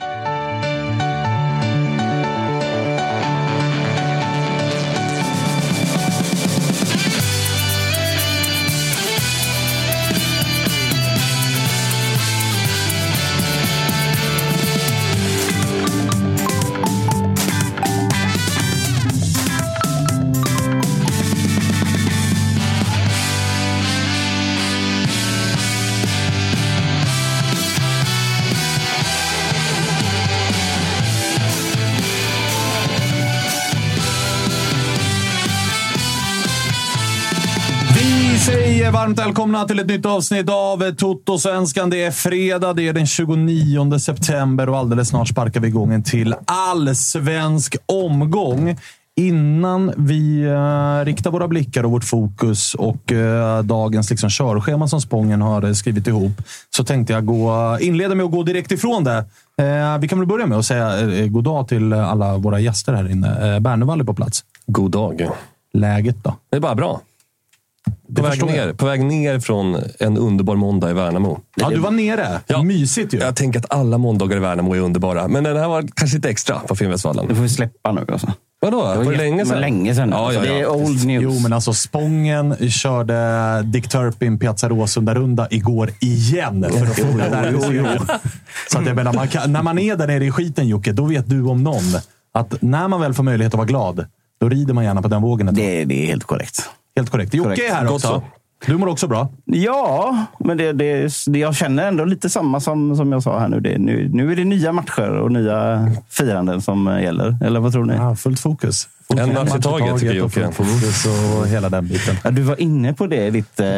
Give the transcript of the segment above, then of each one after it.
Vi säger varmt välkomna till ett nytt avsnitt av Toto-svenskan. Det är fredag, det är den 29 september och alldeles snart sparkar vi igång en till allsvensk omgång. Innan vi uh, riktar våra blickar och vårt fokus och uh, dagens liksom, körschema som Spången har uh, skrivit ihop, så tänkte jag gå, inleda med att gå direkt ifrån det. Uh, vi kan väl börja med att säga uh, god dag till alla våra gäster här inne. Uh, Bernevall är på plats. God dag. Läget då? Det är bara bra. På väg, ner, på väg ner från en underbar måndag i Värnamo. Ja, du var nere. Ja. Mysigt ju. Jag tänker att alla måndagar i Värnamo är underbara. Men den här var kanske lite extra på Du Finnvedsvallen. får vi släppa nu alltså. Vadå? Var det jätte- länge det sedan? var länge sedan. Ja, alltså, ja, Det är ja. old news. Jo, men alltså Spången körde Dick Turpin Piazza Råsunda-runda igår igen. För att få det där Så att jag menar, man kan, när man är där nere i skiten Jocke, då vet du om någon att när man väl får möjlighet att vara glad, då rider man gärna på den vågen. det, det är helt korrekt. Helt korrekt. Jocke korrekt. är här också. så. Du mår också bra. Ja, men det, det, det, jag känner ändå lite samma som, som jag sa här nu. Det, nu. Nu är det nya matcher och nya firanden som gäller. Eller vad tror ni? Ja, fullt fokus. En match i taget, tycker och Jocke. och hela den biten. Ja, du var inne på det i ditt eh,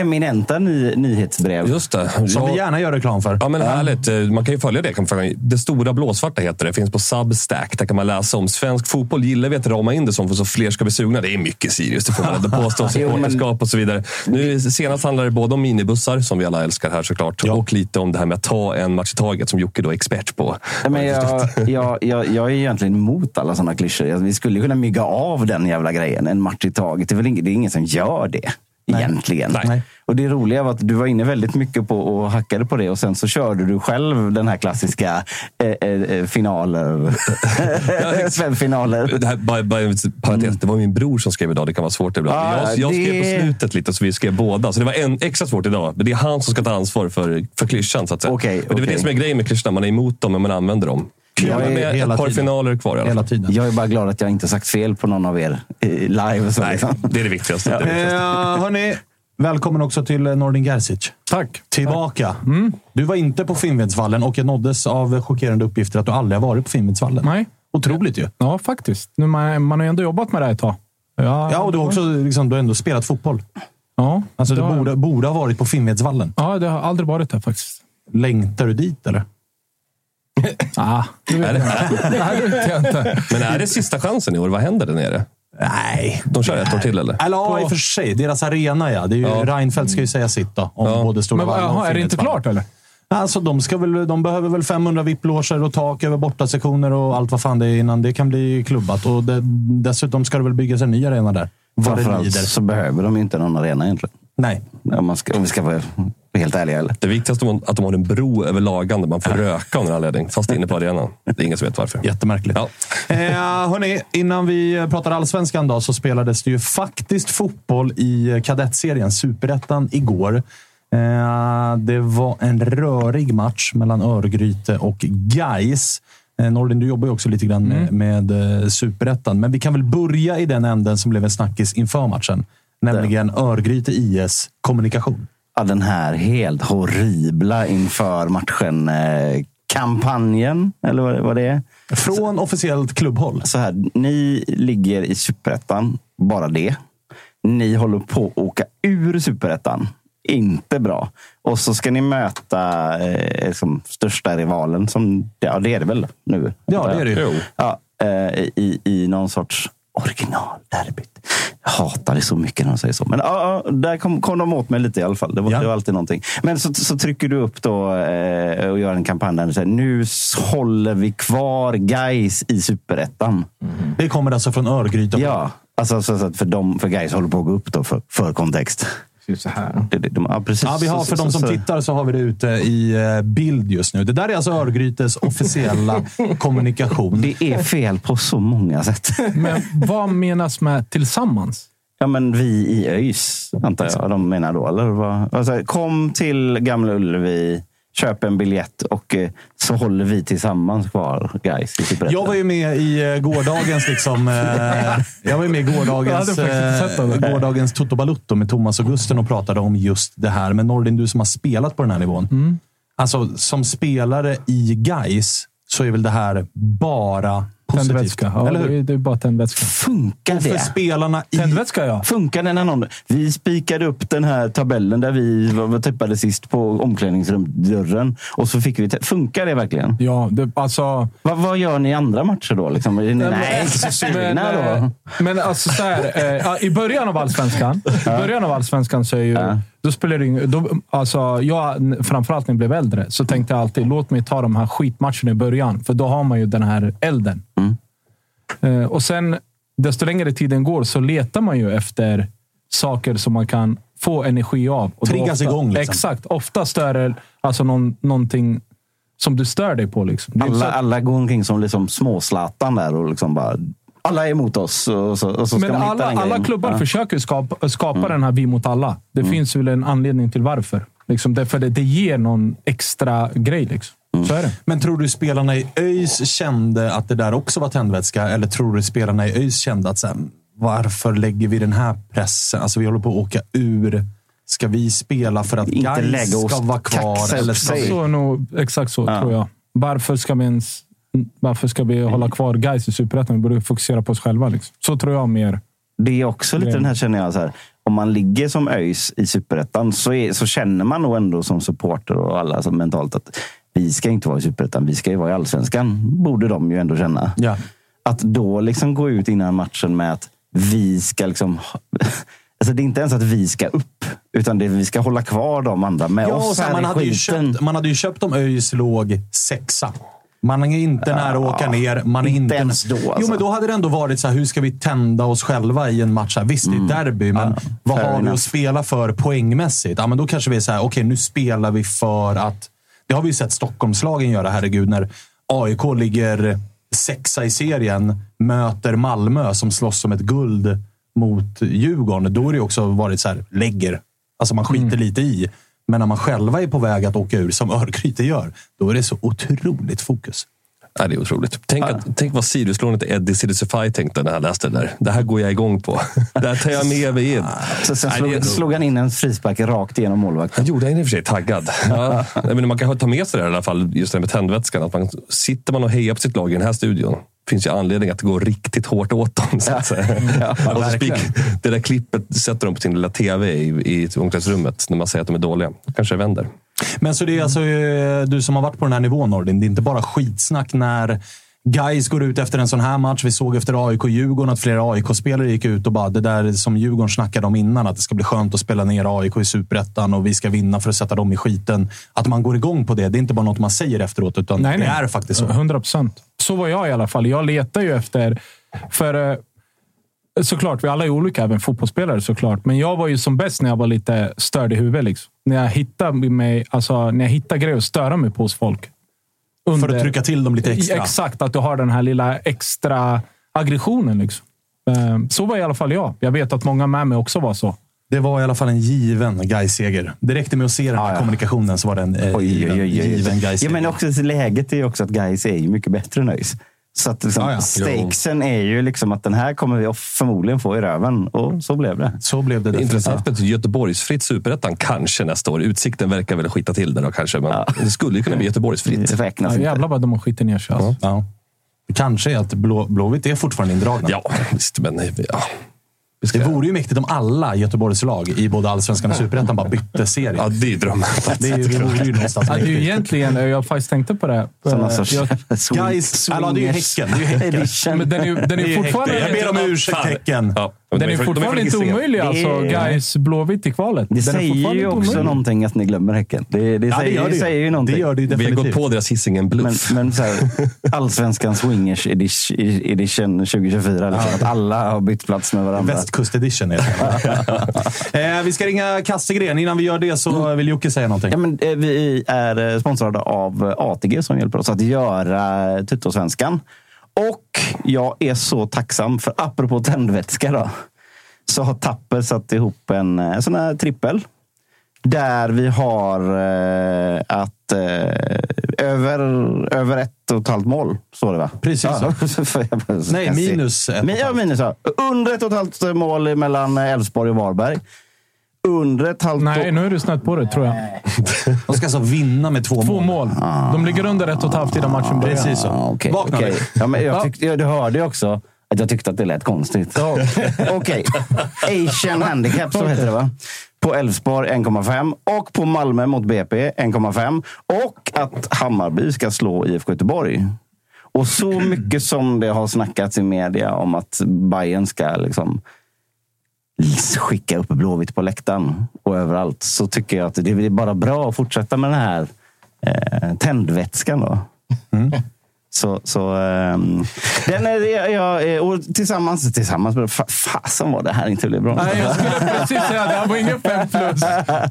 eminenta ny, nyhetsbrev. Just det. Som Ja. vi gärna gör reklam för. Ja, men härligt. Eh, Man kan ju följa det. Det stora blåsvarta heter det. Finns på Substack. Där kan man läsa om svensk fotboll. Gillar vi att rama in det som för så fler ska bli sugna. Det är mycket Sirius, det får man ändå påstå. Supporterskap och så vidare. Nu, senast handlar det både om minibussar, som vi alla älskar här såklart, Ja. och lite om det här med att ta en match i taget, som Jocke då är expert på. Nej, Men jag, jag, jag, jag är egentligen emot alla sådana klyschor. Alltså, Vi skulle kunna mygga av den jävla grejen. En match i taget. Det är väl ingen, det är ingen som gör det. Egentligen. Nej. Och det roliga var att du var inne väldigt mycket på och hackade på det och sen så körde du själv den här klassiska eh, eh, finaler. Svenskfinaler. Det, här, bara, bara, en parentes, det var min bror som skrev idag. Det kan vara svårt ibland. Mm. Ja, jag jag skrev det- på slutet lite, så vi skrev båda. Så det var en, extra svårt idag. Men det är han som ska ta ansvar för, för klyschan. Så att säga. Okej, Men det är det som är grejen med klyschorna. Man är emot dem, men man använder dem. Jag är- med hela ett par tiden. finaler kvar i alla Hela fall. tiden. Jag är bara glad att jag inte sagt fel på någon av er eh, live. Så Nej, liksom. det är det viktigaste. Det är det viktigaste. Eh, hörni, välkommen också till eh, Nordin Gerzic. Tack. Tillbaka. Du var inte på Finnvedsvallen och jag nåddes av chockerande uppgifter att du aldrig har varit på Finnvedsvallen. Nej. Otroligt ju. Ja, faktiskt. Nu, man, man har ju ändå jobbat med det här ett tag. Ja, Ja, och du har också liksom, du har ändå spelat fotboll. Ja, Alltså, du har- borde, borde ha varit på Finnvedsvallen. Ja, det har aldrig varit där faktiskt. Längtar du dit eller? Ah, det vet jag inte. Men är det sista chansen i år? Vad händer där nere? Nej. De kör ett år till eller? Eller ja, i och för sig. Deras arena ja. Det är ju, Ja. Reinfeldt ska ju säga sitt då. Om Ja. både Stora Men och är det inte klart eller? Alltså, de, ska väl, de behöver väl 500 VIP-loger och tak över bortasektioner och allt vad fan det är innan det kan bli klubbat. Och det, dessutom ska det väl byggas en ny arena där. Framförallt lider. så behöver de inte någon arena egentligen. Nej. Om, man ska, om vi ska vara helt ärliga. Eller? Det viktigaste är att de har en bro över lagan där man får röka av någon anledning. Fast inne på arenan. Det är ingen som vet varför. Jättemärkligt. Ja. Eh, hörni, innan vi pratar allsvenskan då, så spelades det ju faktiskt fotboll i kadettserien, superettan, igår. Eh, det var en rörig match mellan Örgryte och Gais. Eh, Nordin, du jobbar ju också lite grann med, med eh, superettan, men vi kan väl börja i den änden som blev en snackis inför matchen. Nämligen Örgryte IS kommunikation. Ja, den här helt horribla inför matchen. Eh, kampanjen, eller vad, vad det är. Från officiellt klubbhåll. Så här, ni ligger i superettan, bara det. Ni håller på att åka ur superettan. Inte bra. Och så ska ni möta eh, liksom, största rivalen. Som, ja, det är det väl nu? Ja, det är det ju. Ja, eh, i, I någon sorts originalderbyt. Jag hatar det så mycket när de säger så. Men ja, ja, där kom, kom de åt mig lite i alla fall. Det var, Ja. det var alltid någonting. Men så, så trycker du upp då eh, och gör en kampanj där du säger nu håller vi kvar guys i superettan. Det kommer alltså från Örgryte. Ja, alltså, så, så för, dem, för guys håller på att gå upp då för, för kontext. Så här. Det, det, de, ja, precis. Ja, vi har, för de som tittar så har vi det ute i eh, bild just nu. Det där är alltså Örgrytes officiella kommunikation. Det är fel på så många sätt. Men vad menas med tillsammans? Ja, men vi i ÖIS, antar jag de menar då. Eller vad? Alltså, kom till Gamla Ullevi, köp en biljett och eh, så håller vi tillsammans kvar, guys. I Superettan. Jag var ju med i eh, gårdagens, liksom, eh, jag var ju med i gårdagens, eh, gårdagens Toto Balutto med Thomas och Gusten och pratade om just det här. Men Nordin, du som har spelat på den här nivån. Mm. Alltså, som spelare i Gais så är väl det här bara. Tändvätska. Ja, Eller det, hur? det är bara tändvätska. Funkar Och för det? spelarna i... Tändvätska, ja. Funkar det när någon... Vi spikade upp den här tabellen där vi var tippade sist på omklädningsrumsdörren. Och så fick vi... Funkar det verkligen? Ja, det, alltså... Vad, vad gör ni i andra matcher då? Liksom? Ni, men- nej, så sugna men, då. eh, Men alltså så här, eh, i början av allsvenskan, i början av allsvenskan så är ju, Ja. då spelar det ing- då, alltså jag, framförallt när jag blev äldre, så tänkte jag alltid låt mig ta de här skitmatcherna i början. För då har man ju den här elden. Mm. Eh, och sen, desto längre tiden går så letar man ju efter saker som man kan få energi av. Och Triggas ofta, igång, liksom. Exakt. Ofta stör det alltså någon, någonting som du stör dig på. Liksom. Det är inte så Alla, alla går omkring som liksom småslatan där och liksom bara... Alla är emot oss och så, och så Men alla, alla klubbar Ja. försöker skapa, skapa Mm. den här vi mot alla. Det finns väl en anledning till varför. Liksom, därför det, det ger någon extra grej. Liksom. Mm. Men tror du spelarna i ÖIS kände att det där också var tändvätska? Eller tror du spelarna i ÖIS kände att så här, varför lägger vi den här pressen? Alltså vi håller på att åka ur. Ska vi spela för att Inte Gais lägga oss ska vara kvar? Eller ska vi... Så är nog, exakt så Ja. tror jag. Varför ska vi ens varför ska vi hålla kvar guys i Superettan? Vi borde fokusera på oss själva. Liksom. Så tror jag mer. Det är också lite den här känner jag. Så här, om man ligger som ÖIS i superettan så, är- så känner man nog ändå som supporter och alla som mentalt att vi ska inte vara i superettan. Vi ska ju vara i allsvenskan. Borde de ju ändå känna. Ja. Att då liksom gå ut innan matchen med att vi ska liksom... Alltså det är inte ens att vi ska upp, utan det är vi ska hålla kvar de andra med Ja, oss här man, hade ju köpt, man hade ju köpt om ÖIS låg sexa. Man är inte nära att åka ner. Man är inte inte ens då, Jo, alltså. men då hade det ändå varit så här, hur ska vi tända oss själva i en match? Här? Visst, det är derby, men Ja, vad har vi enough. att spela för poängmässigt? Ja, men då kanske vi är så här, okej, nu spelar vi för att... Det har vi sett Stockholmslagen göra, herregud, när AIK ligger sexa i serien, möter Malmö som slåss om ett guld mot Djurgården. Då har det också varit så här, lägger. Alltså man skiter lite i. Men när man själva är på väg att åka ur, som Örgryte gör, då är det så otroligt fokus. Ja, det är otroligt. Tänk, att, tänk vad Sirius-lånet Eddie Sidisify tänkte när han läste det där. Det här går jag igång på. Det här tar jag med mig in. Så sen Nej, slog, ändå- slog han in en frispark rakt igenom målvakten. Han gjorde han i och för sig taggad. Ja. Menar, man kan ta med sig det här i alla fall, just det med tändvätskan. Att man, sitter man och hejar på sitt lag i den här studion, finns ju anledning att gå riktigt hårt åt dem. Så att säga. Ja, och så spik, det där klippet sätter de på sin lilla tv i, i omklädningsrummet när man säger att de är dåliga. Kanske vänder. Men så det är alltså eh, du som har varit på den här nivån, Nordin. Det är inte bara skitsnack när Guys går ut efter en sån här match. Vi såg efter AIK-Djurgården att flera AIK-spelare gick ut och bara det där som Djurgården snackade om innan. Att det ska bli skönt att spela ner AIK i superettan och vi ska vinna för att sätta dem i skiten. Att man går igång på det. Det är inte bara något man säger efteråt, utan Nej, det nej. är faktiskt så. 100 procent. Så var jag i alla fall. Jag letar ju efter... För eh, såklart, vi alla är olika, även fotbollsspelare såklart. Men jag var ju som bäst när jag var lite störd i huvudet. Liksom. När jag hittade mig, alltså, när jag hittade grejer att störa mig på hos folk. För Under- att trycka till dem lite extra. Exakt, att du har den här lilla extra aggressionen. Liksom. Eh, Så var i alla fall jag. Jag vet att många med mig också var så. Det var i alla fall en given Gais-seger. Det räckte med att se den här Ja, ja. kommunikationen så var det en eh, Oj, given, oj, oj, oj. given Ja, Gais-seger. men också läget är ju också att guys är mycket bättre än ÖIS. Så att liksom, Ja, ja. stakesen är ju liksom att den här kommer vi förmodligen få i röven. Och så blev det. Så blev det intressant med Göteborgsfritt superettan kanske nästa år. Utsikten verkar väl skita till det då kanske, men det skulle ju kunna bli Göteborgsfritt. Det räknas Ja, jävlar vad de har skitit ner sig. Alltså. Ja. Kanske är att Blå, Blåvitt är fortfarande indragna. Ja, visst, men ja. Ska, Det vore ju mäktigt om alla Göteborgslag i både allsvenskan och superettan bara bytte serie. ja, det är drömmen. Det, är, det vore ju någonstans Ja, det är ju egentligen, jag faktiskt tänkte på det. Som någon Eh, sorts jag, Guys, eller, det är ju Häcken. Det är ju Häcken. men den är, den är Det är fortfarande, Häcken. Jag ber om ursäkt. Häcken. Ja, den de är från- de fortfarande från inte omöjlig. Alltså, Det är- guys Blåvitt i kvalet. Det Den är säger ju också omöjlig. någonting att ni glömmer Häcken. Det, det, Ja, säger, det gör det ju. säger ju någonting. Det gör det ju Vi har gått definitivt. på deras Hisingen Men, bluff. men så här, allsvenskan swingers edition, edition 2024. Liksom, att alla har bytt plats med varandra. Västkust edition är det. eh, Vi ska ringa Kastegren. Innan vi gör det så vill Jocke säga någonting. Ja, men, eh, vi är eh, sponsrade av ATG som hjälper oss att göra Tuttosvenskan. Och jag är så tacksam för, apropå tändvätska då, så har Tapper satt ihop en eh, sån här trippel. Där vi har eh, att eh, över, över ett och ett halvt mål, står det va? Precis Ja, Nej, minus ett Ja, minus. Ja. Under ett och ett halvt mål mellan Elfsborg och Varberg. Under ett halvt Nej, nu är du snett på det tror jag. De ska alltså vinna med två, Två mål. De ligger under ett och ett halvt innan matchen börjar. Precis så. Ja, okej, Vakna nu. Ja, men jag tyckte, ja, du hörde ju också att jag tyckte att det lät konstigt. Okej. Asian Handicap, så heter det va? På Elfsborg 1,5 och på Malmö mot BP 1,5. Och att Hammarby ska slå IFK Göteborg. Och så mycket som det har snackats i media om att Bayern ska liksom skicka upp Blåvitt på läktaren och överallt så tycker jag att det är bara bra att fortsätta med den här eh, tändvätskan. Då. Mm. Så, så ehm, den är, jag, jag, och tillsammans, tillsammans med... Fa, fasen vad det här inte blev bra. Nej, jag skulle precis säga det. här var ingen fem plus.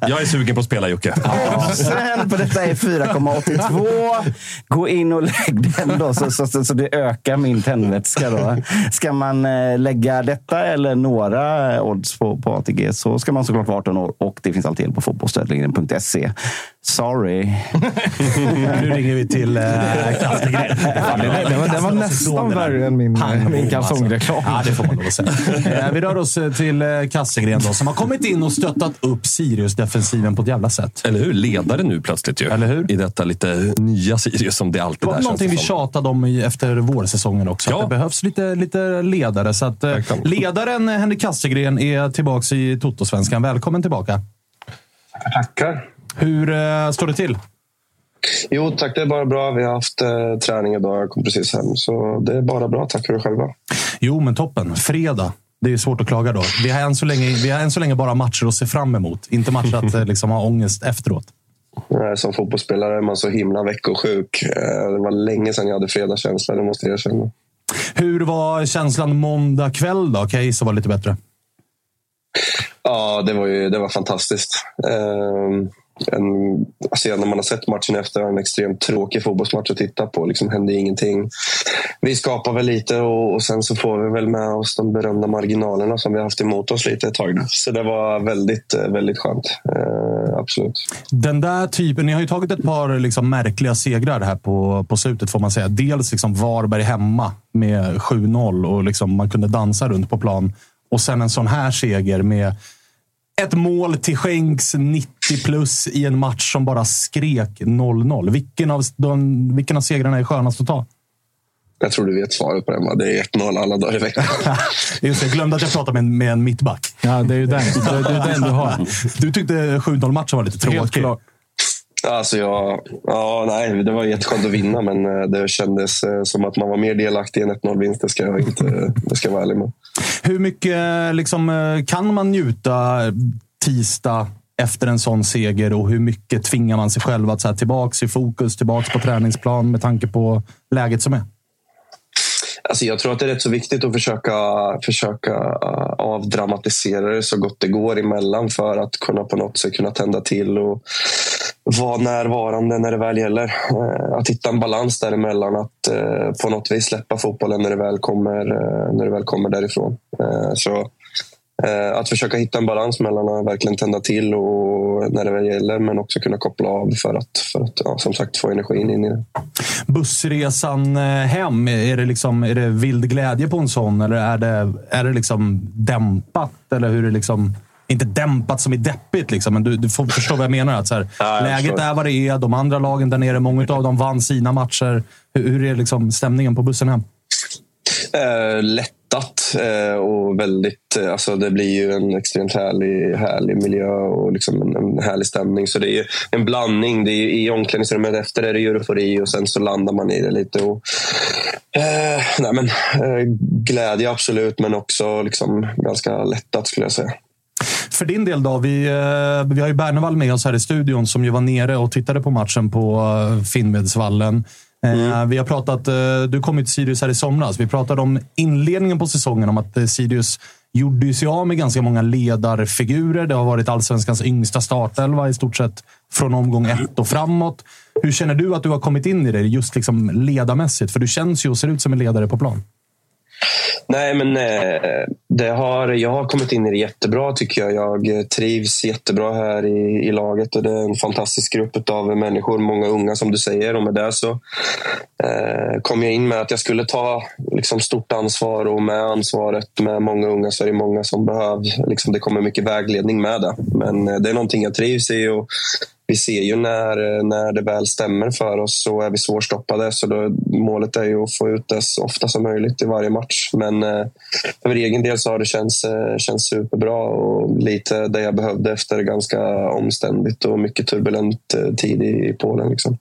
Jag är sugen på att spela Jocke. Och sen på detta är 4,82. Gå in och lägg den då, så, så, så, så det ökar min tändvätska. Då. Ska man eh, lägga detta eller några odds på, på ATG så ska man såklart vara 18 år och det finns alltid hjälp på fotbollsstödlinjen.se. Sorry. Nu ringer vi till eh, Kastegren. Fan, det, det, var, det var nästan värre än min, Pang, min bom, kalsongreklam. Alltså. Ja, det får man att säga. Eh, Vi rör oss eh, till eh, Kastegren då, som har kommit in och stöttat upp Sirius-defensiven på ett jävla sätt. Eller hur? Ledare nu plötsligt ju. Eller hur? I detta lite nya Sirius som det alltid Det är. var känns någonting det vi tjatade om efter vårsäsongen också. Ja. Att det behövs lite, lite ledare. Så att, eh, ledaren eh, Henrik Kastegren är tillbaka i Toto-svenskan. Välkommen tillbaka. Tackar. Hur eh, står det till? Jo, tack. Det är bara bra. Vi har haft eh, träning idag. Jag kom precis hem. Så det är bara bra. Tack för det själva. Jo, men toppen. Fredag. Det är svårt att klaga då. Vi har än så länge, vi har än så länge bara matcher att se fram emot. Inte matcher att eh, liksom, ha ångest efteråt. Eh, Som fotbollsspelare är man så himla veckosjuk. Eh, Det var länge sedan jag hade fredagskänsla, det måste jag erkänna. Hur var känslan måndag kväll då? Kan jag gissa var lite bättre. Ja, det var, ju, det var fantastiskt. En, alltså när man har sett matchen efter, en extremt tråkig fotbollsmatch att titta på. Liksom hände ingenting. Vi skapar väl lite och, och sen så får vi väl med oss de berömda marginalerna som vi har haft emot oss lite ett tag nu. Så det var väldigt, eh, väldigt skönt. Eh, absolut. Den där typen, ni har ju tagit ett par liksom märkliga segrar här på, på slutet får man säga. Dels liksom Varberg hemma med 7-0 och liksom man kunde dansa runt på plan. Och sen en sån här seger med ett mål till skänks 90 plus i en match som bara skrek 0-0. Vilken av, de, vilken av segrarna är skönast att ta? Jag tror du vet svaret på den. Va? Det är 1-0 alla dagar i veckan. Just det, jag glömde att jag pratade med en, med en mittback. Ja, det är ju den. Det är, det är den du har. Du tyckte 7-0-matchen var lite Helt tråkig. Alltså jag, ja, nej, det var jätteskönt att vinna, men eh, det kändes eh, som att man var mer delaktig i en 1-0-vinst. Det ska jag inte det ska jag vara ärlig med. Hur mycket liksom, eh, kan man njuta tisdag efter en sån seger och hur mycket tvingar man sig själv att så här, tillbaks i fokus, tillbaks på träningsplan med tanke på läget som är? Alltså jag tror att det är rätt så viktigt att försöka, försöka avdramatisera det så gott det går emellan för att kunna på något sätt kunna tända till och vara närvarande när det väl gäller. Eh, att hitta en balans däremellan. Att eh, på något vis släppa fotbollen när det väl kommer, eh, när det väl kommer därifrån. Så att försöka hitta en balans mellan att verkligen tända till och när det väl gäller, men också kunna koppla av för att, för att ja, som sagt få energin in i det. Bussresan hem, är det, liksom, är det vild glädje på en sån eller är det, är det liksom dämpat? Eller hur är det liksom, inte dämpat som i deppigt, liksom, men du, du får förstå vad jag menar. Att så här, ja, läget är vad det är. De andra lagen där nere, många av dem vann sina matcher. Hur, hur är liksom stämningen på bussen hem? Eh, lättat eh, och väldigt... Eh, alltså det blir ju en extremt härlig, härlig miljö och liksom en, en härlig stämning. Så det är en blandning. Det är, I omklädningsrummet efter är det eufori och sen så landar man i det lite. Och, eh, nej men, eh, glädje absolut, men också liksom ganska lättat skulle jag säga. För din del då? Vi, eh, vi har ju Bernevall med oss här i studion som ju var nere och tittade på matchen på Finnvedsvallen. Mm. Eh, vi har pratat, eh, du kom ju till Sirius här i somras. Vi pratade om inledningen på säsongen, om att eh, Sirius gjorde sig av med ganska många ledarfigurer. Det har varit allsvenskans yngsta startelva i stort sett från omgång ett och framåt. Hur känner du att du har kommit in i det, just liksom ledarmässigt? För du känns ju och ser ut som en ledare på plan. Nej, men eh, det har, jag har kommit in i det jättebra tycker jag. Jag eh, trivs jättebra här i, i laget och det är en fantastisk grupp av människor. Många unga som du säger och med det så eh, kom jag in med att jag skulle ta liksom, stort ansvar och med ansvaret med många unga så är det många som behöver. Liksom, det kommer mycket vägledning med det. Men eh, det är någonting jag trivs i och vi ser ju när, när det väl stämmer för oss så är vi svårstoppade. Så då, målet är ju att få ut det så ofta som möjligt i varje match. Men eh, för egen del så har det känts, eh, känts superbra och lite det jag behövde efter ganska omständigt och mycket turbulent eh, tid i, i Polen. Liksom.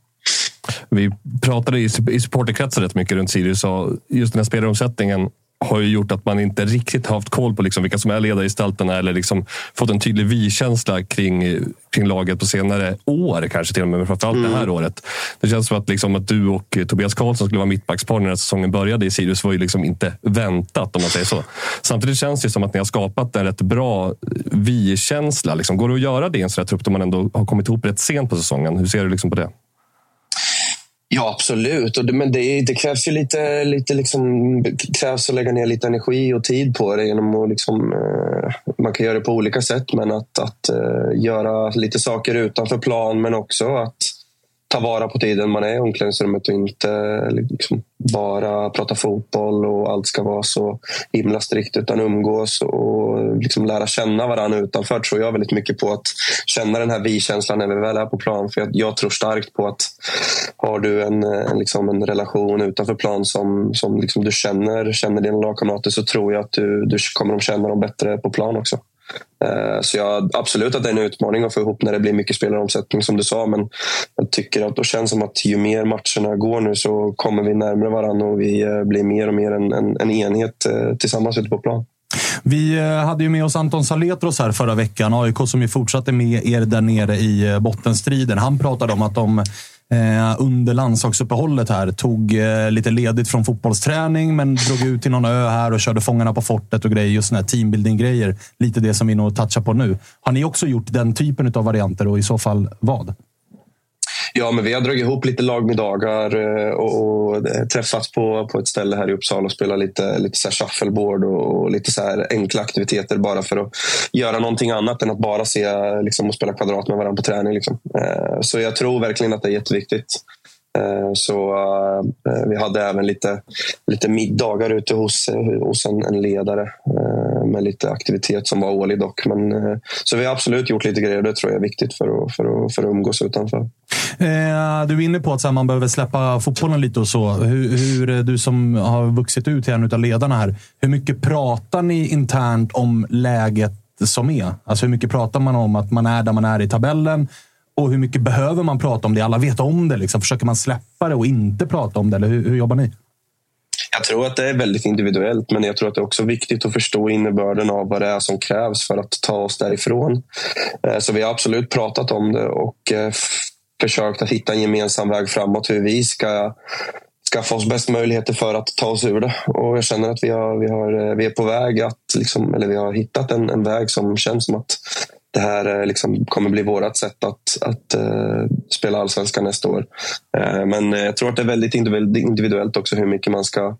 Vi pratade i, i supporterkretsen rätt mycket runt Sirius och just den här spelaromsättningen har ju gjort att man inte riktigt haft koll på liksom vilka som är ledargestalterna eller liksom fått en tydlig vi-känsla kring, kring laget på senare år. Kanske till och med, men framförallt mm. det här mm. året. Det känns som att, liksom, att du och Tobias Karlsson skulle vara mittbackspar när säsongen började i Sirius var ju liksom inte väntat om man säger så. Samtidigt känns det som att ni har skapat en rätt bra vi-känsla. Liksom, går det att göra det i en sån här trupp då man ändå har kommit ihop rätt sent på säsongen? Hur ser du liksom på det? Ja, absolut. Och det, men det, det, krävs ju lite, lite liksom, krävs att lägga ner lite energi och tid på det. Genom att liksom, eh, man kan göra det på olika sätt, men att, att eh, göra lite saker utanför plan, men också att ta vara på tiden man är i omklädningsrummet och inte liksom bara prata fotboll och allt ska vara så himla strikt utan umgås och liksom lära känna varandra utanför tror jag väldigt mycket på att känna den här vi-känslan när vi väl är på plan. För jag, jag tror starkt på att har du en, en, liksom en relation utanför plan som, som liksom du känner, känner dina lagkamrater så tror jag att du, du kommer att känna dem bättre på plan också. Eh, så jag, absolut att det är en utmaning att få ihop när det blir mycket spelaromsättning som du sa. Men jag tycker att det känns som att ju mer matcherna går nu så kommer vi närmare varandra och vi eh, blir mer och mer en, en, en enhet eh, tillsammans ute på plan. Vi hade ju med oss Anton Saletros här förra veckan. AIK som ju fortsatte med er där nere i bottenstriden. Han pratade om att de Eh, under landslagsuppehållet här. Tog eh, lite ledigt från fotbollsträning, men drog ut till någon ö här och körde Fångarna på fortet och grejer. Just sådana här teambuilding-grejer. Lite det som vi nog touchar på nu. Har ni också gjort den typen av varianter och i så fall vad? Ja, men vi har dragit ihop lite lagmiddagar eh, och, och eh, träffats på, på ett ställe här i Uppsala och spelat lite, lite så shuffleboard och, lite så här enkla aktiviteter bara för att göra någonting annat än att bara se liksom, och spela kvadrat med varandra på träning. Liksom. Eh, så jag tror verkligen att det är jätteviktigt. Så uh, vi hade även lite, lite middagar ute hos, hos en, en ledare med lite aktivitet som var årlig dock. Men, eh, så vi har absolut gjort lite grejer och det tror jag är viktigt för att, för att, för att umgås utanför. Eh, du är inne på att man behöver släppa fotbollen lite och så. Hur, hur eh, du som har vuxit ut till en av ledarna här. Hur mycket pratar ni internt om läget som är? Alltså hur mycket pratar man om att man är där man är i tabellen? Och hur mycket behöver man prata om det? Alla vet om det. Liksom. Försöker man släppa det och inte prata om det? Eller hur, hur jobbar ni? Jag tror att det är väldigt individuellt, men jag tror att det är också viktigt att förstå innebörden av vad det är som krävs för att ta oss därifrån. Eh, så vi har absolut pratat om det och eh, försökt att hitta en gemensam väg framåt, hur vi ska skaffa oss bäst möjligheter för att ta oss ur det. Och jag känner att vi, har, vi, har, eh, vi är på väg att, liksom, eller vi har hittat en, en väg som känns som att det här eh, liksom kommer bli vårt sätt att, att uh, spela allsvenskan nästa år. Uh, men jag tror att det är väldigt individuellt också hur mycket man ska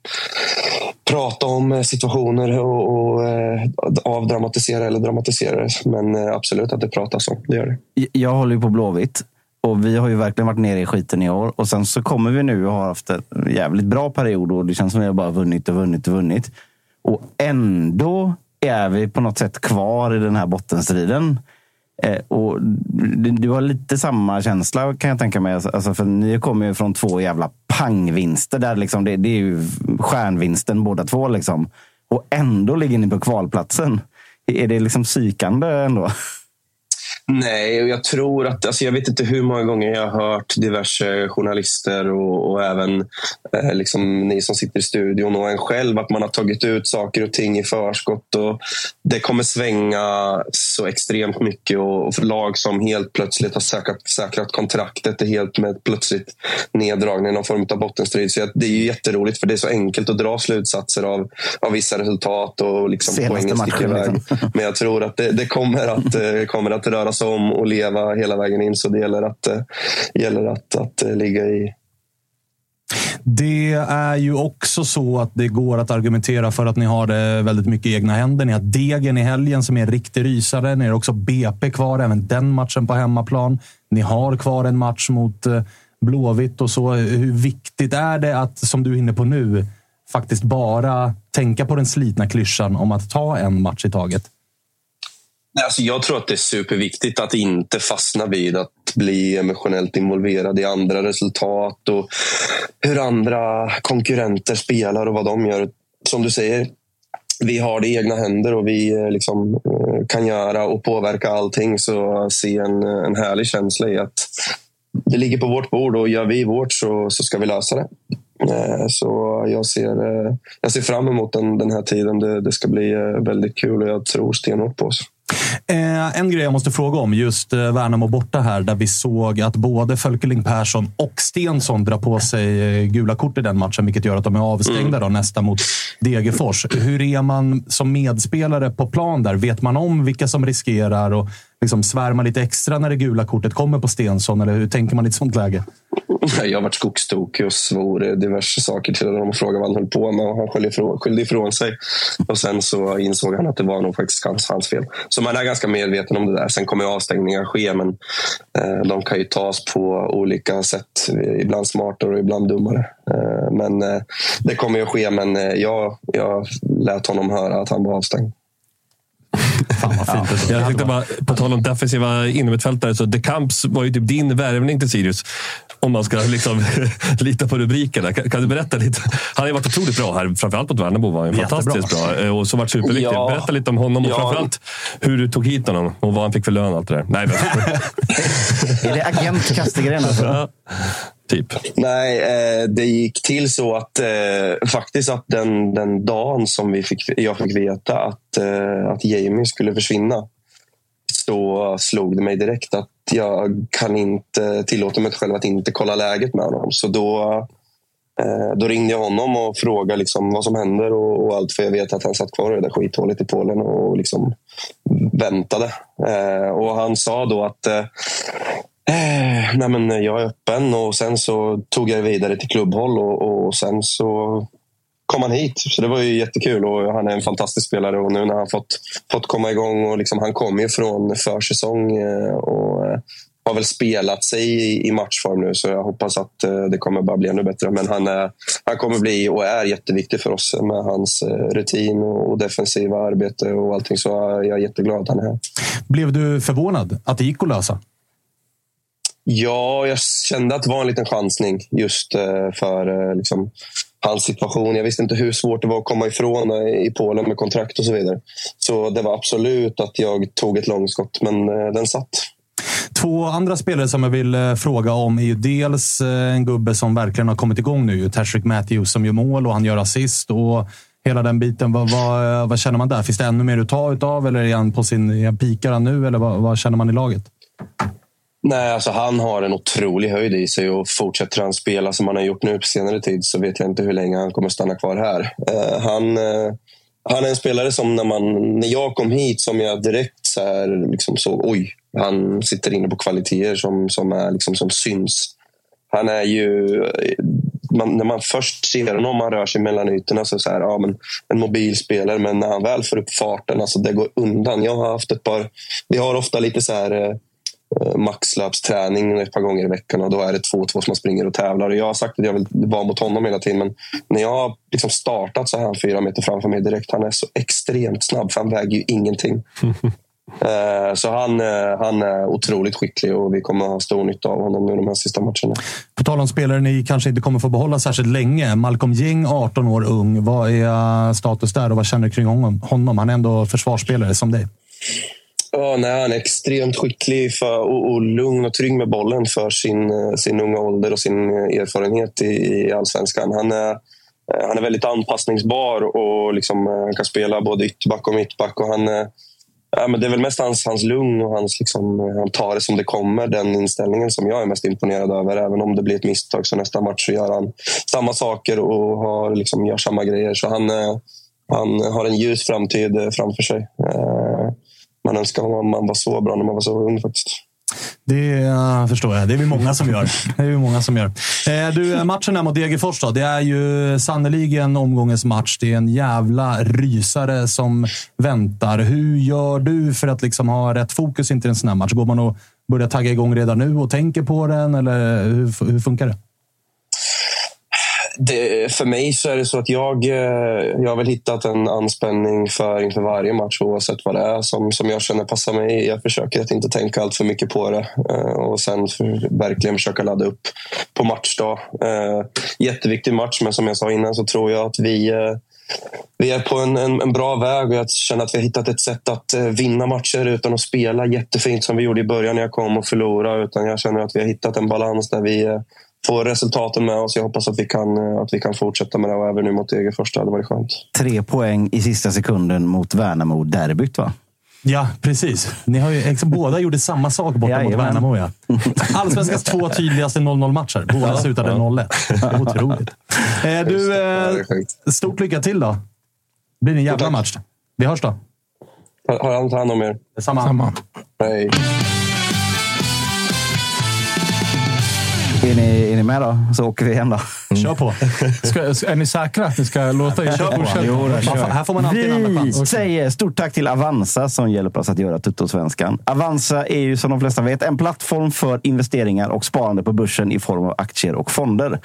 prata om situationer och, och uh, avdramatisera eller dramatisera Men absolut att det pratas om, det gör det. Jag håller ju på Blåvitt och vi har ju verkligen varit nere i skiten i år. Och sen så kommer vi nu och har haft en jävligt bra period och det känns som att vi har bara vunnit och vunnit och vunnit. Och ändå är vi på något sätt kvar i den här bottenstriden. Eh, och du har lite samma känsla kan jag tänka mig. Alltså, alltså, för ni kommer ju från två jävla pangvinster. Där liksom det, det är ju stjärnvinsten båda två. Liksom. Och ändå ligger ni på kvalplatsen. Är det liksom psykande ändå? Nej, och jag tror att... Alltså jag vet inte hur många gånger jag har hört diverse journalister och, och även eh, liksom ni som sitter i studion och en själv att man har tagit ut saker och ting i förskott. Och det kommer svänga så extremt mycket och, och lag som helt plötsligt har säkrat, säkrat kontraktet är helt med plötsligt neddragning i någon form av bottenstrid. Så det är ju jätteroligt för det är så enkelt att dra slutsatser av, av vissa resultat och liksom poängen sticker iväg. Liksom. Men jag tror att det, det kommer, att, eh, kommer att röra turas om och leva hela vägen in. Så det gäller att, eh, gäller att, att eh, ligga i det är ju också så att det går att argumentera för att ni har det väldigt mycket i egna händer. Ni har Degen i helgen som är en riktig rysare. Ni har också BP kvar, även den matchen på hemmaplan. Ni har kvar en match mot eh, Blåvitt och så. Hur viktigt är det att, som du är inne på nu, faktiskt bara tänka på den slitna klyschan om att ta en match i taget? Alltså jag tror att det är superviktigt att inte fastna vid att bli emotionellt involverad i andra resultat och hur andra konkurrenter spelar och vad de gör. Som du säger, vi har det i egna händer och vi eh, liksom eh, kan göra och påverka allting. Så se en, en härlig känsla i att det ligger på vårt bord och gör vi vårt så, så ska vi lösa det. Eh, så jag ser, jag ser fram emot den, den här tiden. Det, det ska bli väldigt kul och jag tror stenhårt på oss. Eh, en grej jag måste fråga om, just eh, Värnamo borta här, där vi såg att både Fölkeling Persson och Stensson drar på sig eh, gula kort i den matchen, vilket gör att de är avstängda då, nästa mot Degerfors. Hur är man som medspelare på plan där? Vet man om vilka som riskerar och liksom svärmar lite extra när det gula kortet kommer på Stensson? Eller hur tänker man i ett sånt läge? Jag har varit skogstokig och svor diverse saker till honom och frågade vad han höll på med. Och han skyllde ifrån, skyllde ifrån sig. Och sen så insåg han att det var nog faktiskt hans, hans fel. Så man är ganska medveten om det där. Sen kommer avstängningar ske, men eh, de kan ju tas på olika sätt. Ibland smartare och ibland dummare. Eh, men eh, det kommer ju att ske, men eh, jag, jag lät honom höra att han var avstängd. Fan vad fint. Ja. Jag tänkte bara, på tal om defensiva innermittfältare, så De Camps var ju typ din värvning till Sirius. Om man ska liksom lita på rubrikerna. Kan, kan, du berätta lite? Han har ju varit otroligt bra här. Framförallt mot Värnamo var han fantastiskt bra. Eh, och så varit superviktig. Ja. Berätta lite om honom och ja. framförallt hur du tog hit honom och vad han fick för lön och allt det där. Nej, men... Är det agent Kastegren? Alltså? Ja. Typ. Nej, eh, det gick till så att eh, faktiskt att den, den dagen som vi fick, jag fick veta att, eh, att Jamie skulle försvinna så slog det mig direkt att jag kan inte tillåta mig själv att inte kolla läget med honom. Så då, eh, då ringde jag honom och frågade liksom vad som händer och, och allt. För jag vet att han satt kvar i det där skithålet i Polen och liksom väntade. Eh, och han sa då att eh, eh, nej men jag är öppen och sen så tog jag vidare till klubbhåll och, och sen så kom han hit. Så det var ju jättekul och han är en fantastisk spelare och nu när han fått, fått komma igång och liksom, han kommer ju från försäsong eh, och eh, har väl spelat sig i, i matchform nu så jag hoppas att eh, det kommer bara bli ännu bättre. Men han, är, han kommer bli och är jätteviktig för oss med hans rutin och defensiva arbete och allting. Så jag är jätteglad att han är här. Blev du förvånad att det gick att lösa? Ja, jag kände att det var en liten chansning just eh, för eh, liksom, hans situation. Jag visste inte hur svårt det var att komma ifrån eh, i Polen med kontrakt och så vidare. Så det var absolut att jag tog ett långskott, men den satt. Två andra spelare som jag vill fråga om är ju dels en gubbe som verkligen har kommit igång nu. Tashrik Matthews som gör mål och han gör assist. Och hela den biten. Vad, vad, vad känner man där? Finns det ännu mer att ta utav eller är han på sin, pikar han nu? Eller vad, vad känner man i laget? Nej, alltså han har en otrolig höjd i sig och fortsätter han spela som han har gjort nu på senare tid så vet jag inte hur länge han kommer stanna kvar här. Uh, han, uh, han är en spelare som när, man, när jag kom hit som jag direkt så här, liksom såg oj, han sitter inne på kvaliteter som, som, är, liksom, som syns. Han är ju... Eh, man, när man först ser honom, man rör sig mellan ytorna, så, så här, ja, men en mobilspelare. Men när han väl får upp farten, alltså det går undan. Jag har haft ett par... Vi har ofta lite så här maxlöpsträning ett par gånger i veckan och då är det två två som man springer och tävlar. Och jag har sagt att jag vill vara mot honom hela tiden men när jag har liksom startat så här han fyra meter framför mig direkt. Han är så extremt snabb för han väger ju ingenting. Eh, så han, eh, han är otroligt skicklig och vi kommer ha stor nytta av honom nu de här sista matcherna. På tal om spelare ni kanske inte kommer få behålla särskilt länge. Malcolm Jing, 18 år ung. Vad är status där och vad känner du kring honom? Han är ändå försvarsspelare som dig. Ja, nej, han är extremt skicklig för, och, och lugn och trygg med bollen för sin, eh, sin unga ålder och sin eh, erfarenhet i, i allsvenskan. Han är, eh, han är väldigt anpassningsbar och liksom, han kan spela både ytterback och mittback. Och han, Ja, men det är väl mest hans, hans lugn och hans, liksom, han tar det som det kommer. Den inställningen som jag är mest imponerad över. Även om det blir ett misstag så nästa match så gör han samma saker och har, liksom, gör samma grejer. Så han, han har en ljus framtid framför sig. Man önskar att man var så bra när man var så ung faktiskt. Det förstår jag. Det är vi många som gör. Det är vi många som gör. Eh, du, eh, matchen här mot Degerfors då, det är ju sannoliken omgångens match. Det är en jävla rysare som väntar. Hur gör du för att liksom ha rätt fokus inför en sån här match? Går man och börjar tagga igång redan nu och tänker på den? Eller hur, hur funkar det? Det, för mig så är det så att jag, eh, jag har väl hittat en anspänning för inför varje match oavsett vad det är som, som jag känner passar mig. Jag försöker att inte tänka allt för mycket på det eh, och sen för, verkligen försöka ladda upp på matchdag. Eh, jätteviktig match, men som jag sa innan så tror jag att vi vi är på en, en, en, bra väg och jag känner att vi har hittat ett sätt att vinna matcher utan att spela jättefint som vi gjorde i början när jag kom och förlora. Utan jag känner att vi har hittat en balans där vi få resultaten med oss. Jag hoppas att vi kan, eh, att vi kan fortsätta med det och även nu mot Degerfors. Det hade varit skönt. Tre poäng i sista sekunden mot Värnamo-derbyt, va? Ja, precis. Ni har ju, liksom, båda gjorde samma sak borta mot Värnamo. Ja. Allsvenskans två tydligaste 0-0-matcher. Båda ja, slutade ja. 0-1. Otroligt. Eh, du, eh, stort lycka till då. Det blir en jävla match. Vi hörs då. Ha hand om er. Detsamma. Samma. Hej. Är ni, är ni med då? Så åker vi hem då. Mm. Kör på. Ska, är ni säkra att ni ska låta er Kör på. Jo, då, kör. Här får man alltid vi en chans. säger stort tack till Avanza som hjälper oss att göra Tuttosvenskan. Avanza är ju som de flesta vet en plattform för investeringar och sparande på börsen i form av aktier och fonder.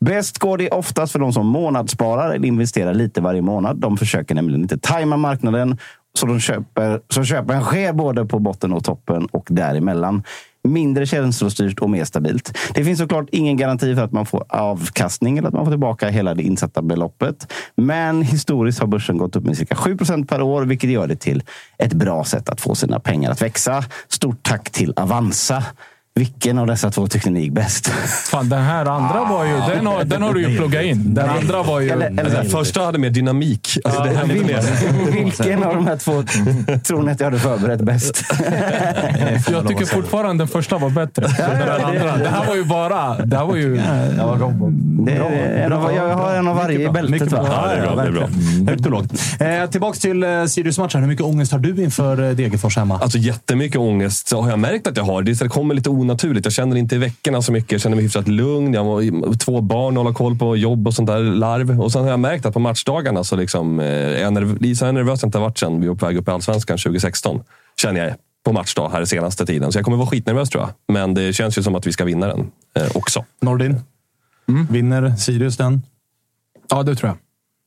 Bäst går det oftast för de som månadssparar eller investerar lite varje månad. De försöker nämligen inte tajma marknaden så de köper, så köpen sker både på botten och toppen och däremellan mindre känslostyrt och mer stabilt. Det finns såklart ingen garanti för att man får avkastning eller att man får tillbaka hela det insatta beloppet. Men historiskt har börsen gått upp med cirka 7% per år, vilket gör det till ett bra sätt att få sina pengar att växa. Stort tack till Avanza vilken av dessa två tyckte ni gick bäst? Fan, den här andra var ju... Den har, den har du ju pluggat in. Den andra var ju... Eller, eller, den första hade mer dynamik. Alltså, ja, det här vilken, mer. vilken av de här två tror ni att jag hade förberett bäst? jag tycker fortfarande den första var bättre. Den här andra. Det här var ju bara... Det här var ju... Av, jag har en av varje i bältet. Va? Ja, det är bra. Det är bra. Mm. Högt och lågt. Eh, tillbaka till eh, Sirius-matchen. Hur mycket ångest har du inför eh, Degerfors hemma? Alltså jättemycket ångest har jag märkt att jag har. Det kommer lite onaturligt. Jag känner inte i veckorna så mycket. Jag känner mig hyfsat lugn. Jag har två barn att hålla koll på, jobb och sånt där larv. Och sen har jag märkt att på matchdagarna så liksom, eh, är jag nerv så nervös jag inte varit sen vi var på väg upp i Allsvenskan 2016. Känner jag på matchdag här senaste tiden. Så jag kommer vara skitnervös tror jag. Men det känns ju som att vi ska vinna den eh, också. Nordin? Mm. Vinner Sirius den? Ja, det tror jag.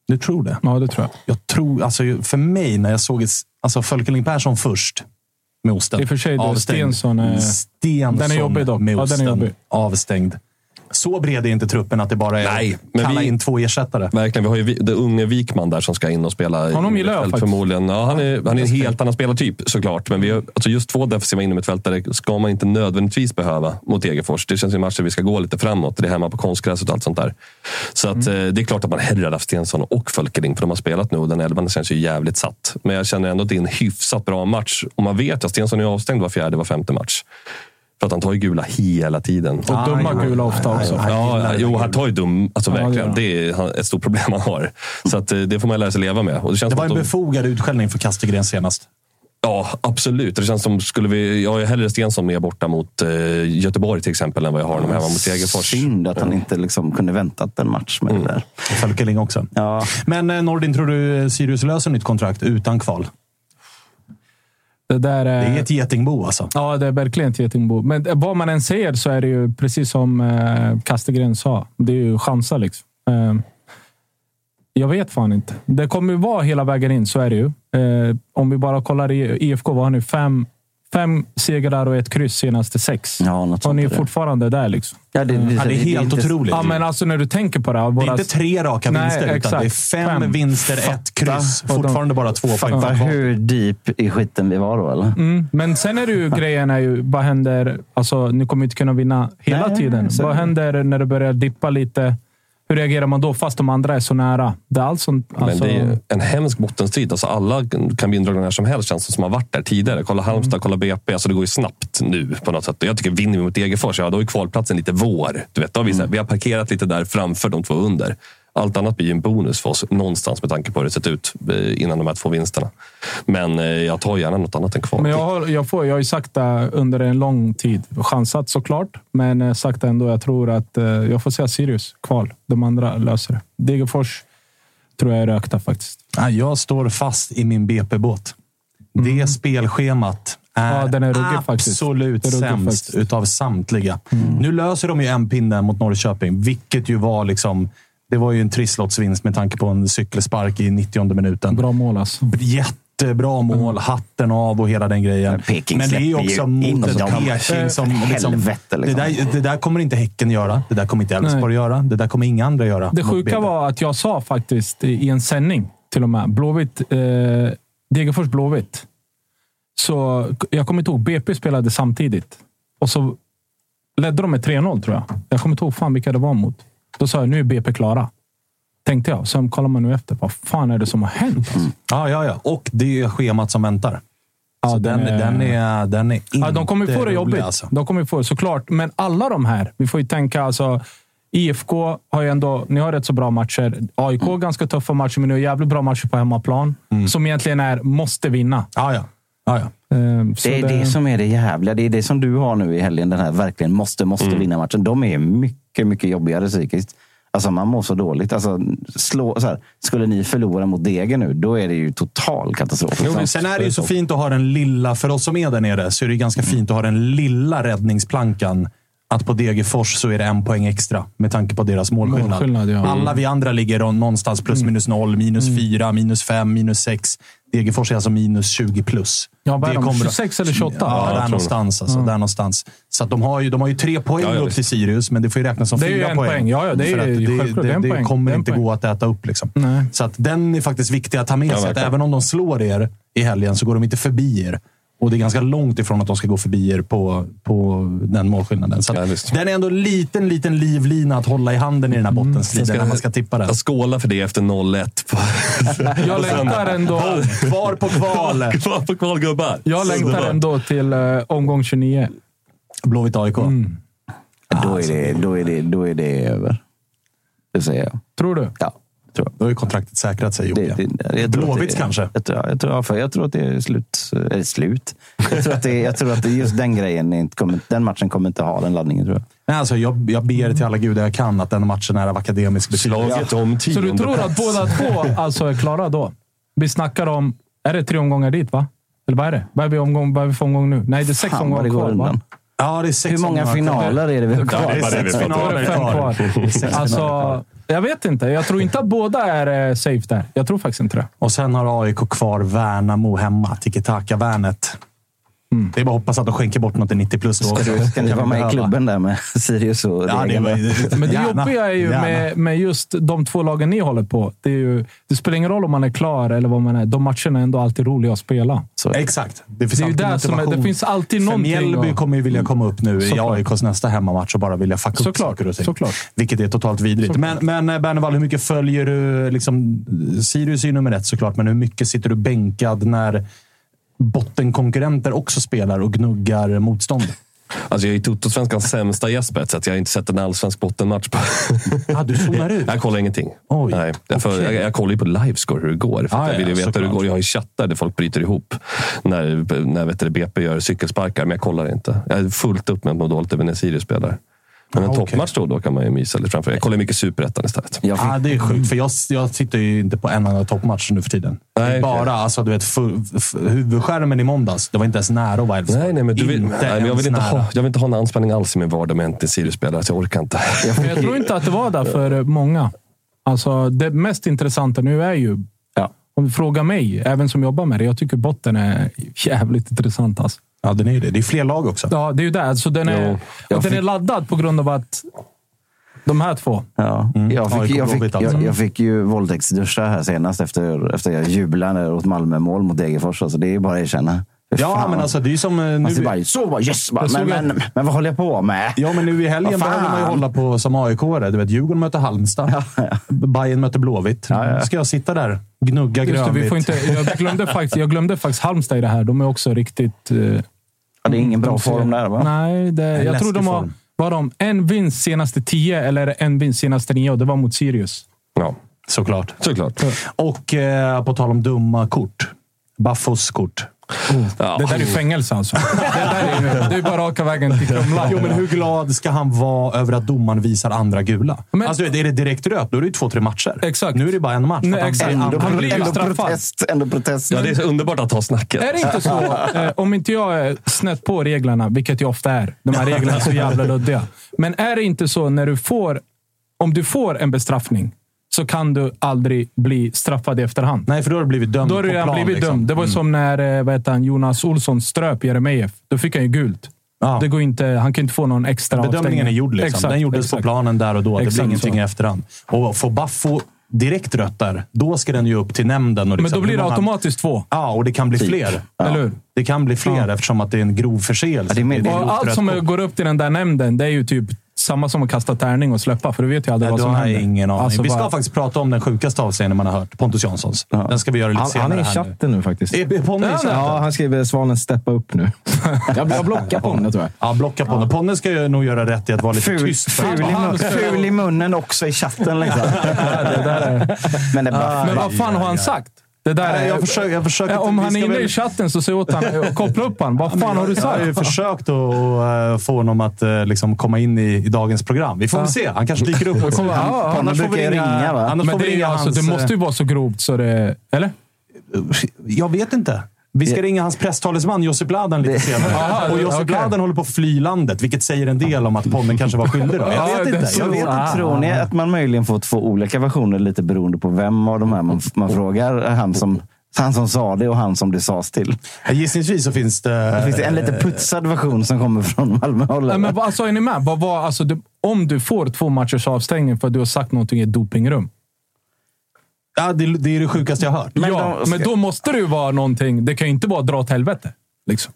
Du tror det? Ja, det tror jag. Jag tror, alltså, för mig, när jag såg alltså, Fölkeling Persson först, med osten. I och för sig, Avstängd. Stensson är... Stensson den är jobbig dock. Med ja, osten. den är jobbig. Avstängd. Så bred är inte truppen att det bara är Nej, men kalla vi- in två ersättare. Verkligen. Vi har ju det unge Wikman där som ska in och spela. Honom gillar jag. Förmodligen. Ja, han, är, han är en helt annan spelartyp såklart. Men vi har, alltså just två defensiva innermittfältare ska man inte nödvändigtvis behöva mot Degerfors. Det känns ju matcher vi ska gå lite framåt. Det är hemma på konstgräset och allt sånt där. Så att, Mm. eh, det är klart att man hellre hade haft Stensson och Fölkering, för de har spelat nu och den elvan känns ju jävligt satt. Men jag känner ändå att det är en hyfsat bra match. Och man vet att Stensson är avstängd var fjärde, var femte match. För att han tar ju gula hela tiden. Och dumma gula ofta också. Ja, jo, han tar ju dum. Alltså Ja, verkligen. Det är ett stort problem han har. Så att, eh, det får man lära sig leva med. Och det känns Det var en de, befogad utskällning för Kastegren senast. Ja, absolut. Det känns som skulle vi... Jag är hellre Stensson med borta mot eh, Göteborg till exempel än vad jag har honom hemma mot Degerfors. Synd att han inte liksom kunde väntat en match med det där. Fölkeling också. Ja. Men eh, Nordin, tror du Sirius löser nytt kontrakt utan kval? Det, där, Det är är ett getingbo alltså. Ja, det är verkligen ett getingbo. Men vad man än säger så är det ju precis som eh, Kastegren sa. Det är ju chanser liksom. Eh, jag vet fan inte. Det kommer ju vara hela vägen in, så är det ju. Eh, om vi bara kollar i IFK, vad har ni? Fem, fem segrar och ett kryss senaste sex. Ja, något och ni är det. fortfarande där liksom. Ja, det, det, Ja, det är helt inte- otroligt. Ja, men alltså när du tänker på det. Det är inte tre raka Nej, vinster, utan det är fem, Fem. vinster, ett kryss. Och de- Fortfarande bara två poäng Fatta kvar. hur deep i skiten vi var då, eller? Mm, men sen är det ju grejen är ju, vad händer? Alltså, ni kommer inte kunna vinna hela Nej, tiden. Vad det. händer när det börjar dippa lite? Hur reagerar man då fast de andra är så nära? Det är allt sånt, alltså, Men det är en hemsk bottenstrid. Alltså alla kan bli indragna när som helst, känns det som har varit där tidigare. Kolla Halmstad, kolla BP. Alltså det går ju snabbt nu på något sätt. Jag tycker vinner vi mot Degerfors, ja då är kvalplatsen lite vår. Du vet, då har vi, så här, vi har parkerat lite där framför de två under. Allt annat blir ju en bonus för oss någonstans med tanke på hur det sett ut eh, innan de här två vinsterna. Men eh, jag tar gärna något annat än kval. Men jag har, jag, får, jag har ju sagt det under en lång tid. Chansat såklart, men eh, sagt ändå. Jag tror att jag får säga Sirius kval. De andra löser det. Degerfors tror jag är rökta faktiskt. Ja, Jag står fast i min BP-båt. Det spelschemat är, Mm. Ja, den är ruggig faktiskt. absolut ruggig sämst faktiskt. Mm. utav samtliga. Nu löser de ju en pinne mot Norrköping, vilket ju var liksom... Det var ju en trisslottsvinst med tanke på en cykelspark i 90 minuten. Bra mål alltså. Jättebra mål, hatten av och hela den grejen. Men Peking Men det är också mot ett. Peking som... Liksom, helvete, liksom. det, där, det där kommer inte Häcken göra. Det där kommer inte Elfsborg göra. Det där kommer inga andra göra. Det sjuka var att jag sa faktiskt i i en sändning till och med. Blåvitt, eh, Degerfors Blåvitt. Så jag kommer inte ihåg. BP spelade samtidigt. Och så ledde de med 3-0 tror jag. Jag kommer inte ihåg fan vilka det var mot. Då sa jag, nu är BP klara. Tänkte jag. Sen kollar man nu efter. Vad fan är det som har hänt? Alltså? Ja, ja, ja. Och det är schemat som väntar. Ja, Så den, den, är, den är inte Ja, de kommer få det rolig, jobbigt. Alltså. De kommer få det, såklart. Men alla de här, vi får ju tänka alltså. IFK har ju ändå, ni har rätt så bra matcher. AIK Mm. ganska tuffa matcher, men ni har jävligt bra matcher på hemmaplan. Som egentligen är måste vinna. Ja, ja. ja, ja. Ehm, Det är det som är det jävliga. Det är det som du har nu i helgen. Den här verkligen måste, måste Mm. vinna matchen. De är mycket, mycket jobbigare psykiskt. Alltså man mår så dåligt. Alltså, slå, så här, skulle ni förlora mot Degen nu, då är det ju total katastrof. Jo, men sen är det ju så fint att ha den lilla, för oss som är där nere, så är det ganska fint att ha den lilla räddningsplankan. Att på Degerfors så är det en poäng extra med tanke på deras målskillnad. Målskillnad, ja. Alla vi andra ligger någonstans plus minus noll, minus fyra, minus fem, minus sex. Degerfors är alltså minus 20 plus. Ja, vad är Det de? kommer- 26 eller 28? Ja, jag där tror någonstans. Alltså, där någonstans. Så att de, har ju, de har ju tre poäng Ja, ja, upp till Sirius, men det får ju räknas som Det fyra poäng. poäng. Ja, ja, det är. Det det, det, kommer Det en inte poäng. gå att äta upp. Liksom. Så att den är faktiskt viktig att ta med Ja, sig. Även om de slår er i helgen så går de inte förbi er. Och det är ganska långt ifrån att de ska gå förbi er på, på den målskillnaden. Så Ja, den är ändå en liten, liten livlina att hålla i handen i den här bottenstriden när man ska tippa den. Jag skålar för det efter 0-1. Jag längtar ändå, Kvar på kval! Kvar på kval gubbar. jag längtar ändå till uh, omgång 29. Blåvitt AIK. Då, är det, då, är det, då är det över. Det säger jag. Tror du? Ja, tror jag. Då har ju kontraktet säkrat sig, Jocke. Det, det, jag tror att Blåvitt det- kanske? Jag tror, jag, tror, ja, för jag tror att det är slut. Eller slut. Jag tror att, det, jag tror att det, just den grejen, är inte kommer, den matchen kommer inte ha den laddningen tror jag. Nej, alltså, jag, jag ber till alla gudar jag kan att den matchen är av akademisk betydelse. Slaget om Så du tror att plats. båda två alltså är klara då? Vi snackar om... Är det tre omgångar dit, va? Eller vad är det? Vad är vi, omgång, vad är vi för omgång nu? Nej, det är sex Fan omgångar det kvar, undan. va? Ja, det är sex Hur många finaler är det vi har Ja, kvar? det är det är sex är finaler det kvar. Det är Alltså, kvar jag vet inte. Jag tror inte att båda är eh, safe där. Jag tror faktiskt inte det. Och sen har AIK kvar Värnamo hemma. Tiki-taka-värnet. Det är bara att hoppas att de skänker bort något till 90 plus. Då Ska, du, ska Kan vara med i klubben där med Sirius och Ja, det var, Men det gärna, jobbiga är ju med, med just de två lagen ni håller på. Det, är ju, det spelar ingen roll om man är klar eller vad man är. De matcherna är ändå alltid roliga att spela. Så. Exakt. Det finns Det är ju alltid där som är- motivation. det finns alltid För Mjällby att- kommer ju vilja komma upp nu i Såklart. AIKs nästa hemmamatch och bara vilja fucka upp Såklart, saker och ting. såklart. Vilket är totalt vidrigt. Men, men eh, Bernevall, hur mycket följer du? Liksom, Sirius är ju nummer ett såklart, men hur mycket sitter du bänkad när bottenkonkurrenter också spelar och gnuggar motstånd? Alltså jag är Toto-svenskans sämsta ett sätt. Jag har inte sett en allsvensk bottenmatch. På. Ja, du zonar ut. Jag kollar ingenting. Oj, Nej, därför, okej. jag, jag kollar ju på livescore hur det går. För Ah, jag ja, vill ju veta hur det går. Jag har ju chattar där folk bryter ihop när, när vet du, BP gör cykelsparkar, men jag kollar inte. Jag är fullt upp med att må dåligt över när Sirius spelar. Men en Ah, okej. toppmatch då, då kan man ju mysa lite framför. Jag kollar mycket Superettan istället. Ja, det är sjukt, för jag, jag sitter ju inte på en enda toppmatch nu för tiden. det Nej, är bara okej. alltså, du vet, huvudskärmen i måndags. Det var inte ens nära att vara. Nej, nej, men du vill, Inte nej, men jag, vill inte nära. ha, jag vill inte ha en anspänning alls i min vardag med inte Sirius spelar, så jag orkar inte. Men jag tror inte att det var där för många. Alltså, det mest intressanta nu är ju, Ja. om du frågar mig, även som jobbar med det, jag tycker botten är jävligt intressant. Alltså. Ja, den är ju det. Det är fler lag också. Ja, det är ju det. Alltså, den, är, Jo, den fick- är laddad på grund av att de här två. ja. Mm. jag, fick, jag, fick, jag, jag fick ju våldtäktsduscha här senast efter, efter jag jublade åt Malmö-mål mot Degerfors. Alltså, det är ju bara att erkänna. Ja, fan. men alltså det är som eh, nu. ser bara, så bara, yes! Bara, men, men, men vad håller jag på med? Ja, men nu i helgen behöver man ju hålla på som aik -are. Du vet, Djurgården möter Halmstad. Bayern möter Blåvitt. Ja, ja. Ska jag sitta där gnugga grönvitt. vi får inte, jag, glömde faktiskt, jag glömde faktiskt Halmstad i det här. De är också riktigt... eh, Ja, det är ingen bra form där va? Nej, det, jag tror de har... Var de en vinst senaste tio eller en vinst senaste nio och det var mot Sirius. Ja, Såklart. såklart. Och eh, på tal om dumma kort. Baffos kort. Ja. Det där är fängelse alltså. Det, där är, det är bara raka vägen till Kumla. Jo, men hur glad ska han vara över att domaren visar andra gula? Men- alltså, är det direkt rött, då är det ju två, tre matcher. Exakt. Nu är det bara en match. Nej, exakt. Ändå, Han blir ändå straffad. protest. Ändå protest. Ja, det är så underbart att ha snacket. Är det inte så, eh, om inte jag är snett på reglerna, vilket jag ofta är. De här reglerna är så jävla luddiga. Men är det inte så när du får, om du får en bestraffning, så kan du aldrig bli straffad i efterhand. Nej, för då har du blivit dömd Då har du redan blivit liksom. dömd. Det var som när eh, vad heter han, Jonas Olsson ströp Jeremejeff. Då fick han ju gult. Ja. Det går inte, han kan inte få någon extra Bedömningen avstängning. är gjord. Liksom. Exakt, Den gjordes exakt. på planen där och då. Det blir Exakt ingenting så. i efterhand. Och får Baffo direkt rött där, då ska den ju upp till nämnden. Och Men liksom, då blir hur det många- automatiskt två. Ja, och det kan bli Typ. fler. Eller hur? Det kan bli fler Ja. eftersom att det är en grov förseelse. Ja, det är med- är Och grovt allt som går upp till den där nämnden, det är ju typ samma som att kasta tärning och släppa. För du vet ju aldrig Nej, vad som händer. ingen aning. Alltså, vi ska bara- faktiskt prata om den sjukaste avseenden man har hört. Pontus Janssons. Den ska vi göra lite Han, senare. han är i här nu. chatten nu faktiskt. Är är Ponne i chatten? Ja, han skriver Svanen steppa upp nu. jag, jag blockar Ponne tror jag. Ja, blocka Ponne. Ponne ska ju nog göra rätt i att vara lite Ful, tyst. för- ful, i mun, ful i munnen också i chatten. Liksom. det där är... Men det är bara, Men vad fan har han sagt? Det där Nej, jag försöker, jag försöker Ja, om han är inne väl- i chatten så säg åt han koppla upp han. Vad fan har du Jag har ju sagt? försökt att eh, få honom att eh, liksom komma in i, i dagens program. Vi får väl se. Han kanske dyker upp. kommer- ja, ja. Annars får vi ringa, va? Annars Men får det, ringa alltså, hans, det måste ju vara så grovt så det... Eller? eh, Jag vet inte. Vi ska ringa hans presstalesman Josip Ladan lite senare. Aha, och Josip okej. Ladan håller på att fly landet, vilket säger en del om att Ponne kanske var skyldig. Då. Jag Ja, vet inte. Jag vet inte. Ah. Tror ni att man möjligen får två olika versioner lite beroende på vem av de här man, man frågar? Han som, han som sa det och han som det sades till. Gissningsvis så finns det... Finns det en lite putsad version som kommer från Malmöhåll? Nej, eller? men vad- alltså, är ni med? Vad, alltså, om du får två matchers avstängning för att du har sagt någonting i ett dopingrum. Ja, det, det är det sjukaste jag har hört. Men ja, de- men då måste det ju vara någonting. Det kan ju inte vara dra åt helvete. Liksom.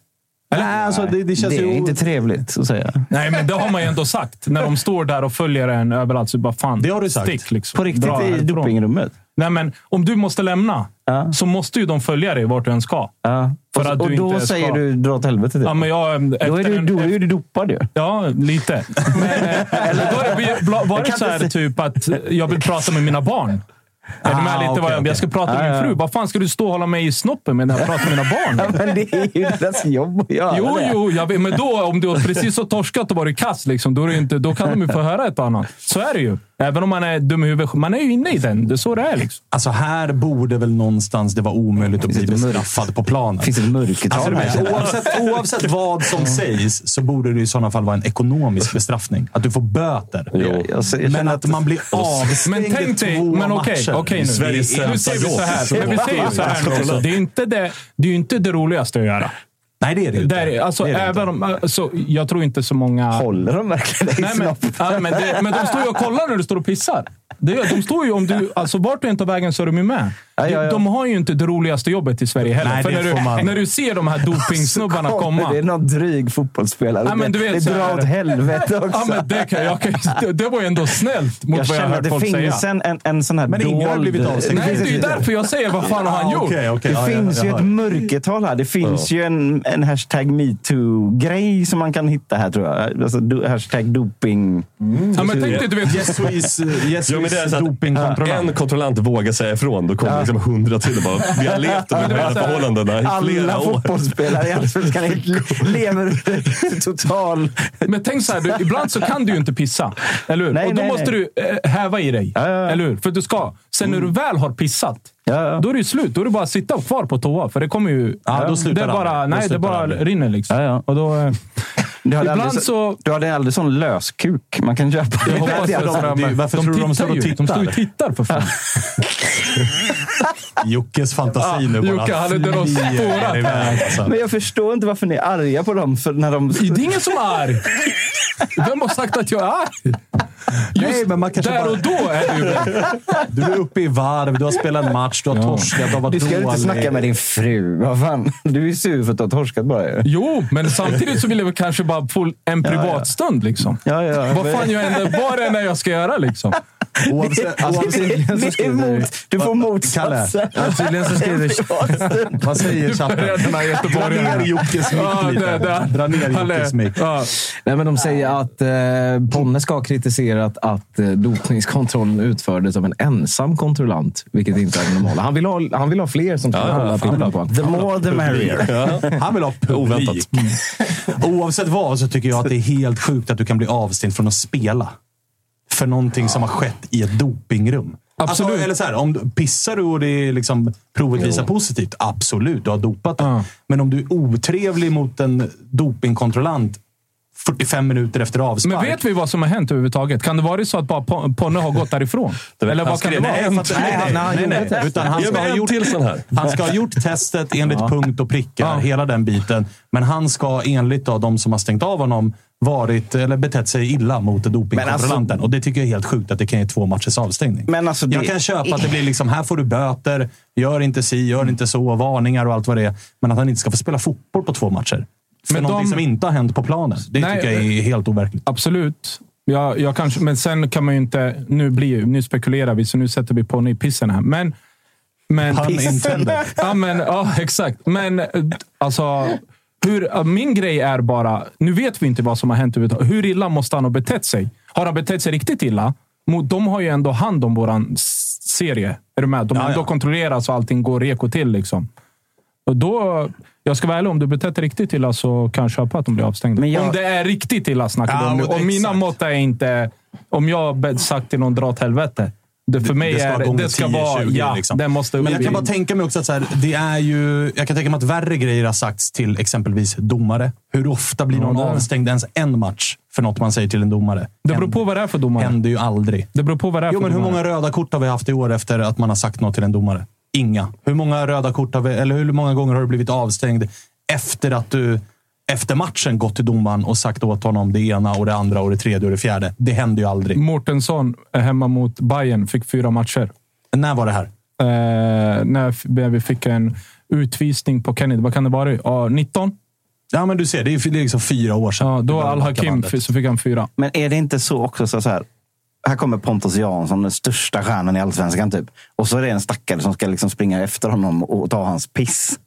Nej, alltså, det, det känns det är ju... inte trevligt att säga. Nej, men det har man ju ändå sagt. När de står där och följer en överallt så bara fan, Det har du sagt. stick. Liksom. På riktigt Dra i härifrån. dopingrummet? Nej, men om du måste lämna Ja. så måste ju de följa dig vart du än ska. Ja. För och att och du då inte säger ska- du dra åt helvete. Typ. Ja, men jag, då, är du, en- då är du dopad ju. Ja, lite. Men, eller då har det bla- varit så här typ att jag vill prata med mina barn. Är du med Ah, lite vad jag, okej. jag ska prata med min fru. Vad fan ska du stå och hålla mig i snoppen med när jag pratar med mina barn? men det är ju deras jobb att göra Jo, det. jo, jag vet, men då, om du har precis så torskat och varit kass, liksom, då, är inte, då kan de ju få höra ett annat. Så är det ju. Även om man är dum i huvudet. Man är ju inne i den. Det är så det är. Liksom. Alltså här borde väl någonstans det vara omöjligt att bli bestraffad på planen. Finns det ett mörkertal Alltså, oavsett, oavsett vad som sägs så borde det i sådana fall vara en ekonomisk bestraffning. Att du får böter. Jag- jag- jag känner men att att- man blir avstängd Men tänk dig... två Men okej, matcher. okej nu. Sveriges sämsta vi så här. Vi ju så här. Det är ju inte det, det, är ju inte det roligaste att göra. Nej, det är det ju inte. Där, är- alltså, Det är det även om, alltså, jag tror inte så många... Håller de verkligen dig men, ja, men, det, men de står ju och kollar när du står och pissar. Det, gör- de står ju om du, alltså vart du än tar vägen så är de ju med. Ja, ja, ja. De har ju inte det roligaste jobbet i Sverige heller. Nej, För det när, du, man- när du ser de här dopingsnubbarna komma. Det är någon dryg fotbollsspelare. Ja, men du vet, det drar här- åt helvete också. Ja, men det, kan, jag kan, det, det var ju ändå snällt mot jag vad jag har känner att hört det folk finns säga. en, en, en sån här Men ingen har dold- blivit avstängd. Nej, det är ju därför jag säger vad fan har han gjort? Det finns jag- ju jag ett mörkertal här. Det finns ju en, en hashtag metoo-grej som man kan hitta här, tror jag. Alltså, do, hashtag doping. Ja, men tänk dig, du vet, Yes Swiss, yes Jo, men det är Swiss så att dopingkontrollant. En kontrollant vågar säga ifrån, då kommer liksom hundra till och bara “Vi har levt under de här förhållandena i flera Alla år”. fotbollsspelare i Allsvenskan lever under total... Men tänk så här, du, ibland så kan du ju inte pissa. Eller hur? Nej, och då nej, måste nej. du eh, häva i dig. Ja, ja, ja. Eller hur? För du ska. Sen när du väl har pissat, Ja, ja. då är det ju slut. Då är det bara att sitta kvar på toa. För det kommer ju... Ja, då slutar det bara, aldrig. Nej, det bara aldrig. rinner liksom. Ja, ja. Och då, eh, Du hade, Ibland aldrig, så- du hade aldrig sån löskuk man kan köpa. jag hoppas Ja, det. de- men varför tror du de står och ju. De står och tittar? tittar för fan. Jockes fantasi nu bara Jocke, han är den iväg, alltså. Men jag förstår inte varför ni är arga på dem. För när de... Det är ingen som är arg. Vem har sagt att jag är arg? Just Nej, men man kanske där bara- och då är väl. Du är uppe i varv, du har spelat en match, du har torskat, du har varit Du ska ju inte dålig. snacka med din fru. Vad fan? Du är sur för att du har torskat bara ju. Jo, men samtidigt så vill jag kanske bara få en privatstund. Liksom. Ja, ja. Vad fan jag än, vad det än jag ska göra. Liksom. Oavsett, Alltså, tydligen så skriver... Du får motsatsen. Ja, tydligen så skriver... vad säger chatten? Dra ner Jockes mick lite. Dra ner Jockes mick. Ja. Nej, men de säger att eh, Ponne ska ha kritiserat att eh, dopningskontrollen utfördes av en ensam kontrollant, vilket inte är det normala. Han vill ha, han vill ha fler som Ja, hålla pippla på honom. The more the merrier. Han vill ha publik. Oavsett vad så tycker jag att det är helt sjukt att du kan bli avstängd från att spela. För någonting som har skett i ett dopingrum. Absolut. Alltså, eller så här, om du, pissar du och det är liksom, provet visar positivt, absolut, du har dopat dig. Ja. Men om du är otrevlig mot en dopingkontrollant 45 minuter efter avspark. Men vet vi vad som har hänt överhuvudtaget? Kan det vara så att bara Pon- Ponne har gått därifrån? Det Eller han vad kan det vara? nej, Nej, för att- nej, nej, nej, nej, nej. Utan han ska, ha gjort, till sån här. han ska ha gjort testet enligt punkt och prickar, Ja. hela den biten. Men han ska enligt då, de som har stängt av honom varit, eller betett sig illa mot dopingkontrollanten. och det tycker jag är helt sjukt att det kan ge två matchers avstängning. Men alltså det- Jag kan köpa att det blir liksom, här får du böter, gör inte si, gör inte så, varningar och allt vad det är. Men att han inte ska få spela fotboll på två matcher. För Men någonting de- som inte har hänt på planen. Det Nej, tycker jag är helt overkligt. Absolut. Ja, jag kanske, men sen kan man ju inte... Nu, blir, nu spekulerar vi, så nu sätter vi Ponne i pissen här. Men... men Pun intended. ja, men, ja, exakt. Men eh, alltså... Hur, min grej är bara... Nu vet vi inte vad som har hänt. Hur illa måste han ha betett sig? Har han betett sig riktigt illa? De har ju ändå hand om våran serie. Är du med? De Ja, ändå ja. kontrollerar så allting går reko till. Liksom. Och då, jag ska vara ärlig, om du betett dig riktigt illa så kan jag köpa att de blir avstängda. Jag- Om det är riktigt illa snackar Ja, om nu. och Och mina mått är inte... Om jag sagt till någon dra åt helvete. Det för mig det ska är det ska 10, vara... 20 ja, liksom. det måste Men jag kan bara tänka mig också att så här, det är ju... Jag kan tänka mig att värre grejer har sagts till exempelvis domare. Hur ofta blir någon det det. avstängd ens en match för något man säger till en domare? Det beror på vad det är för domare. händer ju aldrig. Det beror på vad det är Jo, för men hur domare. många röda kort har vi haft i år efter att man har sagt något till en domare? Inga. Hur många röda kort har vi, eller hur många gånger har du blivit avstängd efter att du efter matchen gått till domaren och sagt åt honom det ena och det andra och det tredje och det fjärde? Det händer ju aldrig. Mårtensson är hemma mot Bayern fick fyra matcher. När var det här? Eh, när vi fick en utvisning på Kennedy. Vad kan det vara? Ja, 19? Ja, men du ser, det är, liksom fyra år sedan. Ja, då var Al-Hakim så fick han fyra. Men är det inte så också så så här? Här kommer Pontus Jansson, den största stjärnan i allsvenskan. Typ. Och så är det en stackare som ska liksom springa efter honom och ta hans piss.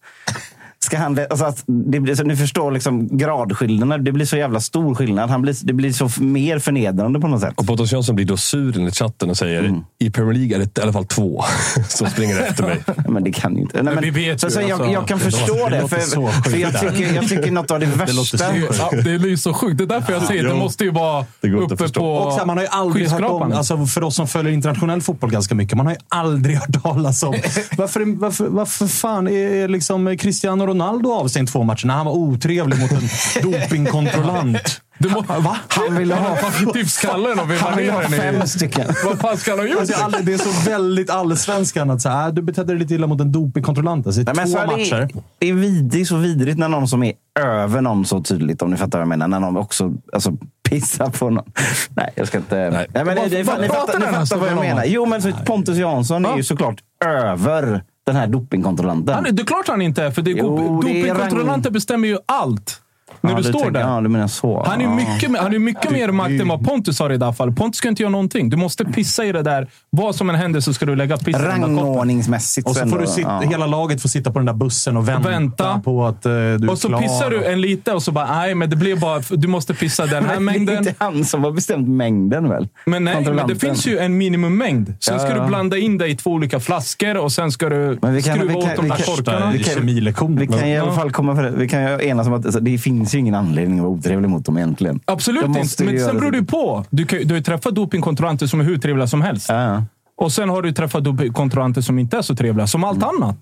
Ska han, alltså att det blir, så ni förstår liksom gradskillnaden. Det blir så jävla stor skillnad. Han blir, det blir så mer förnedrande på något sätt. Och Pontus Jansson blir då sur i chatten och säger i Premier League är det i alla fall två som springer efter mig. Men det kan ju inte. Nej, Men vi vet så, ju, så jag, alltså, jag kan det förstå det det. För, för jag, tycker, jag tycker något av det värsta... sjukt. Ja, det är ju så sjukt. Det är därför jag säger det Jo. måste ju vara Det går inte att uppe på Och så här, man har ju aldrig hört om, alltså för oss som följer internationell fotboll ganska mycket, man har ju aldrig hört talas om... Varför, varför, varför fan är, är liksom Cristiano Ronaldo avstängd två matcher när han var otrevlig mot en dopingkontrollant? Du må, Va? Han ville ha typ skallen och Han vill ha i- fem stycken. Vad fan ska han ha gjort? Alltså, all- det är så väldigt allsvenskan att så här, du betedde dig lite illa mot en dopingkontrollant. Alltså, det är Nej, två matcher. det, är vid, det är så vidrigt när någon som är över någon så tydligt, om ni fattar vad jag menar. När någon också alltså, pissar på någon. Nej, jag ska inte... Nej. men Vad- det, vad ni fattar, ni fattar vad jag menar. Jo, men så Pontus Jansson är ju såklart över den här dopingkontrollanten. Han det är klart han inte är, för det är, Jo, dopingkontrollanter bestämmer ju allt. När Ja, du du står tänker- där. Ja, du menar så. Han är mycket, han är mycket mer makt än vad Pontus har i det här fallet. Pontus ska inte göra någonting. Du måste pissa i det där. Vad som än händer så ska du lägga piss i den där koppen. Rangordningsmässigt. Och så får du sitta, ja. hela laget får sitta på den där bussen och vänta, Vänta. på att eh, du är Och så klar. pissar du en lite och så bara, nej, men det blir bara, du måste pissa den här Men det är mängden. inte han som har bestämt mängden väl? Men nej, men det finns ju en minimummängd. Sen ska Ja, du blanda in det i två olika flaskor och sen ska du Men vi kan- skruva vi kan- åt de vi där kan- korkarna. Det är kemilektion. Vi kan i alla fall komma för, vi kan enas om att alltså, det finns ju ingen anledning att vara otrevlig mot dem egentligen. Absolut De inte, men sen beror det ju på. Du, kan, du har ju träffat dopingkontrollanter som är hur trevliga som helst. Ja. Och sen har du träffat dopingkontrollanter som inte är så trevliga, som allt annat.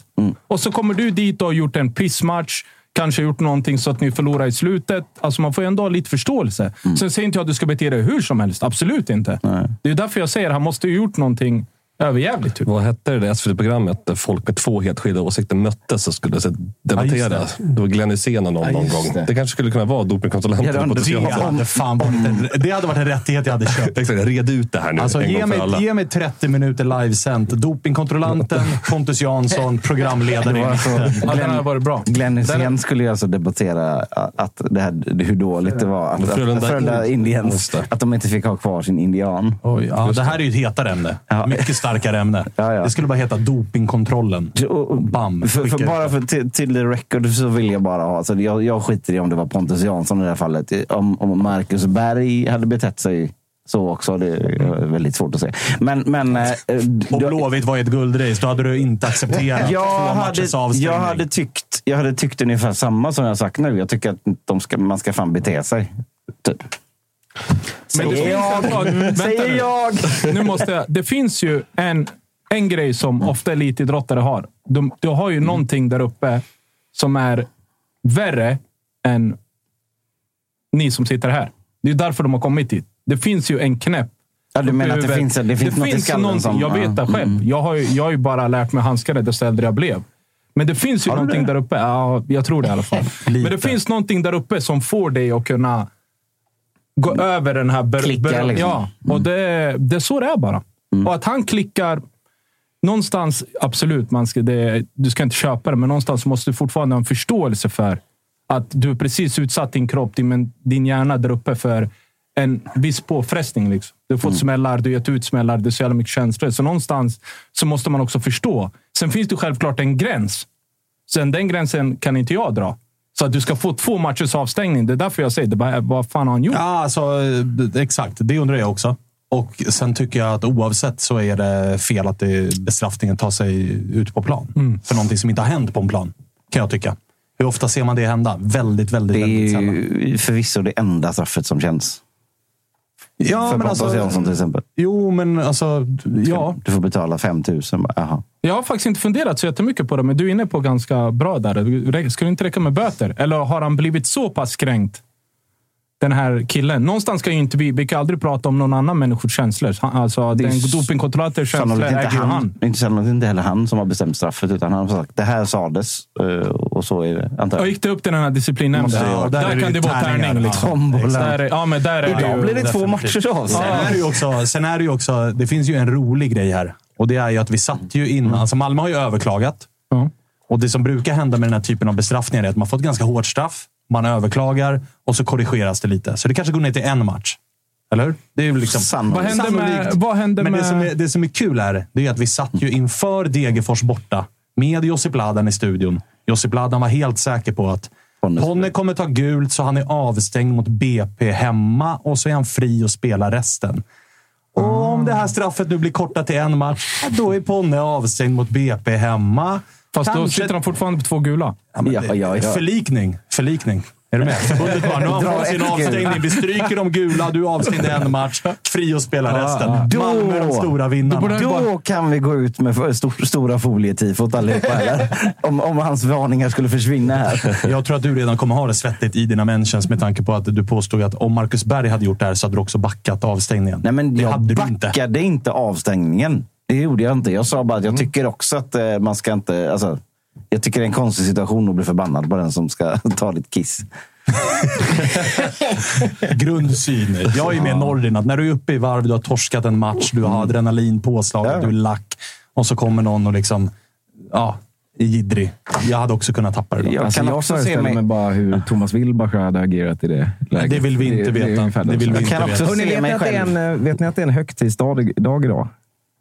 Och så kommer du dit och har gjort en pissmatch. Kanske gjort någonting så att ni förlorar i slutet. Alltså man får ju ändå ha lite förståelse. Sen säger inte jag att du ska bete dig hur som helst. Absolut inte. Det är därför jag säger att han måste ha gjort någonting överjävligt. Typ. Vad hette det där SVT-programmet där folk med två helt skilda åsikter möttes och skulle så, debattera? Ja, det. just var Glenn Hysén och någon, Ja, någon gång. det. Det. kanske skulle kunna vara dopingkontrollanten. Ja, på det- Det hade, fan varit en, det hade varit en rättighet jag hade köpt. Exakt, red ut det här nu Alltså, en ge, gång för alla. mig, ge mig 30 minuter livesänt. Dopingkontrollanten, Pontus Jansson, programledare. Det var så- Ja, den har varit bra. Glenn Hysén skulle ju alltså debattera att det här, hur dåligt det var att, Frölunda- Indians, det. att de inte fick ha kvar sin indian. Oj, ja, det här är ju ett hetare ämne. Ja. Mycket starkare ämne. Ja, ja. Det skulle bara heta dopingkontrollen. Bam. För, för bara för, till, till the record så vill jag bara ha... Alltså jag, jag skiter i om det var Pontus Jansson i det här fallet. Om, om Marcus Berg hade betett sig så också. Det är väldigt svårt att säga. Men... men eh, Om Blåvitt var i ett guldrace, då hade du inte accepterat jag två hade, matchers avstängning. jag, hade tyckt, jag hade tyckt ungefär samma som jag sagt nu. Jag tycker att ska, man ska fan bete sig. Typ. Men det finns en jag. sak- vänta Säger nu. jag. Nu måste jag. Det finns ju en, en grej som ofta elitidrottare har. De, de har ju någonting där uppe som är värre än ni som sitter här. Det är därför de har kommit hit. Det finns ju en knäpp. Ja, du menar att det finns, det finns något i skallen som... Jag vet det själv. Jag har, ju, jag har ju bara lärt mig handskar desto äldre jag blev. Men det finns ju Har du någonting det? där uppe. Ja, jag tror det i alla fall. Men det finns någonting där uppe som får dig att kunna gå över den här... ber- Klicka, ber- liksom. Ja, och det, det är så det är bara. Och att han klickar... Någonstans, absolut, man ska, det, du ska inte köpa det, men någonstans måste du fortfarande ha en förståelse för att du precis utsatt din kropp, din, din hjärna där uppe för en viss påfrestning. Liksom. Du har fått smällar, du har gett ut smällar, det är så jävla mycket känslor. Så någonstans så måste man också förstå. Sen finns det självklart en gräns. Sen den gränsen kan inte jag dra. Så att du ska få två matchers avstängning. Det är därför jag säger det. Bara, vad fan har han gjort? Ja, alltså, exakt. Det undrar jag också. Och Sen tycker jag att oavsett så är det fel att det, bestraffningen tar sig ut på plan. Mm. För någonting som inte har hänt på en plan, kan jag tycka. Hur ofta ser man det hända? Väldigt, väldigt, Det väldigt är sällan. ju förvisso det enda straffet som känns. Ja, för men alltså, Jansson till exempel. Jo, men alltså... Ja. Du får betala 5 000. Bara, Jaha. Jag har faktiskt inte funderat så jättemycket på det, men du är inne på ganska bra där. Ska det inte räcka med böter? Eller har han blivit så pass kränkt? Den här killen. Någonstans ska ju inte vi... Vi kan aldrig prata om någon annan människors känslor. Han- Alltså, Det är den s- dopingkontrollanters känslor Sannolikt inte, äger han, han. inte sannolikt inte heller han som har bestämt straffet, utan han har sagt det här sades eh, och så är det. Jag. gick det upp till den här disciplinnämnden? Ja, där, där kan det vara tärning. Liksom. Tombola. Där är, ja, men där är Idag ju... blir det två definitivt. matchers avstängning. Sen är, det ju också, sen är det ju också... Det finns ju en rolig grej här. Och det är ju att vi satt ju innan... Alltså Malmö har ju överklagat. Ja. Och det som brukar hända med den här typen av bestraffningar är att man får ett ganska hårt straff. Man överklagar och så korrigeras det lite. Så det kanske går ner till en match. Eller? Det är liksom... Sannolikt. Vad händer med... Vad händer Men med... det som, är, det som är kul här, det är att vi satt ju inför Degerfors borta med Josip Ladan i studion. Josip Ladan var helt säker på att Ponne- kommer ta gult, så han är avstängd mot BP hemma och så är han fri att spela resten. Och om det här straffet nu blir kortat till en match, då är Ponne avstängd mot BP hemma. Fast då Kanske- sitter han fortfarande på två gula. Ja, men Ja, ja, ja. Förlikning. Förlikning. Är du med? Förbundet bara, nu har han fått sin avstängning. Vi stryker de gula, du avstängde en match. Fri att spela resten. Då- Malmö är de stora vinnarna. Då kan vi gå ut med för- stor, stora folietifot allihopa. Eller? Om, om hans varningar skulle försvinna här. Jag tror att du redan kommer ha det svettigt i dina mentions med tanke på att du påstod att om Marcus Berg hade gjort det här så hade du också backat avstängningen. Nej, men det jag hade du inte. backade inte avstängningen. Det gjorde jag inte. Jag sa bara att jag tycker också att eh, man ska inte... Alltså, jag tycker det är en konstig situation att bli förbannad på den som ska ta ditt kiss. Grundsyn. Jag är med Nordin. Att när du är uppe i varv, du har torskat en match, du har adrenalin påslaget, du är lack och så kommer någon och liksom... Ja, jiddrig. Jag hade också kunnat tappa det då. Jag Alltså, kan jag också se mig- mig bara hur Thomas Wilbach hade agerat i det läget. Det vill vi inte Det- det veta. ungefär Det vill vi inte kan också veta. Hörrni, se vet, ni mig att det är själv. en, eh, vet ni att det är en högtidsdag dag idag?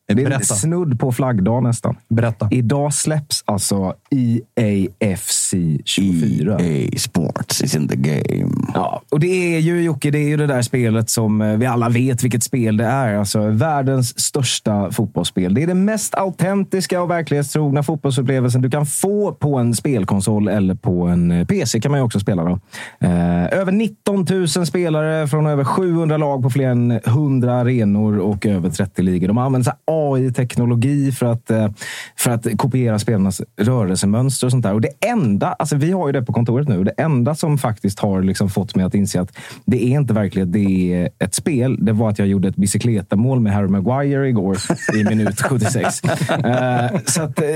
Det är Berätta. snudd på flaggdag nästan. Berätta. Idag släpps alltså EAFC 24. EA Sports is in the game. Ja, och det är ju Jocke, det är ju det där spelet som eh, vi alla vet vilket spel det är. Alltså världens största fotbollsspel. Det är den mest autentiska och verklighetstrogna fotbollsupplevelsen du kan få på en spelkonsol eller på en eh, PC kan man ju också spela. Då. Eh, över 19 000 spelare från över 700 lag på fler än 100 arenor och över 30 ligor. De använder AI-teknologi för att, eh, för att kopiera spelarnas rörelsemönster och sånt där. Och det enda, alltså vi har ju det på kontoret nu, det enda som faktiskt har liksom fått mig att inse att det är inte verklighet, det är ett spel. Det var att jag gjorde ett bicykletamål med Harry Maguire igår i minut 76. Eh, så att, eh,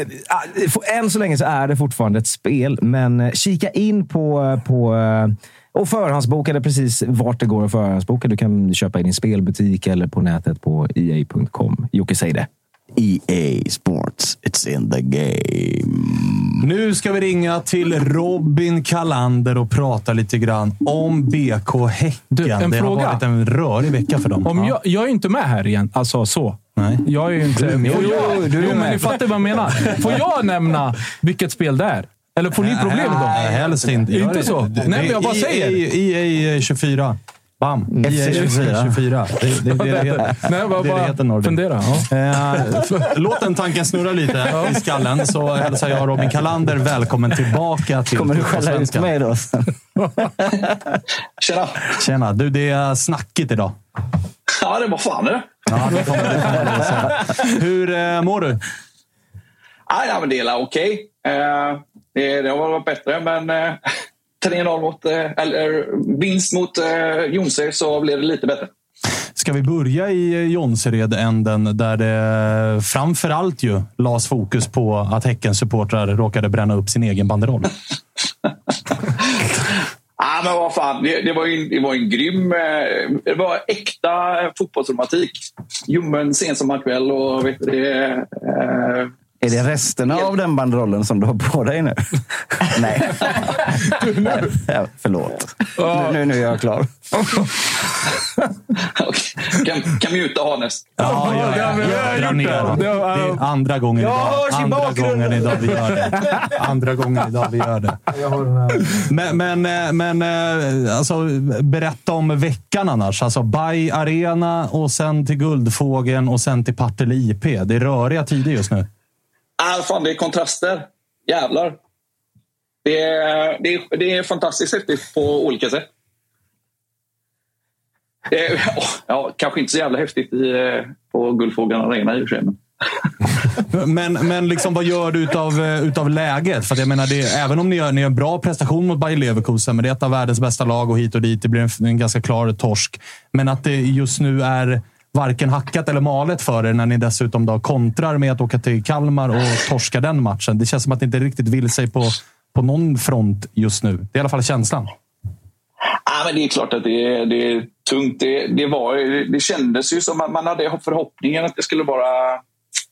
för- än så länge så är det fortfarande ett spel, men kika in på, på och förhandsbokade precis vart det går att förhandsboka. Du kan köpa i din spelbutik eller på nätet på ea.com. Jocke, säg det. EA Sports, it's in the game. Nu ska vi ringa till Robin Kalander och prata lite grann om BK Häcken. Du, en det fråga. har varit en rörig vecka för dem. Om Ja. jag, jag är inte med här igen. Alltså så. Nej. Jag är ju inte... Du är med. Får Jo, jag, du är jo, men ni fattar vad jag menar. Får jag nämna vilket spel det är? Eller får ni problem då? Nej, helst inte. Inte så? Det- Nej, men jag bara säger. EA 24. Bam. FC EA 24. Det, det, det, det, det, heter. Nej, jag bara, det, det heter Nordin. fundera. Ja. Eh, låt den tanken snurra lite i skallen så hälsar jag Robin Kalander välkommen tillbaka till Kommer du skälla ut mig då? Tjena! Tjena! Du, det är snackigt idag. Ja, det var fan det. Ja, det man, det säga. Hur eh, mår du? Ja, ja, men det är okej. Eh, det, det har varit bättre, men eh, 3-0 mot, eh, eller vinst mot eh, Jonse så blev det lite bättre. Ska vi börja i Jonsered-änden där det framför allt ju lades fokus på att Häckens supportrar råkade bränna upp sin egen banderoll? Ah, men vad fan, det, det, var ju, det var en grym... Eh, det var äkta eh, fotbollsromantik. Ljummen sent som kväll och vet du, det... Eh, Är det resterna av den banderollen som du har på dig nu? Nej. ja, förlåt. Nu, nu, nu är jag klar. okej. kan, kan muta Hannes. Ja, ja, ja, vi har Dra gjort ner det. dem. Det är andra gången Jag idag. Andra gången idag vi gör det. Andra gången idag vi gör det. Men, men, eh, men eh, alltså, berätta om veckan annars. Alltså, Bay Arena och sen till Guldfågeln och sen till Partille IP. Det är röriga tider just nu. Ah, fan, det är kontraster. Jävlar. Det är, det är, det är fantastiskt häftigt på olika sätt. Det är, ja, kanske inte så jävla häftigt i, eh, på Guldfågeln Arena i och för sig. Men. Men, men liksom, vad gör du utav, eh, utav läget? För att jag menar, det, även om ni gör, ni gör en bra prestation mot Bayer Leverkusen, men det är ett av världens bästa lag och hit och dit. Det blir en, en ganska klar torsk. Men att det just nu är varken hackat eller malet för er när ni dessutom då kontrar med att åka till Kalmar och torska den matchen. Det känns som att ni inte riktigt vill sig på, på någon front just nu. Det är i alla fall känslan. Ah, men det är klart att det är, det är tungt. Det, det, var, det kändes ju som att man hade förhoppningen att det skulle vara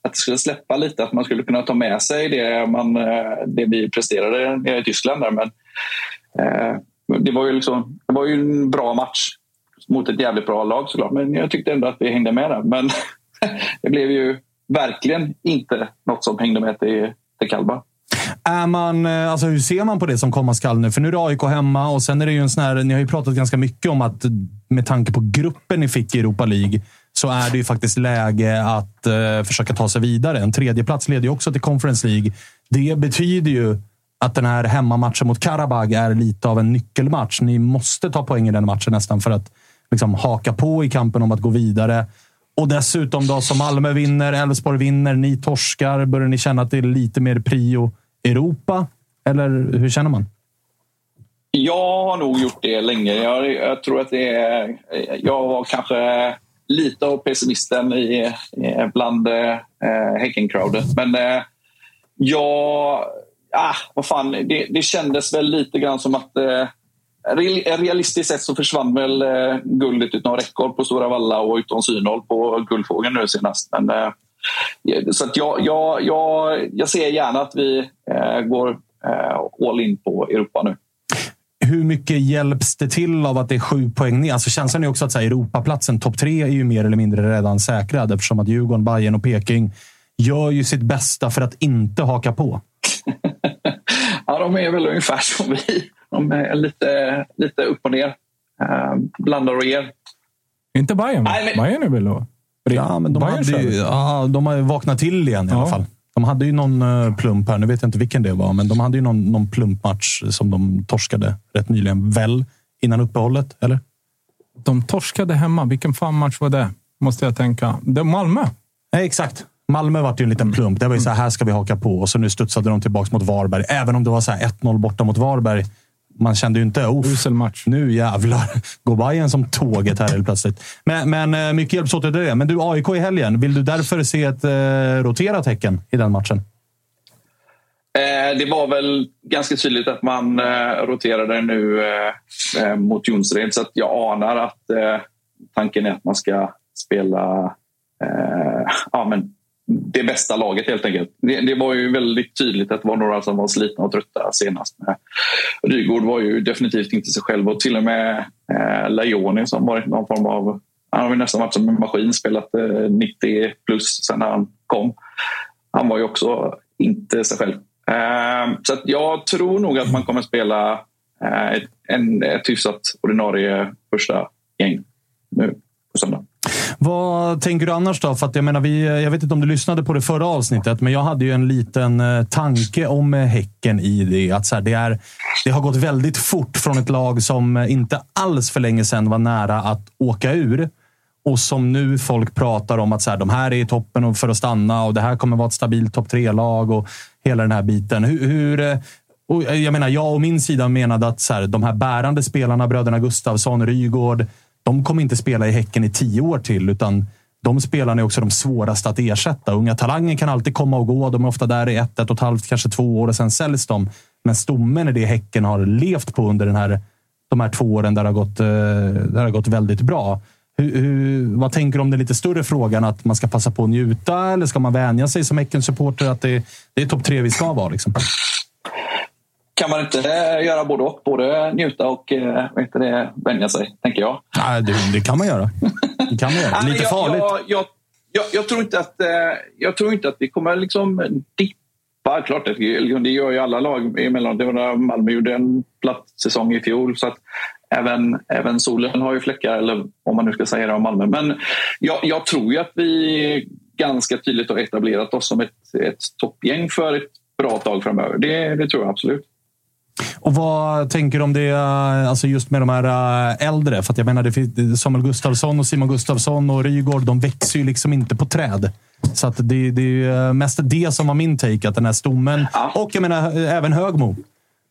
att det skulle släppa lite, att man skulle kunna ta med sig det, man, eh, det vi presterade nere i Tyskland. Där. Men, eh, det, var ju liksom, det var ju en bra match mot ett jävligt bra lag såklart. Men jag tyckte ändå att vi hängde med där. Men det blev ju verkligen inte något som hängde med till, till Kalmar. Är man, eh, alltså hur ser man på det som komma skall nu? För nu är det AIK hemma och sen är det ju en sån här... Ni har ju pratat ganska mycket om att med tanke på gruppen ni fick i Europa League så är det ju faktiskt läge att eh, försöka ta sig vidare. En tredje plats leder ju också till Conference League. Det betyder ju att den här hemmamatchen mot Karabag är lite av en nyckelmatch. Ni måste ta poäng i den matchen nästan för att liksom, haka på i kampen om att gå vidare. Och dessutom då som Malmö vinner, Elfsborg vinner, ni torskar. Börjar ni känna att det är lite mer prio Europa? Eller hur känner man? Jag har nog gjort det länge. Jag, jag tror att det är... Jag var kanske lite av pessimisten i, bland eh, Häcken-crowdet. Men eh, jag... Ah, vad fan, det, det kändes väl lite grann som att eh, realistiskt sett så försvann väl eh, guldet utom räckhåll på Stora Valla och utom synhåll på Guldfågeln nu senast. Men, eh, så att jag, jag, jag, jag ser gärna att vi eh, går all in på Europa nu. Hur mycket hjälps det till av att det är sju poäng ner? Alltså känslan är också att så här, Europaplatsen, topp tre, är ju mer eller mindre redan säkrad eftersom att Djurgården, Bayern och Peking gör ju sitt bästa för att inte haka på. ja, de är väl ungefär som vi. De är lite, lite upp och ner. Uh, blandar och ger. Inte Bayern? Nej, men... Bayern är väl då? Ja, men de, hade ju, ja, de har vaknat till igen i ja. alla fall. De hade ju någon uh, plump här. Nu vet jag inte vilken det var, men de hade ju någon, någon plumpmatch som de torskade rätt nyligen. Väl innan uppehållet, eller? De torskade hemma. Vilken fan match var det? Måste jag tänka. Det var Malmö. Nej, exakt. Malmö var ju en liten plump. Det var ju så här, här ska vi haka på. Och så nu studsade de tillbaka mot Varberg. Även om det var 1-0 borta mot Varberg man kände ju inte Usel match. Nu jävlar går Bayern som tåget här helt plötsligt. Men, men eh, mycket hjälps åt det. Men du, AIK i helgen. Vill du därför se ett eh, roterat Häcken i den matchen? Eh, det var väl ganska tydligt att man eh, roterade nu eh, eh mot Jonsered så att jag anar att eh, tanken är att man ska spela ja, men det bästa laget helt enkelt. Det, det, var ju väldigt tydligt att det var några som var slitna och trötta senast. Eh, Rygård var ju definitivt inte sig själv och till och med eh, Lajoni som varit någon form av... Han har ju nästan varit som en maskin, spelat eh, 90 plus sen han kom. Han var ju också inte sig själv. Eh, så jag tror nog att man kommer spela eh, ett, en, ett hyfsat ordinarie första gäng nu på söndag. Vad tänker du annars då? För att jag, menar, vi, jag vet inte om du lyssnade på det förra avsnittet, men jag hade ju en liten eh, tanke om eh, Häcken i det. Att så här, det, är, det har gått väldigt fort från ett lag som eh, inte alls för länge sedan var nära att åka ur. Och som nu folk pratar om att så här, de här är i toppen för att stanna och det här kommer vara ett stabilt topp tre-lag och hela den här biten. Hur, hur och jag menar, jag och min sida menade att så här, de här bärande spelarna, bröderna Gustavsson, Rygård, de kommer inte spela i Häcken i tio år till, utan de spelarna är också de svåraste att ersätta. Unga talanger kan alltid komma och gå. De är ofta där i ett, ett och ett halvt, kanske två år och sen säljs de. Men stommen är det Häcken har levt på under den här, de här två åren där det har gått, eh, där det har gått väldigt bra. Hur, hur, vad tänker du om den lite större frågan att man ska passa på att njuta eller ska man vänja sig som Häcken-supporter att det, det är topp tre vi ska vara? Liksom? Kan man inte eh, göra både och? Både njuta och eh, heter det, vänja sig, tänker jag. Nej, det, det kan man göra. Det kan man göra. Lite jag, farligt. Jag, jag, jag, jag, tror inte att, eh, jag tror inte att vi kommer liksom dippa. Klart, det, det gör ju alla lag emellanåt. Malmö gjorde en platt säsong i fjol. Så att även, även solen har ju fläckar, eller om man nu ska säga det om Malmö. Men jag, jag tror ju att vi ganska tydligt har etablerat oss som ett, ett toppgäng för ett bra tag framöver. Det, det tror jag absolut. Och vad tänker du om det alltså just med de här äh, äldre? För jag menar, det Samuel Gustafsson och Simon Gustafsson och Rygaard, de växer ju liksom inte på träd. Så att det, det är äh, mest det som var min take, att den här stommen. Ja. Och jag menar även Högmo.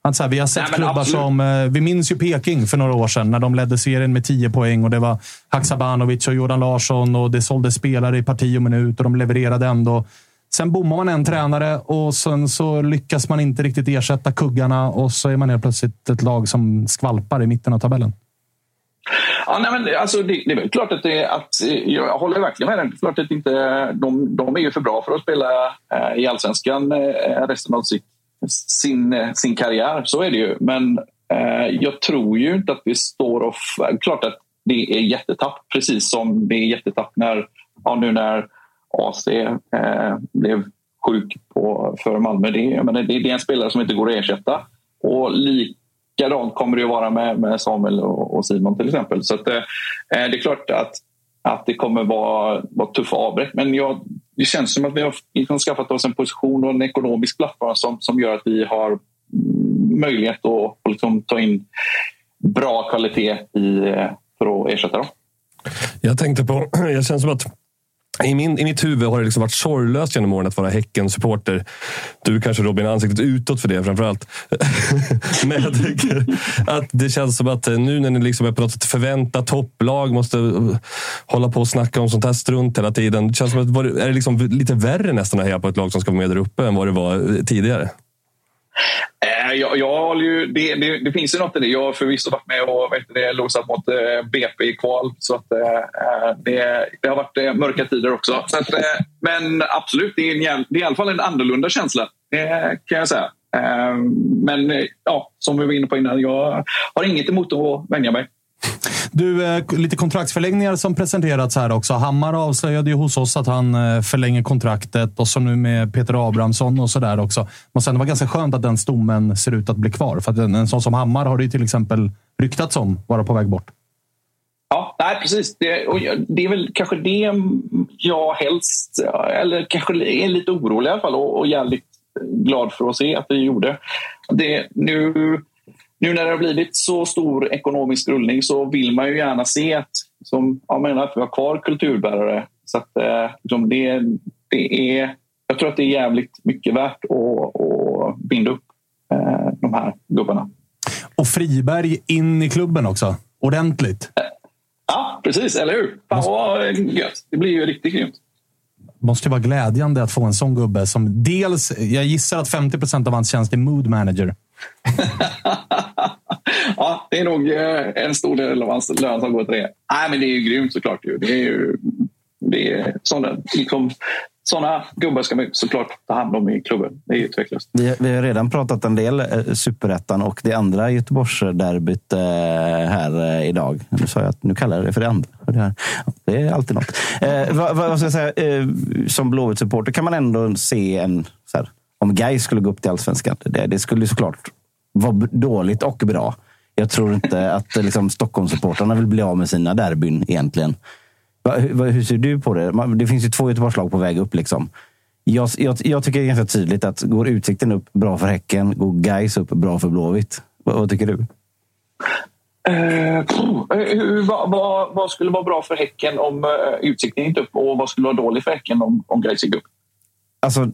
Att så här, vi har sett Nej, klubbar absolut. som... Vi minns ju Peking för några år sedan när de ledde serien med 10 poäng och det var Haksabanovic och Jordan Larsson och det sålde spelare i parti och minut och de levererade ändå. Sen bommar man en tränare och sen så lyckas man inte riktigt ersätta kuggarna och så är man helt plötsligt ett lag som skvalpar i mitten av tabellen. Ja, nej, men alltså, det, det, är väl klart att, det, att jag håller verkligen med dig. Klart att inte, de, de är ju för bra för att spela eh, i allsvenskan eh, resten av sitt, sin, eh, sin karriär. Så är det ju. Men eh, jag tror ju inte att vi står och... Klart att det är jättetapp, precis som det är jättetapp när, ja, nu när AC eh, blev sjuk på, för Malmö. Det, men det, det, är en spelare som inte går att ersätta. Och likadant kommer det att vara med, med Samuel och, och, Simon till exempel. Så att, eh, eh det är klart att, att det kommer vara, vara tuffa avbräck. Men jag, det känns som att vi har liksom skaffat oss en position och en ekonomisk plattform som, som gör att vi har mm, möjlighet att liksom ta in bra kvalitet i, eh, för att ersätta dem. Jag tänkte på, jag känns som att i, min, I mitt huvud har det liksom varit sorglöst genom åren att vara Häcken-supporter. Du kanske Robin, ansiktet utåt för det framförallt. Men jag tycker att det känns som att eh, nu när ni liksom är på något sätt förväntat topplag, måste eh, hålla på och snacka om sånt här strunt hela tiden. Det känns som att det är det liksom lite värre nästan att heja på ett lag som ska vara med där uppe än vad det var eh, tidigare? Eh, jag, jag håller ju, det, det, det, finns ju något i det. Jag har förvisso varit med och vet det, losat mot eh, BP i kval. Så att, eh, det, det, har varit mörka tider också. Så att, men absolut, det är, en, det är i alla fall en annorlunda känsla. Det kan jag säga. Men ja, som vi var inne på innan, jag har inget emot att vänja mig. Du, eh, lite kontraktsförlängningar som presenterats här också. Hammar avslöjade ju hos oss att han eh, förlänger kontraktet och så nu med Peter Abrahamsson och sådär också. Måste ändå vara ganska skönt att den stommen ser ut att bli kvar. För att en, en sån som Hammar har det ju till exempel ryktats om vara på väg bort. Ja, nej, precis. Det, och det är väl kanske det jag helst, eller kanske är lite orolig i alla fall och, och jävligt glad för att se att vi gjorde. Det, nu nu när det har blivit så stor ekonomisk rullning så vill man ju gärna se att, som, jag menar, att vi har kvar kulturbärare. Så att, eh, liksom det, det är, jag tror att det är jävligt mycket värt att, att binda upp eh, de här gubbarna. Och Friberg in i klubben också. Ordentligt. Ja, precis. Eller hur? Fan vad gött. Det blir ju riktigt grymt måste ju vara glädjande att få en sån gubbe som dels, jag gissar att 50 procent av hans tjänst är mood manager. ja, det är nog eh, en stor del av hans lön som går till det. Nej, men det är ju grymt såklart. Det är ju det är sådana, liksom, sådana gubbar ska man såklart ta hand om i klubben. Det är ju tveklöst. Vi, vi har redan pratat en del eh, superettan och det andra Göteborgsderbyt eh, här idag. Nu sa jag att nu kallar jag det för det andra. Det, det är alltid något. Eh, vad, vad, ska jag säga? Eh, som Blåvitt-supporter kan man ändå se en... Så här, om Gais skulle gå upp till allsvenskan. Det, det skulle såklart vara dåligt och bra. Jag tror inte att liksom, Stockholmssupportrarna vill bli av med sina derbyn egentligen. Hur, hur ser du på det? Det finns ju två Göteborgslag på väg upp. Liksom. Jag, jag, jag, tycker det är ganska tydligt att går Utsikten upp bra för Häcken, går Gais upp bra för Blåvitt. Vad, vad tycker du? Uh, hur, vad, vad, vad, skulle vara bra för Häcken om uh, Utsikten gick upp och vad skulle vara dåligt för Häcken om, om Gais gick upp? Alltså,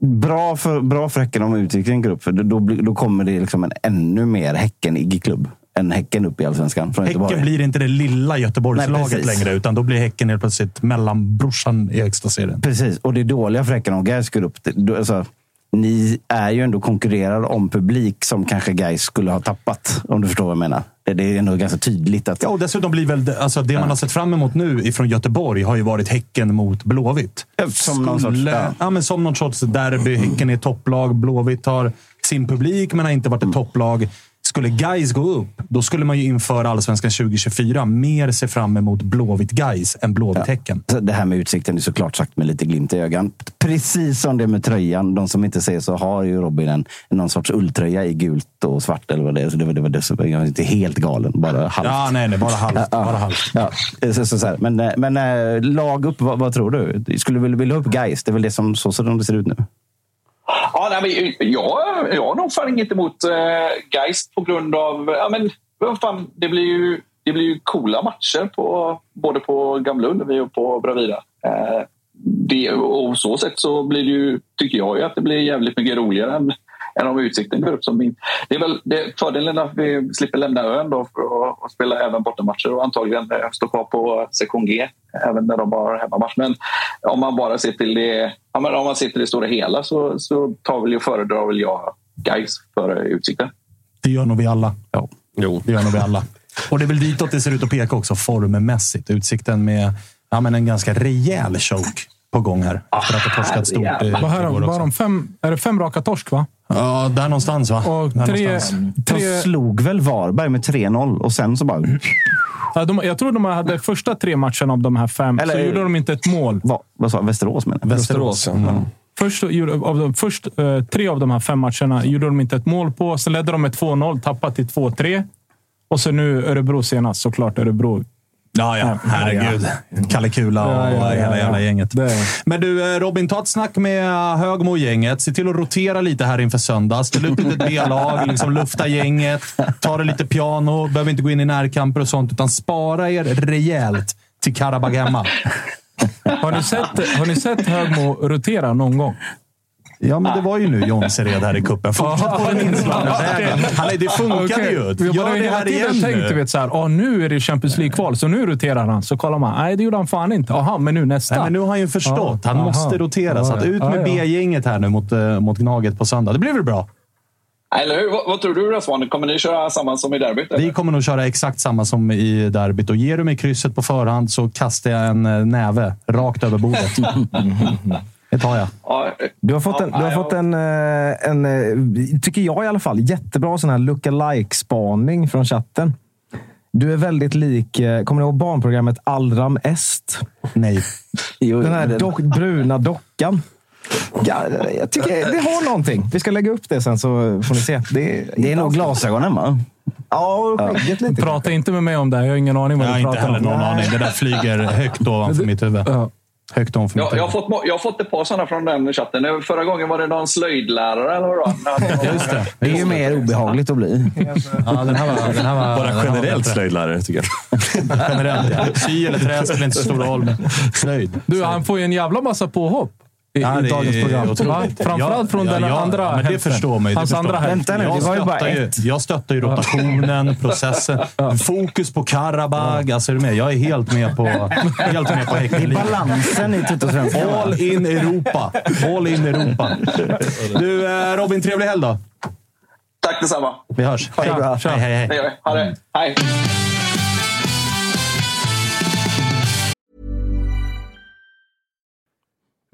bra för, bra för Häcken om Utsikten går upp, för då, då kommer det liksom en ännu mer Häckenig klubb än Häcken upp i Allsvenskan. Från häcken Göteborg. blir inte det lilla Göteborgslaget längre, utan då blir Häcken helt plötsligt mellanbrorsan i högsta serien. Precis, och det är dåliga för Häcken om Gais går upp. Alltså, ni är ju ändå konkurrerar om publik som kanske Gais skulle ha tappat. Om du förstår vad jag menar. Det, är ändå ganska tydligt. Att... Ja, och dessutom blir väl det, alltså det ja. man har sett fram emot nu ifrån Göteborg har ju varit Häcken mot Blåvitt. Som Skulle, någon sorts, ja. ja. men som någon sorts derby. Häcken är topplag. Blåvitt har sin publik, men har inte varit ett mm. topplag. Skulle Guys gå upp, då skulle man ju inför Allsvenskan 2024 mer se fram emot Blåvitt Guys än Blåvitt Häcken. Ja. Det här med utsikten är såklart sagt med lite glimt i ögat. Precis som det med tröjan. De som inte ser så har ju Robin en, någon sorts ulltröja i gult och svart. Eller vad det är. Så det var, det var det, jag är inte helt galen, bara halvt. Ja, nej, nej bara halvt. Ja, bara halvt. Ja. Så, så, så men, men äh, lag upp, vad, vad, tror du? Skulle du vilja ha upp Guys? Det är väl det som, så som det ser ut nu? Ja, nej, men jag, jag har nog fan inget emot eh, Geist på grund av... Ja, men, fan, det, blir ju, det blir ju coola matcher på, både på Gamla Ullevi och på Bravida. Eh, det, och så sätt så blir det ju, tycker jag ju att det blir jävligt mycket roligare än än om Utsikten går upp som min. Det är väl det, fördelen att vi slipper lämna ön då att, att spela även bortamatcher och antagligen eh, stå kvar på sektion G även när de har hemmamatch. Men om man bara ser till det, om man ser till det stora hela så, så tar väl och föredrar väl jag Gais före Utsikten. Det gör nog vi alla. Ja. Jo. Det gör nog vi alla. Och det är väl ditåt det ser ut att peka också formmässigt. Utsikten med ja, men en ganska rejäl choke på gång här. Efter att ha torskat stort. Vad här, var de fem, är det fem raka torsk, va? Ja, där någonstans va? Och tre, någonstans. tre... De slog väl Varberg med 3-0 och sen så bara... Ja, de, jag tror de hade första tre matcherna av de här fem, Eller, så gjorde de inte ett mål. Va, vad sa Västerås menar Västerås, Västerås ja. Mm. Först, av de, först eh, tre av de här fem matcherna gjorde de inte ett mål på. Sen ledde de med 2-0, tappade till 2-3. Och så nu Örebro senast, såklart. Örebro Ja, ja. Herregud. Kalle Kula och Ja, ja, ja, hela ja. jävla gänget. Det- Men du, eh, Robin, ta ett snack med Högmo och gänget. Se till att rotera lite här inför söndag. Ställ ut ett B-lag, liksom lufta gänget. Ta det lite piano. Behöver inte gå in i närkamper och sånt, utan spara er rejält till Karabag hemma. Har ni sett, har ni sett Högmo rotera någon gång? Ja, men det var ju nu Jonsered här i cupen. Fortsätt på den inslagna vägen. Han, är- det funkade ju. Jag Gör det här igen nu. vet, så här, "Åh, nu är det Champions League-kval, så nu roterar han. Så kollar man. Nej, det gjorde han fan inte. Jaha, men nu nästa. Nej, men nu har han ju förstått. Han aha. måste rotera. Så att ut med. B-gänget här nu mot, eh, mot Gnaget på söndag. Det blir väl bra? Eller hur? Vad, vad tror du då Svanen? Kommer ni köra samma som i derbyt? eller? Vi kommer nog köra exakt samma som i derbyt. Och ger du mig krysset på förhand så kastar jag en eh, näve rakt över bordet. Det tar jag. Ja, Du har fått, en, du har fått en, eh, en, eh, tycker jag i alla fall, jättebra sån här look-alike-spaning från chatten. Du är väldigt lik, eh, kommer ni ihåg barnprogrammet Allram Est? Nej. Den här dock, bruna dockan. Ja, jag tycker det har någonting. Vi ska lägga upp det sen så får ni se. Det är, Det är nog glasögonen, va? Ja, skägget lite. Prata inte med mig om det. här. Jag har ingen aning vad Jag har du inte pratar heller om. någon aning. Det där flyger högt ovanför mitt huvud. Ja. Högt ovanför mitt Jag, jag, har fått, jag har fått ett par sådana från den chatten. Förra gången var det någon slöjdlärare eller vad det. Just det. Det är ju mer obehagligt att bli. Ja, den här var, den här var, Bara den här var generellt slöjdlärare, tycker jag. Generellt, ja. Sy eller trä spelar inte så stor roll. Slöjd. Du, han får ju en jävla massa påhopp i, Ja, i det dagens är program. otroligt. Framförallt från ja, den ja, andra men det förstår man ju. Det Hans förstår andra man. hälft. Vänta nu, Jag det var ju bara stöttar ju, ett. jag stöttar ju rotationen, processen. Fokus på Karabag. Alltså, är du med? Jag är helt med på, helt med på häckningen. Balansen i Tuttosvenskan. All in Europa. All in Europa. Du, eh, Robin, trevlig helg då. Tack detsamma. Vi hörs. Hej, bra. hej, hej. hej. Det vi. Ha det. Hej.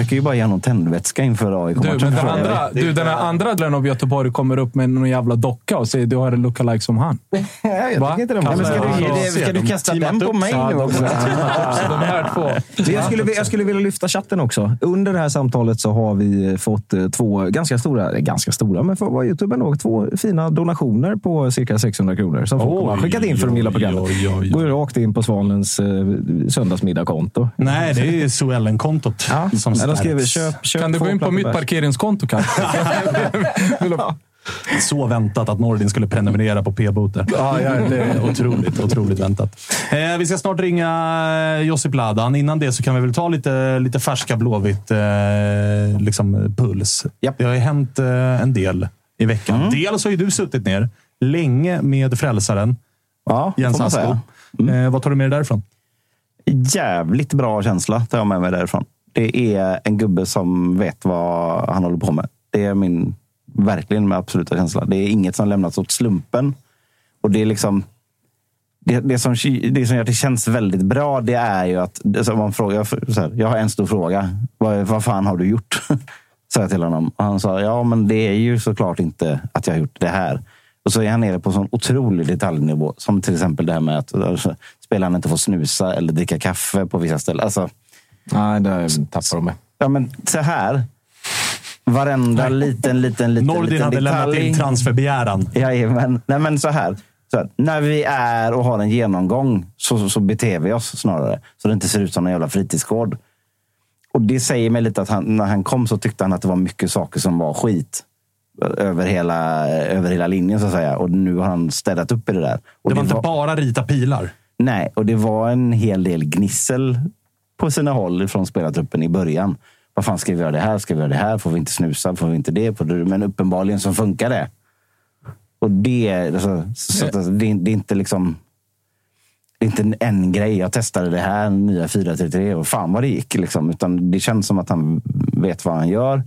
Jag försöker ju bara ge honom tändvätska inför Du, AIK-matchen. men den andra, du, den här andra delen av Göteborg kommer upp med någon jävla docka och säger du har en lookalike som han. jag Va? inte det. Men ska du, det, ska du kasta den på mig nu också? De här två. Så jag, skulle, jag skulle vilja lyfta chatten också. Under det här samtalet så har vi fått eh, två ganska stora, eh, ganska stora, men för att vara Youtube ändå, två fina donationer på cirka 600 kronor som folk har skickat in för de gillar programmet. Går ju rakt in på Svanens eh, söndagsmiddagkonto. Nej, det är Suellen-kontot Ja, som de skriver köp, köp Kan du gå in på mitt bärs. parkeringskonto kanske? Så väntat att Nordin skulle prenumerera på p-boter. Ja, ja, det är Otroligt, otroligt väntat. Eh, vi ska snart ringa eh, Josip Ladan. Innan det så kan vi väl ta lite, lite färska Blåvitt eh, liksom, puls. Japp. Det har ju hänt eh, en del i veckan. Mm. Dels har ju du suttit ner länge med frälsaren Ja, Jens Asko. säga. Eh, vad tar du med dig därifrån? Jävligt bra känsla tar jag med mig därifrån. Det är en gubbe som vet vad han håller på med. Det är min verkligen med absoluta känsla. Det är inget som lämnats åt slumpen. Och det är liksom det, det, som, det som gör att det känns väldigt bra, det är ju att... Alltså, så man frågar, så här, jag har en stor fråga. Vad, vad fan har du gjort? Sa jag till honom. Och han sa, ja men det är ju såklart inte att jag har gjort det här. Och så är han nere på sån otrolig detaljnivå. Som till exempel det här med att alltså, spelarna inte får snusa eller dricka kaffe på vissa ställen. Alltså, Nej, där tappar de mig. ja, men så här. Varenda liten, liten, liten, Nordin liten hade lämnat detalj. in transferbegäran. Jajamän. Nej, men så här. Så här. När vi är och har en genomgång så, så, så beter vi oss snarare. Så det inte ser ut som en jävla fritidsgård. Och det säger mig lite att han, när han kom så tyckte han att det var mycket saker som var skit. Över hela, över hela linjen så att säga. Och nu har han städat upp i det där. Och Det var inte bara rita pilar. Nej, och det var en hel del gnissel på sina håll från spelartruppen i början. Vad fan ska vi göra det här? Ska vi göra det här? Får vi inte snusa? Får vi inte det? Men uppenbarligen så funkar det. Och det, alltså, så att, alltså, det, är- det är inte liksom... Det är inte en, grej. Jag testade det här, nya 433 och fan vad det gick. Liksom. Utan det känns som att han vet vad han gör.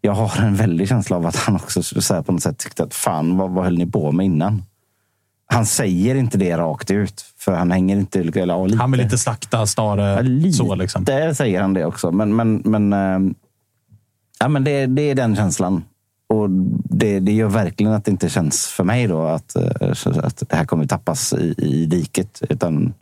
Jag har en väldig känsla av att han också så här, på något sätt tyckte att fan, vad, vad höll ni på med innan? Han säger inte det rakt ut. För han hänger inte... Eller, ja, lite. Han vill inte slakta Stare lite så. Liksom. säger han det också. Men, men, men, eh, ja, men det, det är den känslan. Och det, det gör verkligen att det inte känns för mig då att, eh, att det här kommer tappas i, i diket. Utan,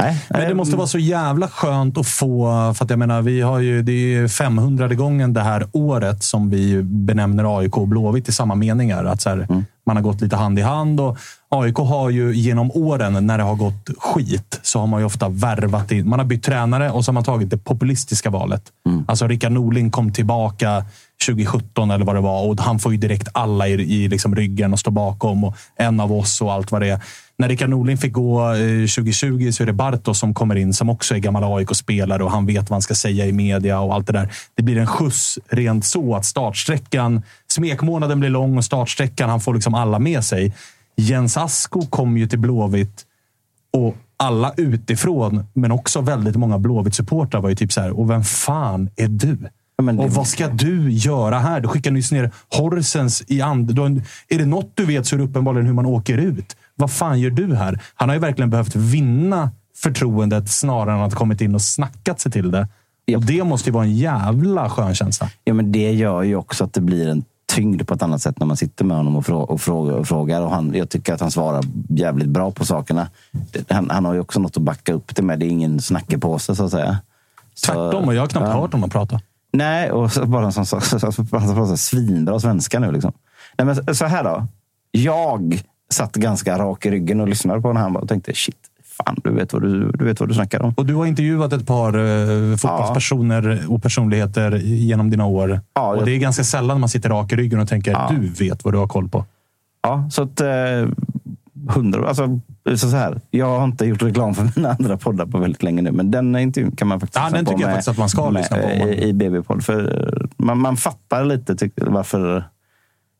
nej, Men det måste vara så jävla skönt att få, för att jag menar, vi har ju, det är 500 gången det här året som vi benämner AIK och Blåvitt i samma meningar. Att så här, Man har gått lite hand i hand och AIK har ju genom åren, när det har gått skit, så har man ju ofta värvat in. Man har bytt tränare och så har man tagit det populistiska valet. Alltså Rickard Norling kom tillbaka 2017 eller vad det var och han får ju direkt alla i, i liksom ryggen och stå bakom och en av oss och allt vad det är. När Rickard Norling fick gå eh, 2020 så är det Bartos som kommer in som också är gammal AIK-spelare och han vet vad han ska säga i media och allt det där. Det blir en skjuts rent så att startsträckan, smekmånaden blir lång och startsträckan, han får liksom alla med sig. Jens Asko kom ju till Blåvitt och alla utifrån, men också väldigt många Blåvitt-supportrar var ju typ så här, och vem fan är du? och vad ska du göra här? Du skickar nyss ner Horsens i and. Är det något du vet så är det uppenbarligen hur man åker ut. Vad fan gör du här? Han har ju verkligen behövt vinna förtroendet snarare än att kommit in och snackat sig till det. Och det måste ju vara en jävla skön känsla. Ja, men det gör ju också att det blir en tyngd på ett annat sätt när man sitter med honom och, frå och, frågar, och frågar. Och han, jag tycker att han svarar jävligt bra på sakerna. Han, han har ju också något att backa upp det med. Det är ingen snackepåse så att säga. Så, Tvärtom, och jag har knappt ja. hört honom prata. Nej, och så bara sån sak. Han pratar svinbra svenska nu. Liksom. Nej, men så här då. Jag satt ganska rak i ryggen och lyssnade på honom och tänkte shit, fan, du vet vad du, du, vet vad du snackar om. Och du har intervjuat ett par eh, fotbollspersoner och personligheter genom dina år. och det är ganska sällan man sitter rak i ryggen och tänker du vet vad du har koll på. Ja, så att... Eh, hundra, alltså, så så här, jag har inte gjort reklam för mina andra poddar på väldigt länge nu, men den intervjun kan man faktiskt Ja, lyssna den på tycker jag faktiskt att man ska med, lyssna på I, i BB-podd. Eh, man, man fattar lite tyck, varför,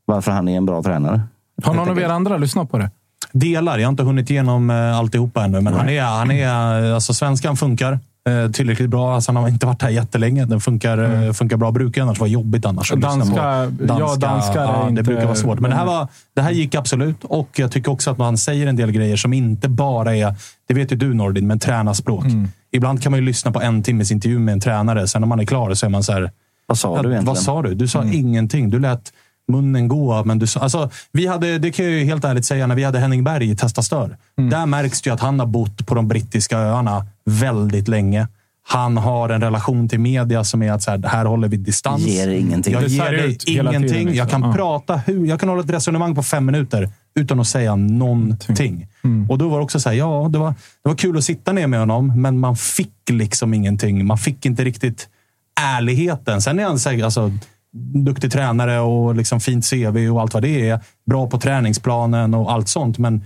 varför han är en bra tränare. Har någon av er andra lyssnat på det? Delar. Jag har inte hunnit igenom eh, alltihopa ännu, men han är, han är, eh, alltså svenskan funkar eh, tillräckligt bra. Alltså, han har inte varit här jättelänge. Den funkar, eh, funkar bra. Brukar annars vara jobbigt annars. Danska- på. ja, danskar ja, Det inte- brukar vara svårt. Men det här, var, det här gick absolut. Och jag tycker också att man säger en del grejer som inte bara är, det vet ju du Nordin, men tränarspråk. Mm. Ibland kan man ju lyssna på en timmes intervju med en tränare. Sen när man är klar så är man så här, Vad sa du egentligen? Vad sa du? Du sa Mm. ingenting. Du lät munnen gå. Men du alltså, vi hade, det kan jag ju helt ärligt säga, när vi hade Henning Berg i Testa Stör. Mm. Där märks det ju att han har bott på de brittiska öarna väldigt länge. Han har en relation till media som är att så här, här håller vi distans. Ger ingenting. Jag ger dig ingenting. tiden, liksom. Jag kan Ja. prata hur, Jag kan hålla ett resonemang på fem minuter utan att säga någonting. Mm. Och då var det också så här, ja, det var, det var kul att sitta ner med honom, men man fick liksom ingenting. Man fick inte riktigt ärligheten. Sen är han säkert, alltså, duktig tränare och liksom fint CV och allt vad det är. Bra på träningsplanen och allt sånt. Men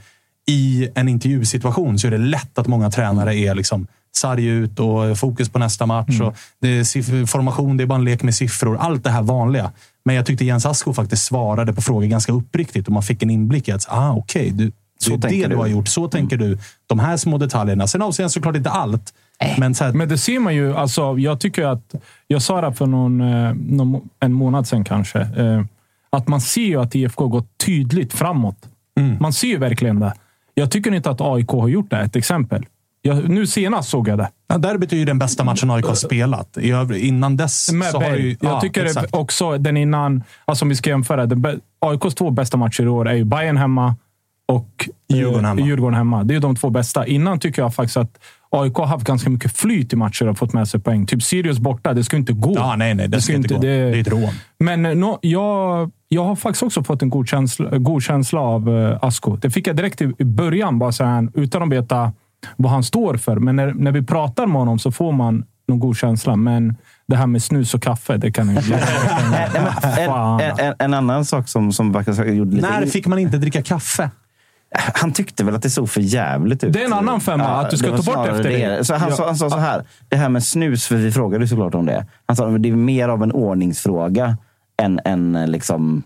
i en intervjusituation så är det lätt att många tränare är liksom sarg ut och fokus på nästa match. Och det är formation, det är bara en lek med siffror. Allt det här vanliga. Men jag tyckte Jens Asko faktiskt svarade på frågor ganska uppriktigt och man fick en inblick i att ah, okej, du, Så det är det du har gjort. Så tänker du. De här små detaljerna. Sen avser jag såklart inte allt. Men så här, Men det ser man ju. Alltså, jag tycker att, jag sa det för någon, eh, någon, en månad sedan kanske. Eh, att man ser ju att IFK går tydligt framåt. Mm. Man ser ju verkligen det. Jag tycker inte att AIK har gjort det. Ett exempel. Jag, nu senast såg jag det. Ja, derbyt är ju den bästa matchen AIK har spelat. I övrig, innan dess Med så har ju... Jag ja, tycker exakt. det också den innan, alltså om vi ska jämföra. Den, AIKs två bästa matcher i år är ju Bayern hemma och eh, Djurgården hemma. Djurgården hemma. Det är de två bästa. Innan tycker jag faktiskt att AIK har haft ganska mycket flyt i matcher och fått med sig poäng. Typ Sirius borta, det ska inte gå. Ja, nej, nej. Det ska inte gå. Det är ett rån. Men eh, nå- jag, jag har faktiskt också fått en god känsla, god känsla av uh, Asko. Det fick jag direkt i, i början, bara så här, utan att veta vad han står för. Men när, när vi pratar med honom så får man någon god känsla. Men det här med snus och kaffe, det kan jag inte... En, en, en, en annan sak som, som verkar gjorde lite... När fick man inte dricka kaffe? Han tyckte väl att det såg för jävligt ut. Det är en annan femma, att du ska ta bort efter det. Så han, Ja. sa, han sa så här, det här med snus, för vi frågade såklart om det. Han sa att det är mer av en ordningsfråga än, eh, liksom,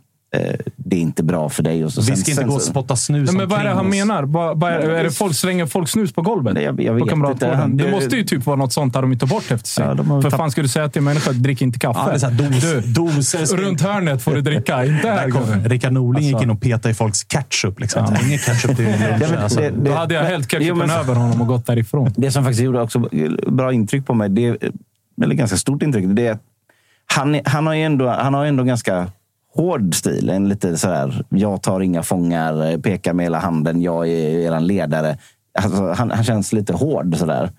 det är inte bra för dig. Och så, Vi sen- ska inte sen gå och spotta snus Nej, men vad är det han oss. menar? Vad, vad är, är det- det folk slänger folk snus på golvet? Nej, jag- jag vet inte. Det Det- måste ju typ vara något sånt där de inte tar bort efter sig. Ja, För tapp- fan ska du säga till en människa att drick inte kaffe? Ja, det är så här dos, doser. Runt hörnet får du dricka, inte här. Kom, Rickard Norling gick Alltså. in och petade i folks ketchup. Liksom. Ingen ketchup till lunch. Ja, men alltså. det- Då hade jag hällt ketchupen Jo, men- över honom och gått därifrån. Det som faktiskt gjorde också bra intryck på mig, det, eller ganska stort intryck, det är att han, han har ju ändå, han har ju ändå ganska hård stil. En lite sådär, jag tar inga fångar, pekar med hela handen, jag är er ledare. Alltså, han, han känns lite hård sådär.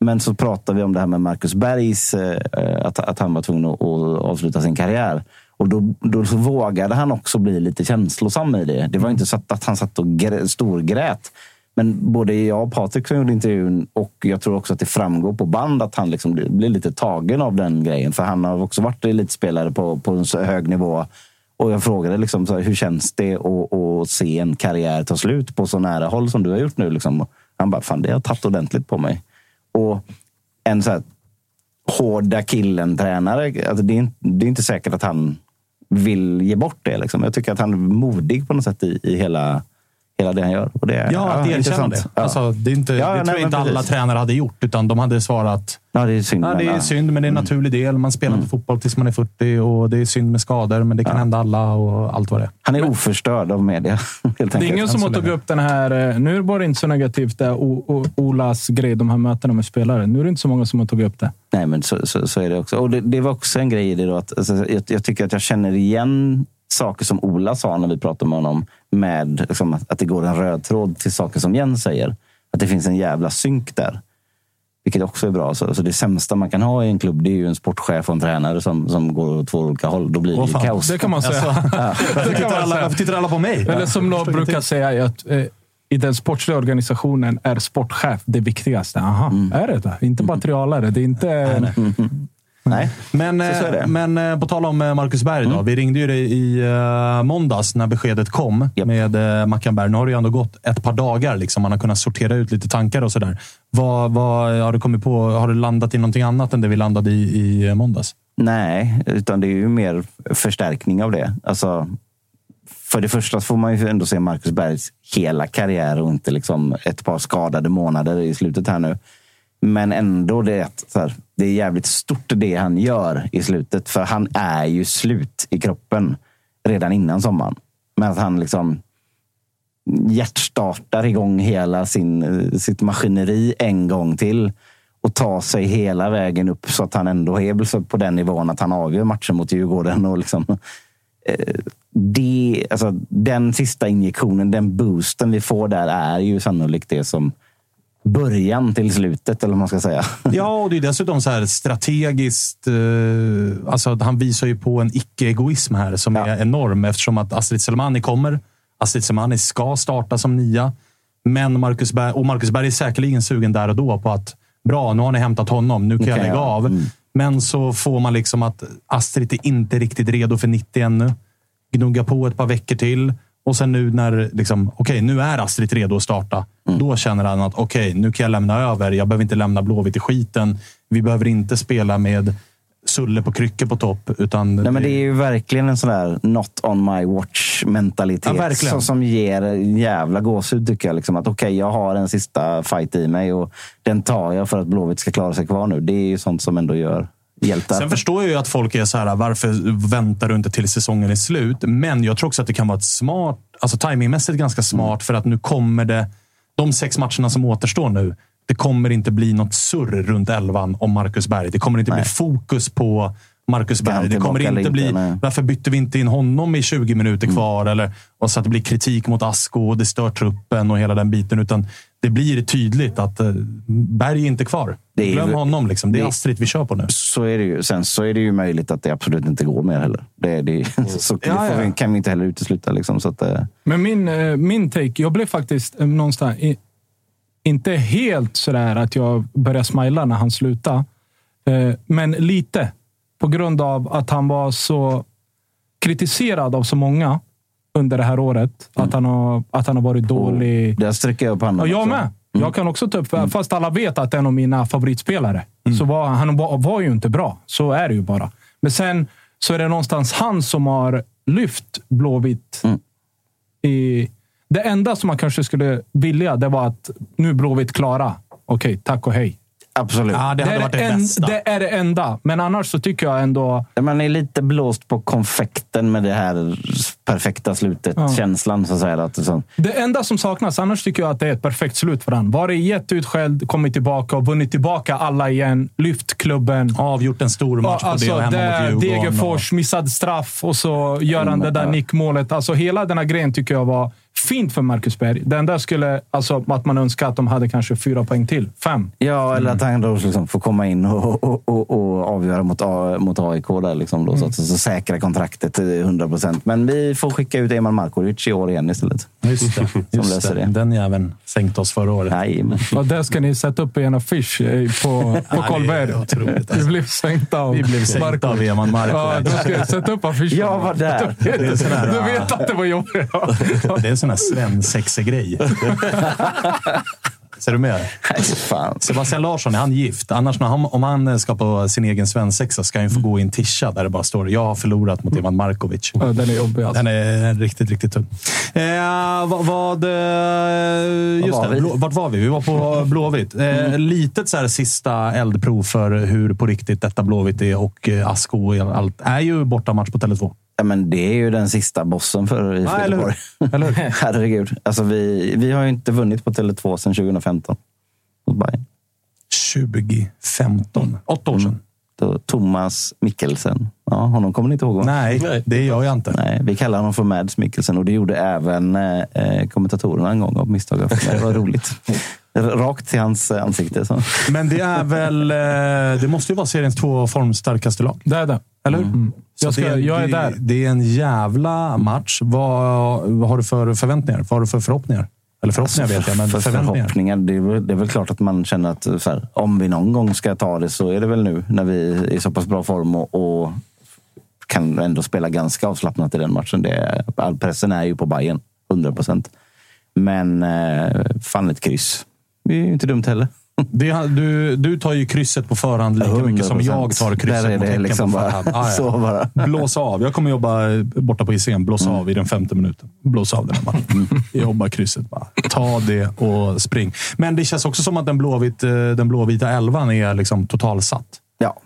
Men så pratar vi om det här med Marcus Bergs, eh, att, att han var tvungen att, att avsluta sin karriär. Och då, då så vågade han också bli lite känslosam i det. Det var inte så att, att han satt och grä, storgrät. Men både jag och Patrik som gjorde intervjun och jag tror också att det framgår på band att han liksom blir blir lite tagen av den grejen. För han har också varit elitspelare på, på en så hög nivå. Och jag frågade liksom så här, hur känns det att, att se en karriär ta slut på så nära håll som du har gjort nu? Liksom. Han bara, fan det har tagit ordentligt på mig. Och en så här hårda killen-tränare, alltså det, är, inte- det är inte säkert att han vill ge bort det. Liksom. Jag tycker att han är modig på något sätt i, i hela, hela det han gör. Och det, Ja, att erkänna intressant. det. Ja. Alltså, det, är inte, Ja, det nej, tror jag men inte alla tränare hade gjort, utan de hade svarat Ja, det är synd. Ja, det men, är ja. synd, men det är en naturlig del. Man spelar inte fotboll tills man är 40 och det är synd med skador, men det kan hända alla och allt vad det är. Han är oförstörd av media. Det är ingen som har tagit upp den här... eh, Nu var det inte så negativt, det, o, o, Olas grej, de här mötena med spelare. Nu är det inte så många som har tagit upp det. Nej, men så, så, så är det också. Och det, det var också en grej i det. Då, att, alltså, jag, jag tycker att jag känner igen saker som Ola sa när vi pratade med honom. Med liksom, att, det går en röd tråd till saker som Jens säger. Att det finns en jävla synk där. Vilket också är bra. Så, så det sämsta man kan ha i en klubb det är ju en sportchef och en tränare som, som går åt två olika håll. Då blir det fan. kaos. Det kan man säga. Alltså, kan man alla, säga. varför tittar alla på mig? Eller som de brukar säga, att eh, i den sportsliga organisationen är sportchef det viktigaste. Aha, är det det? Inte materialare. Det är inte... Nej. Men, eh, men eh, på tal om eh, Marcus Berg. Då. Vi ringde ju dig i uh, måndags när beskedet kom Japp. med uh, Mackan Berg. Nu har det ju ändå gått ett par dagar. Liksom. Man har kunnat sortera ut lite tankar och sådär. Vad, vad har du kommit på? Har du landat i någonting annat än det vi landade i i måndags? Nej, utan det är ju mer förstärkning av det. Alltså, för det första får man ju ändå se Marcus Bergs hela karriär och inte liksom ett par skadade månader i slutet här nu. Men ändå, det är, så här, det är jävligt stort det han gör i slutet. För han är ju slut i kroppen redan innan sommaren. Men att han liksom hjärtstartar igång hela sin, sitt maskineri en gång till och tar sig hela vägen upp så att han ändå är på den nivån att han avgör matchen mot Djurgården. Och liksom, eh, det, alltså, den sista injektionen, den boosten vi får där är ju sannolikt det som början till slutet, eller vad man ska säga. Ja, och det är dessutom så här strategiskt. Eh, alltså han visar ju på en icke-egoism här som är enorm eftersom att Astrid Selmani kommer. Astrid Selmani ska starta som nia. Men Marcus Berg, och Marcus Berg är säkerligen sugen där och då på att bra, nu har ni hämtat honom. Nu kan jag kan lägga jag- av. mm. Men så får man liksom att Astrid är inte riktigt redo för 90 ännu. Gnugga på ett par veckor till. Och sen nu när liksom, okej, nu är Astrid redo att starta. Mm. Då känner han att okej, nu kan jag lämna över. Jag behöver inte lämna Blåvitt i skiten. Vi behöver inte spela med Sulle på kryckor på topp. Utan Nej, men det är ju verkligen en sån där not on my watch mentalitet. Ja, verkligen. som, som ger jävla gåshud tycker jag. Liksom, att okej, jag har en sista fight i mig och den tar jag för att Blåvitt ska klara sig kvar nu. Det är ju sånt som ändå gör hjältar. Sen förstår jag ju att folk är så här, varför väntar du inte till säsongen är slut? Men jag tror också att det kan vara ett smart, alltså timingmässigt ganska smart, för att nu kommer det, de sex matcherna som återstår nu, det kommer inte bli något surr runt elvan om Marcus Berg. Det kommer inte bli fokus på Marcus Berg. Det kommer inte bli, inte? Nej. varför bytte vi inte in honom i 20 minuter Mm. kvar? Eller, och så att det blir kritik mot Asko och det stör truppen och hela den biten. Utan det blir tydligt att eh, Berg är inte kvar. Det är Glöm ju- honom. Liksom. Det är det- Astrid vi kör på nu. Så är det ju. Sen så är det ju möjligt att det absolut inte går mer heller. Det, det, så det Ja, ja. kan vi inte heller utesluta. Liksom, så att, eh, Men min, eh, min take, jag blev faktiskt någonstans, i, inte helt sådär att jag började smila när han slutade. Eh, Men lite. På grund av att han var så kritiserad av så många under det här året. Att, han har, att han har varit dålig. Där sträcker jag upp handen. Och jag också. med. Jag kan också ta upp, fast alla vet att en av mina favoritspelare. Så var, han var, var ju inte bra. Så är det ju bara. Men sen så är det någonstans han som har lyft Blåvitt. I, det enda som man kanske skulle vilja, det var att nu Blåvitt klara. Okej, tack och hej. Absolut. Ja, det hade är varit det en- bästa. Det är det enda. Men annars så tycker jag ändå... Man är lite blåst på konfekten med det här perfekta slutet-känslan. Så att säga, att det, Det enda som saknas, annars tycker jag att det är ett perfekt slut för han. Varit jätteutskälld, kommit tillbaka och vunnit tillbaka alla igen. Lyft klubben. Avgjort en stor match på alltså, det och hemma det, mot Djurgården. Degerfors, missad straff och så gör han det där ja. nickmålet. Alltså, hela den här grejen tycker jag var fint för Marcus Berg. Det enda skulle, alltså att man önskar att de hade kanske fyra poäng till. Fem. Ja, eller att han då liksom får komma in och, och, och, och avgöra mot, A, mot AIK. Där liksom då, så, att, så säkra kontraktet till 100 procent. Men vi får skicka ut Eman Markovic i år igen istället. Just det. Som Just löser det. det. Den jäveln sänkte oss förra året. Jajamän. Och där ska ni sätta upp i en affisch eh, på, på Karlberg. otroligt, alltså. Vi blev sänkta av Vi blev sänkta av Eman Markovic. Ja, då ska jag sätta upp affischen. Jag var där. Du vet att det var jobbigt. Sån här svensexegrej. Ser du med? Nej, fan. Sebastian Larsson, är han gift? Annars när han, om han ska på sin egen svensexa ska han ju få gå i en tischa där det bara står “Jag har förlorat mot Ivan Markovic”. Ja, den är jobbig alltså. Den är riktigt, riktigt tung. Eh, vad, vad, eh, just var det, vi? Blå, vart var vi? Vi var på Blåvitt. Eh, Litet så här sista eldprov för hur på riktigt detta Blåvitt är och eh, Asko och allt är ju bortamatch på Tele2. Ja, men det är ju den sista bossen för IFK eller hur? Göteborg. Eller hur? Herregud. Alltså, vi, vi har ju inte vunnit på Tele2 sedan 2015. Mot Bayern. 2015. Åtta år sedan. Då Thomas Mikkelsen. Ja, honom kommer ni inte ihåg? Va? Nej, det gör jag inte. Nej, vi kallar honom för Mads Mikkelsen och det gjorde även eh, kommentatorerna en gång av misstag. Det var roligt. Rakt till hans eh, ansikte. Så. Men det är väl... eh, Det måste ju vara seriens två formstarkaste lag. Det är det. Eller hur? Mm. Jag, ska, det, jag är det, där. Det är en jävla match. Vad, vad har du för förväntningar? Vad har du för förhoppningar? Eller förhoppningar vet jag, men Alltså, för förhoppningar. Det är, väl, det är väl klart att man känner att här, om vi någon gång ska ta det så är det väl nu när vi är i så pass bra form och, och kan ändå spela ganska avslappnat i den matchen. Det all pressen är ju på Bayern 100 procent. Men eh, fan ett kryss. Det är ju inte dumt heller. Det, du, du tar ju krysset på förhand lika mycket som 100%. jag tar krysset Där är det liksom på bara- förhand. Ah, ja. så bara. Blås av. Jag kommer jobba borta på Hisingen. Blås av i den femte minuten. Blås av den här matchen. Jag jobbar krysset bara. Ta det och spring. Men det känns också som att den, blåvit, eh, den blåvita elvan är liksom totalsatt. Ja.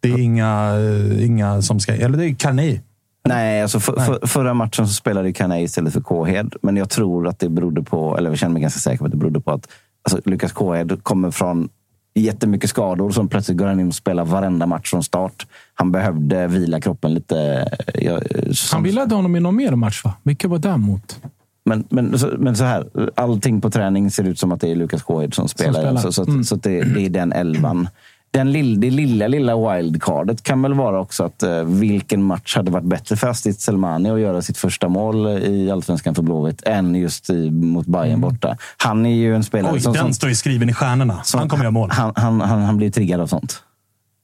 Det är inga, eh, inga som ska... Eller det är Carney. Nej, alltså för, Nej. För, förra matchen så spelade Kanei istället för Kåhed. Men jag tror att det berodde på, eller jag känner mig ganska säker på att det berodde på att alltså, Lukas Kåhed kommer från jättemycket skador. Som plötsligt går han in och spelar varenda match från start. Han behövde vila kroppen lite. Jag, som, Han vilade honom i någon mer match, va? Vilka var det mot? men, men, så, men så här, allting på träning ser ut som att det är Lukas Kåhed som spelar. spelar. Så, så, Mm. så det, det är den elvan. Den lill, det lilla, lilla wildcardet kan väl vara också att eh, vilken match hade varit bättre för Astit Selmani att göra sitt första mål i Allsvenskan för Blåvitt än just i, mot Bayern borta. Han är ju en spelare Oj, som... den som, står ju skriven i stjärnorna. som han kommer göra mål. Han, han, han, han blir triggad av sånt.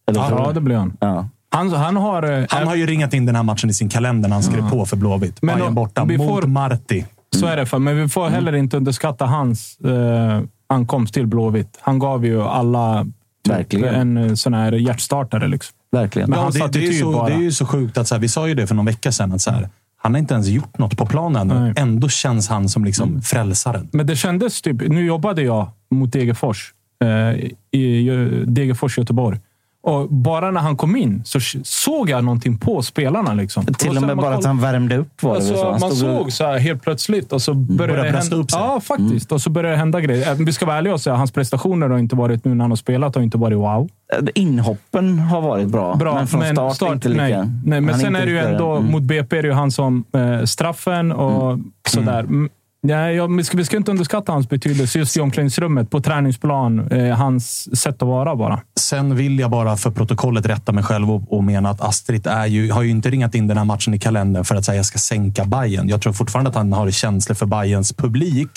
Eller Ja, det blir han. Ja. Han, han har... eh, Han har ju ringat in den här matchen i sin kalender när han skrev på för Blåvitt. Men Bayern borta vi mot får- Marti. Så är det. För, men vi får Mm. heller inte underskatta hans eh, ankomst till Blåvitt. Han gav ju alla Verkligen. en eh, sån här hjärtstartare. Liksom. Verkligen. Men Ja, hans det, det, är så, bara. det är ju så sjukt att så här, vi sa ju det för någon vecka sedan. Att så här, han har inte ens gjort något på planen. Nej. Mm. Ändå känns han som liksom frälsaren. Men det kändes typ... Nu jobbade jag mot Degerfors. Eh, I Degerfors, Göteborg. Och bara när han kom in så såg jag någonting på spelarna. Liksom. Till och med bara att han värmde upp var det alltså, så? Man stod såg så här helt plötsligt och så började Började det hända... upp sig. Ja, faktiskt. Och så började det hända grejer. Vi ska vara ärliga och säga hans prestationer har inte varit nu när han har spelat har inte varit wow. Inhoppen har varit bra, Bra, men från start, inte lika. Nej, nej men Han sen är det ju ändå. Mm. mot BP är det ju han som eh, straffen och sådär. Mm. Nej, jag, vi, ska, vi ska inte underskatta hans betydelse just i omklädningsrummet, på träningsplan. Eh, hans sätt att vara bara. Sen vill jag bara för protokollet rätta mig själv och, och mena att Astrid är ju, har ju inte ringat in den här matchen i kalendern för att säga jag ska sänka Bayern. Jag tror fortfarande att han har känslor för Bayerns publik.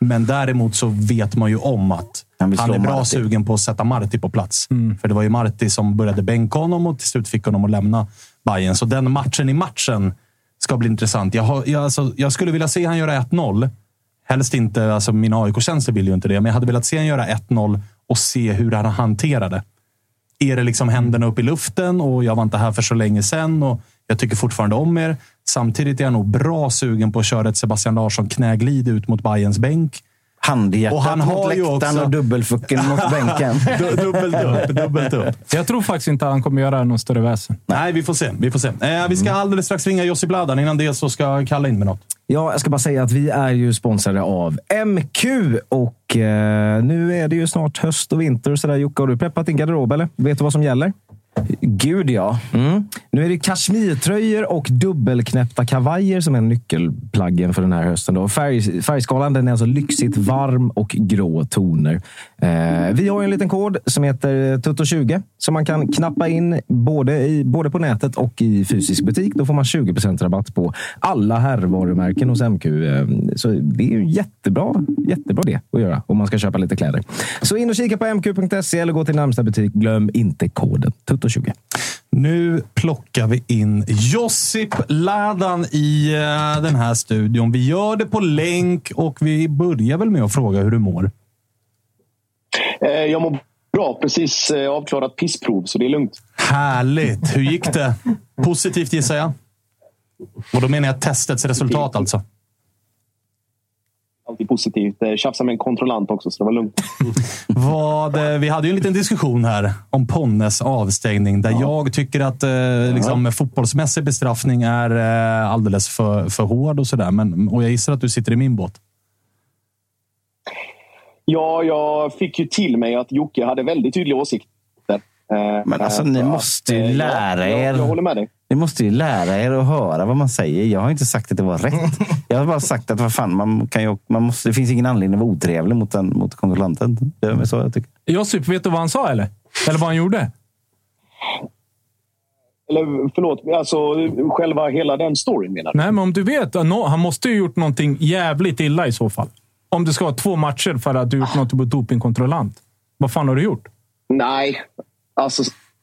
Men däremot så vet man ju om att Han han, är bra Marti. sugen på att sätta Marti på plats. För det var ju Marti som började bänka honom och till slut fick honom att lämna Bayern. Så den matchen i matchen ska bli intressant. Jag, har, jag, alltså, jag skulle vilja se han göra 1-0. Helst inte, alltså mina AIK-känslor vill ju inte det, men jag hade velat se han göra 1-0 och se hur han hanterade. Är det liksom händerna upp i luften och jag var inte här för så länge sedan och jag tycker fortfarande om er. Samtidigt är jag nog bra sugen på att köra ett Sebastian Larsson knäglid ut mot Bayerns bänk. Handhjärtat Och han mot har läktaren också- och dubbelfucken mot bänken. Du- dubbelt upp, dubbelt upp. Jag tror faktiskt inte att han kommer göra någon större väsen. Nej, vi får se. Vi, får se. Eh, vi ska alldeles strax ringa Josip Ladan. Innan det så ska Kalle in med något. Ja, jag ska bara säga att vi är ju sponsrade av MQ och eh, nu är det ju snart höst och vinter. Så där. Jocke, har du preppat din garderob eller? Vet du vad som gäller? Gud ja. Mm. Nu är det kashmirtröjor och dubbelknäppta kavajer som är nyckelplaggen för den här hösten. Då. Färg, färgskalan den är alltså lyxigt varm och grå toner. Eh, vi har en liten kod som heter Tutto20 som man kan knappa in både, i, både på nätet och i fysisk butik. Då får man 20% rabatt på alla herrvarumärken hos MQ. Eh, så det är ju jättebra, jättebra det att göra om man ska köpa lite kläder. Så in och kika på mq.se eller gå till närmsta butik. Glöm inte koden Tutto20. Nu plockar vi in Josip Ladan i den här studion. Vi gör det på länk och vi börjar väl med att fråga hur du mår. Jag mår bra. Precis avklarat pissprov, så det är lugnt. Härligt! Hur gick det? Positivt gissar jag. Och då menar jag testets resultat alltså. Alltid positivt. Eh, Tjafsade med en kontrollant också, så det var lugnt. Vad, eh, vi hade ju en liten diskussion här om Ponnes avstängning där jag tycker att eh, liksom, fotbollsmässig bestraffning är eh, alldeles för, för hård och sådär. Men- Och jag gissar att du sitter i min båt. Ja, jag fick ju till mig att Jocke hade väldigt tydliga åsikter. Eh, Men alltså, ni måste ju eh, lära er. Jag, jag håller med dig. Ni måste ju lära er att höra vad man säger. Jag har inte sagt att det var rätt. Jag har bara sagt att vad fan, man kan ju, man måste, det finns ingen anledning att vara otrevlig mot, den, mot kontrollanten. Det är så jag tycker. Josip, vet du vad han sa eller? Eller vad han gjorde? Eller förlåt, alltså själva hela den storyn menar du? Nej, men om du vet. nå- Han måste ju gjort någonting jävligt illa i så fall. Om det ska vara två matcher för att du gjort något mot dopingkontrollant. Vad fan har du gjort? Nej, alltså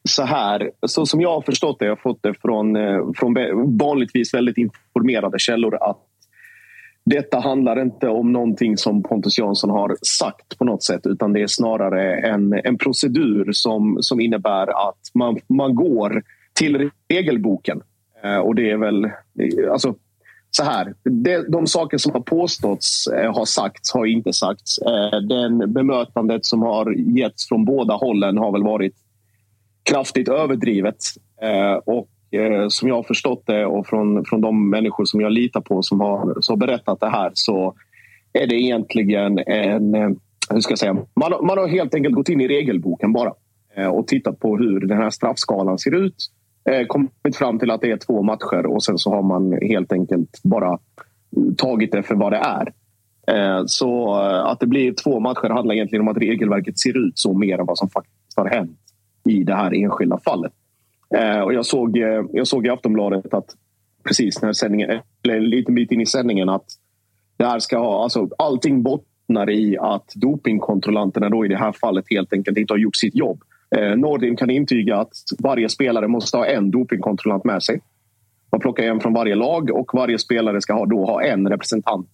så här. Så som jag har förstått det, jag har fått det från, eh, från vanligtvis väldigt informerade källor att detta handlar inte om någonting som Pontus Jansson har sagt på något sätt utan det är snarare en, en procedur som, som innebär att man, man går till regelboken. Eh, och det är väl... Eh, alltså, så här, de, de saker som har påståtts eh, har sagts har inte sagts. Eh, den bemötandet som har getts från båda hållen har väl varit kraftigt överdrivet. Eh, och eh, som jag har förstått det och från, från de människor som jag litar på som har, som har berättat det här så är det egentligen en... Eh, hur ska jag säga? Man, har- man har helt enkelt gått in i regelboken bara eh, och tittat på hur den här straffskalan ser ut. Eh, kommit fram till att det är två matcher och sen så har man helt enkelt bara tagit det för vad det är. Eh, så eh, att det blir två matcher handlar egentligen om att regelverket ser ut så mer än vad som faktiskt har hänt i det här enskilda fallet. Eh, Och jag, såg, eh, jag såg i Aftonbladet att precis när sändningen, eller en liten bit in i sändningen att det här ska ha, alltså allting bottnar i att dopingkontrollanterna då i det här fallet helt enkelt inte har gjort sitt jobb. Eh, Nordin kan intyga att varje spelare måste ha en dopingkontrollant med sig. Man plockar en från varje lag och varje spelare ska ha, då ha en representant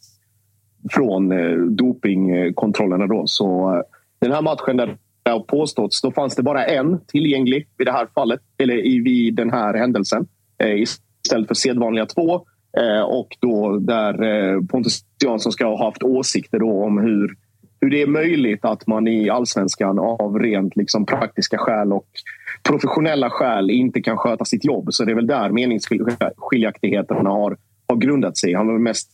från eh, dopingkontrollerna. Då. Så eh, den här matchen där det har påståtts, då fanns det bara en tillgänglig vid det här fallet, eller vid den här händelsen. Eh, istället för sedvanliga två. Eh, och då där eh, Pontus Jansson ska ha haft åsikter då om hur, hur det är möjligt att man i allsvenskan av rent liksom, praktiska skäl och professionella skäl inte kan sköta sitt jobb. Så det är väl där meningsskiljaktigheterna har, har grundat sig. Han var mest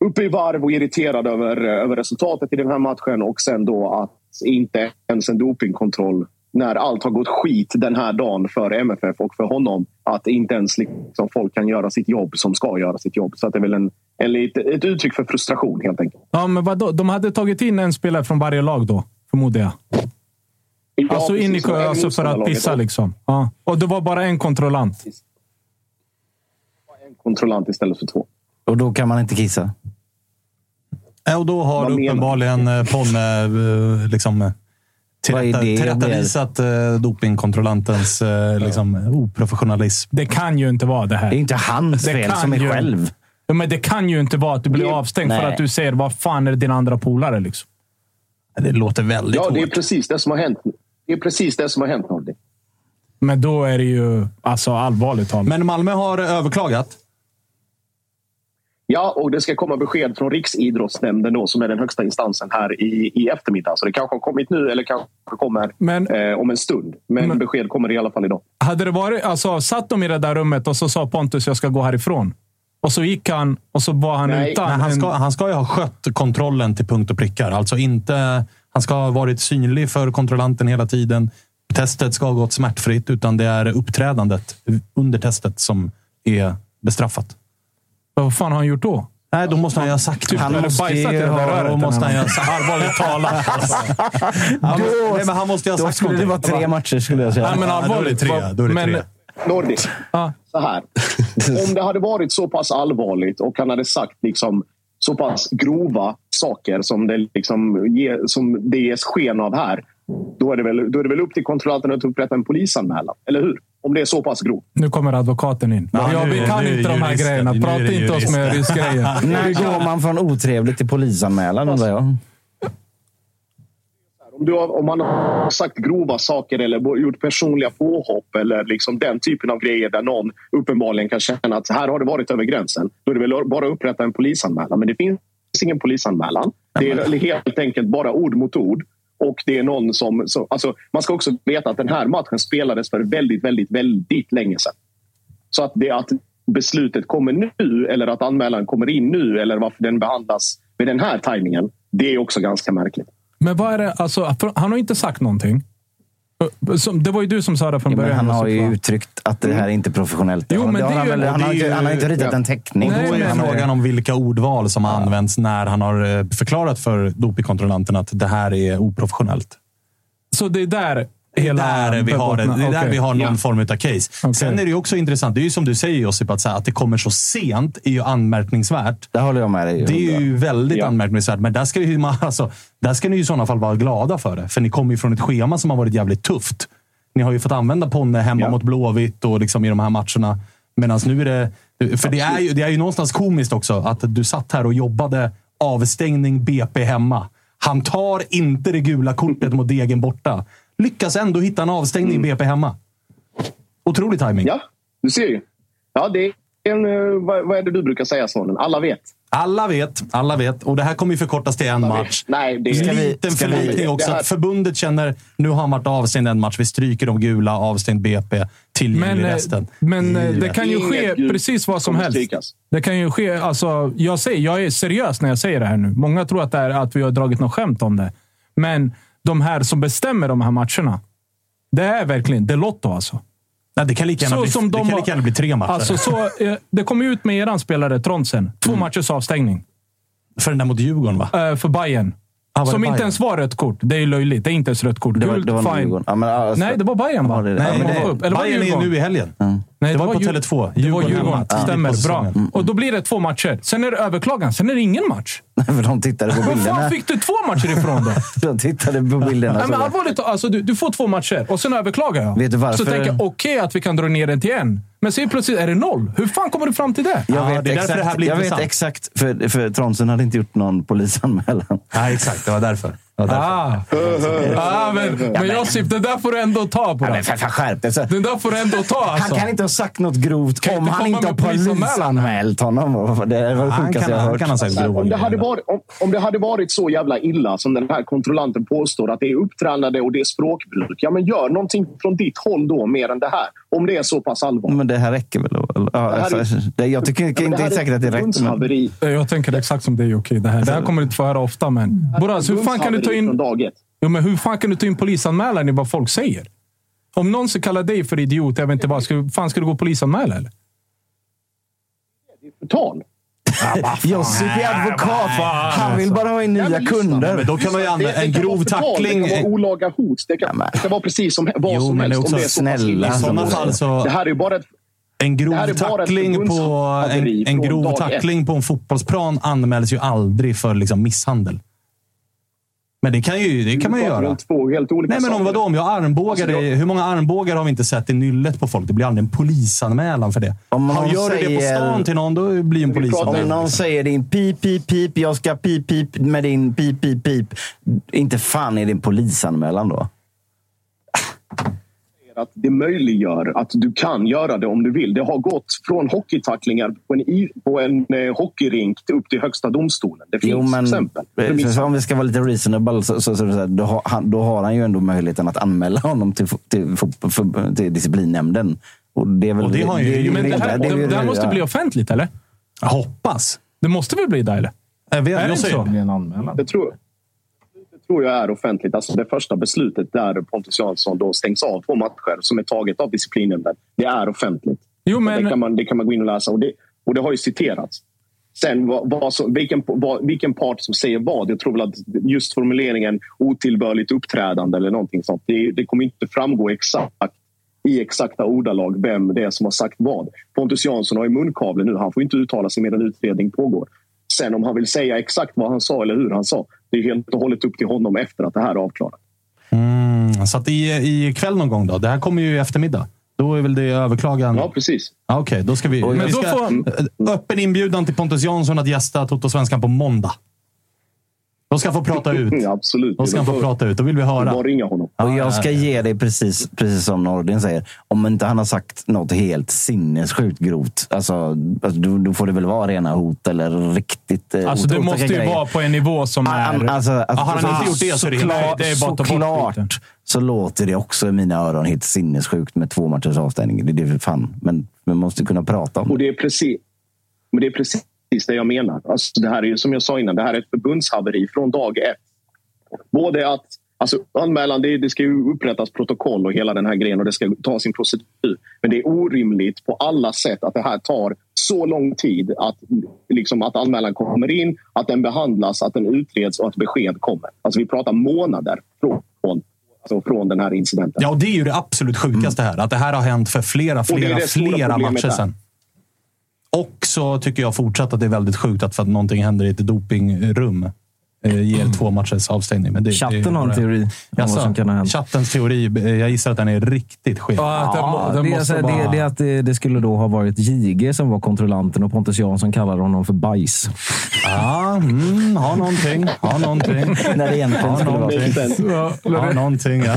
uppe i varv och irriterad över, över resultatet i den här matchen och sen då att inte ens en dopingkontroll när allt har gått skit den här dagen för MFF och för honom. Att inte ens liksom folk kan göra sitt jobb som ska göra sitt jobb. Så att det är väl en, en lite, ett uttryck för frustration helt enkelt. Ja, men vadå? De hade tagit in en spelare från varje lag då, förmodar jag. Ja, alltså in i. En alltså för att pissa liksom. Ja. Och det var bara en kontrollant. En kontrollant istället för två. Och då kan man inte kissa? Ja, och då har menar uppenbarligen eh, Ponne eh, liksom, eh, tillrättavisat eh, dopingkontrollantens eh, liksom, oprofessionalism. Det kan ju inte vara det här. Det är inte hans Det fel som är ju- själv. Ja, men det kan ju inte vara att du blir Det- avstängd för Nej. att du säger vad fan är det din andra polare? Liksom. Det låter väldigt Ja, det är hårt. precis det som har hänt. Det är precis det som har hänt. Nordi. Men då är det ju alltså allvarligt talat. Men Malmö har överklagat. Ja, och det ska komma besked från Riksidrottsnämnden då, som är den högsta instansen här i, i eftermiddag. Så det kanske har kommit nu eller kanske kommer Men- eh, om en stund. Men, Men- besked kommer i alla fall idag. Hade det varit, alltså, satt de i det där rummet och så sa Pontus jag ska gå härifrån. Och så gick han och så var han Nej. utan. Han, ska, han ska ju ha skött kontrollen till punkt och prickar. Alltså inte, han ska ha varit synlig för kontrollanten hela tiden. Testet ska ha gått smärtfritt, utan det är uppträdandet under testet som är bestraffat. Vad fan har han gjort då? Nej, då måste han ju ha sagt Typ, Han måste ju ha-. Då måste han ju ha sagt. Allvarligt talat. Alltså. Han, måste, nej, men han måste ju ha Då sagt skulle det vara tre matcher skulle jag säga. Nej, men Ja, då är det allvarligt. tre. vad- Då är det men, tre. Nordi, Ja. så här. Om det hade varit så pass allvarligt och han hade sagt liksom så pass grova saker som det, liksom ger, som det ges sken av här. Då är, det väl, då är det väl upp till kontrollanten att upprätta en polisanmälan, eller hur? Om det är så pass grovt. Nu kommer advokaten in. Ja, ja, nu vi är- kan nu inte de här juristen. grejerna. Nu Prata inte oss med ryskgrejer. När går man från otrevligt till polisanmälan undrar jag? Om, du har, om man har sagt grova saker eller gjort personliga påhopp eller liksom den typen av grejer där någon uppenbarligen kan känna att här har det varit över gränsen. Då är det väl bara att upprätta en polisanmälan. Men det finns ingen polisanmälan. Det är helt enkelt bara ord mot ord. Och det är någon som... som alltså, man ska också veta att den här matchen spelades för väldigt, väldigt, väldigt länge sedan. Så att det att beslutet kommer nu eller att anmälan kommer in nu eller varför den behandlas med den här tajmingen. Det är också ganska märkligt. Men vad är det? Alltså, han har inte sagt någonting. Som, det var ju du som sa det från Ja, början. han har ju va? uttryckt att det här är inte professionellt. Jo, men det har han, väl, han, har är inte, ju- han har inte ritat ja. en teckning. Då är ju men- frågan om vilka ordval som har använts när han har eh, förklarat för dopingkontrollanten att det här är oprofessionellt. Så det är där Det är hela... där vi har, det, det är där Okej. vi har någon Ja. form av case. Okej. Sen är det också intressant. Det är ju som du säger Josip, att, här, att det kommer så sent är ju anmärkningsvärt. Där håller jag med dig. Det är ju väldigt Ja. anmärkningsvärt. Men där ska, ju, alltså, där ska ni ju i sådana fall vara glada för det. För ni kommer ju från ett schema som har varit jävligt tufft. Ni har ju fått använda Ponne hemma Ja. mot Blåvitt och liksom i de här matcherna. Medan nu är det... För det är, ju, det är ju någonstans komiskt också att du satt här och jobbade avstängning BP hemma. Han tar inte det gula kortet mot Degen borta. Lyckas ändå hitta en avstängning BP hemma. Otrolig timing. Ja, du ser ju. Ja, det är en, eh, vad, vad är det du brukar säga, sonen? Alla vet. Alla vet, alla vet. Och det här kommer ju förkortas till en match. Nej, det är... vi, liten förlikning också. här- Att förbundet känner nu har han varit avstängd en match. Vi stryker de gula, avstängd BP, tillgänglig Men, eh, resten. men eh, det kan ju ske precis vad som helst. strykas. Det kan ju ske. Alltså, jag, säger, jag är seriös när jag säger det här nu. Många tror att, det är, att vi har dragit något skämt om det. Men de här som bestämmer de här matcherna. Det är verkligen det är Lotto alltså. Nej, det kan lika gärna, Så bli, som det de kan lika gärna bli tre matcher. Alltså, så, eh, det kom ut med eran spelare Tronsen. Två matchers avstängning. för den där mot Djurgården, va? Eh, för Bayern. Ah, Som inte ens var rött kort. Det är ju löjligt. Det är inte ens rött kort. Det var, Gult, det var fine. Ja, men, alltså, Nej, det var Bayern va? Ja, det är det. Nej, det, Bayern är nu i helgen. Nej, Det var på Djur- Tele2. Det var Djurgården. Tidigt Stämmer. Bra. säsongen. Och då blir det två matcher. Sen är det överklagan. Sen är det ingen match. för de tittade på Var bilderna. fan fick du två matcher ifrån då? De tittade på bilderna. Nej, men allvarligt, alltså, du, du får två matcher och sen överklagar jag. Vet du varför? Så tänker jag, okej att vi kan dra ner den till en. Men sen plötsligt är det noll. Hur fan kommer du fram till det? jag Ja, vet, det är därför exakt, det här blir jag vet intressant. exakt, för, för Tronsen hade inte gjort någon polisanmälan. Nej, exakt. Det var därför. Det Ah. ah, men, men Josip, det där får du ändå ta på. Ja, men för fan, skärp dig. Så- Den där får du ändå ta alltså. Han kan inte ha sagt något grovt Kan om inte han inte har polisanmält honom. Det är det sjukaste jag har hört. om, det hade varit, om, om det hade varit så jävla illa som den här kontrollanten påstår att det är upptränade och det är språkbruk. Ja, men gör någonting från ditt håll då mer än det här. Om det är så pass allvarligt. Men det här räcker väl? Ja, Det här är- alltså, det, jag tycker inte det det är är säkert att det räcker. Men... Jag tänker exakt som dig, okej. Det här, det här kommer du inte få höra ofta, men... Boras, hur fan kan du ta in... Jo, men hur fan kan du ta in polisanmälan i vad folk säger? Om någon ska kalla dig för idiot, jag vet inte vad, ska, fan ska du gå och polisanmäla eller? Förtal. Josip är advokat. Han vill bara ha in nya kunder. Men då kan man ju använda en Det grov tackling. Det kan vara olaga hot. Det kan, det kan vara precis som, vad Jo, som det helst. är också om det är snälla. I sådana fall så- Det här är ju bara ett En grov Det är ett tackling, på, en, en grov dag tackling på en fotbollsplan anmäls ju aldrig för liksom misshandel. Men det kan, ju, det kan man ju göra. om två helt olika Nej, men om vadå? Om jag armbågar Alltså, jag- Hur många armbågar har vi inte sett i nyllet på folk? Det blir aldrig en polisanmälan för det. Om någon gör du det på säger- stan till någon, då blir det en Om polisanmälan. någon säger din pip, pip, pip, jag ska pip, pip med din pip, pip, pip. Inte fan är det en polisanmälan då? Att det möjliggör att du kan göra det om du vill. Det har gått från hockeytacklingar på en, på en eh, hockeyrink till upp till Högsta domstolen. Det finns Jo, men exempel. om vi ska vara lite reasonable så, så, så, så, då, har han, då har han ju ändå möjligheten att anmäla honom till, till, för, till disciplinnämnden. Och det, är väl, Och det har han ju är gjort. Men det här, är det, ju- det här måste ja. bli offentligt, eller? Jag hoppas. Det måste väl bli det, eller? Jag vet, Är det jag inte så? blir en anmälan. Det tror, det tror jag är offentligt. Alltså det första beslutet där Pontus Jansson då stängs av två matcher som är taget av disciplinnämnden. Det är offentligt. Jo, men... Det, kan man, det kan man gå in och läsa. Och det, och det har ju citerats. Sen vad, vad som, vilken, vad, vilken part som säger vad. Jag tror väl att just formuleringen otillbörligt uppträdande eller någonting sånt. Det, det kommer inte framgå exakt i exakta ordalag vem det är som har sagt vad. Pontus Jansson har ju munkavle nu. Han får inte uttala sig medan utredning pågår. Sen om han vill säga exakt vad han sa eller hur han sa. Det är helt och hållet upp till honom efter att det här är avklarat. Mm, så att i, i kväll någon gång då? Det här kommer ju i eftermiddag. Då är väl det överklagan? Ja, precis. Ja, Okej, då ska vi... Men vi då ska, får- Öppen inbjudan till Pontus Jansson att gästa Toto-svenskan på måndag. Då ska få prata ut. Ja, absolut. Då ska få prata ut. Då vill vi höra. Bara ringa honom. Och jag ska ge dig precis, precis som Nordin säger. Om inte han har sagt något helt sinnessjukt grovt. Alltså, alltså, då, då får det väl vara rena hot eller riktigt eh, Alltså, det otäcka måste ju grejer. vara på en nivå som är... Han- Alltså, att, har han inte gjort det så är det såklart, det är bara att ta bort såklart skiten. så låter det också i mina öron helt sinnessjukt med två matchers avstängning. Det är det för fan. Men man måste kunna prata om Och det. det är precis, men det är precis det jag menar. Alltså, det här är ju, som jag sa innan, det här är ett förbundshaveri från dag ett. Både att alltså, anmälan, det, det ska ju upprättas protokoll och hela den här grejen och det ska ta sin procedur. Men det är orimligt på alla sätt att det här tar så lång tid att, liksom, att anmälan kommer in, att den behandlas, att den utreds och att besked kommer. Alltså vi pratar månader från, alltså, från den här incidenten. Ja, och det är ju det absolut sjukaste här. Att det här har hänt för flera, flera, flera matcher sedan. Och så tycker jag fortsatt att det är väldigt sjukt att för att någonting händer i ett dopingrum ger två matchers avstängning. Men det, Chatten det är har en bara- teori om vad Jaså, som kan ha hänt. Chattens teori, eh, jag gissar att den är riktigt skev. Ja, den, må- den det, är måste så här, det, bara... det är att det, det skulle då ha varit JG som var kontrollanten och Pontus Jansson kallade honom för bajs. Ja, mm, har någonting. Har någonting. När det egentligen Har skulle vara. Ja, Har någonting, ja.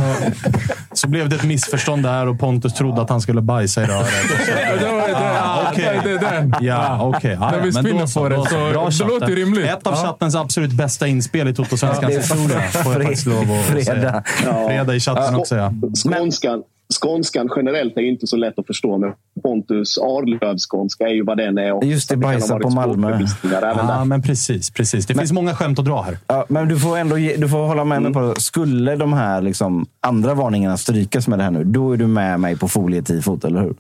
Så blev det ett missförstånd där och Pontus trodde att han skulle bajsa i röret. det var det. Ja, okej. det, det är den. Ja, okej. Ja, När ja, vi men då så, på det då så- Bra det låter rimligt. Ett av Ja. chattens absolut bästa inspel i Toto-svenskans Ja, det är historia. Får jag faktiskt lov att fredag. säga. Fredag i chatten också, ja. Skånskan, skånskan generellt är inte så lätt att förstå. Men Pontus Arlövs skånska är ju vad den är. Och Just det, bajsa på Malmö. Ja, där. men precis. precis. Det finns många skämt att dra här. Ja, men du får ändå ge, du får hålla med mig på det. Skulle de här liksom, andra varningarna strykas med det här nu, då är du med mig på folietifot, eller hur?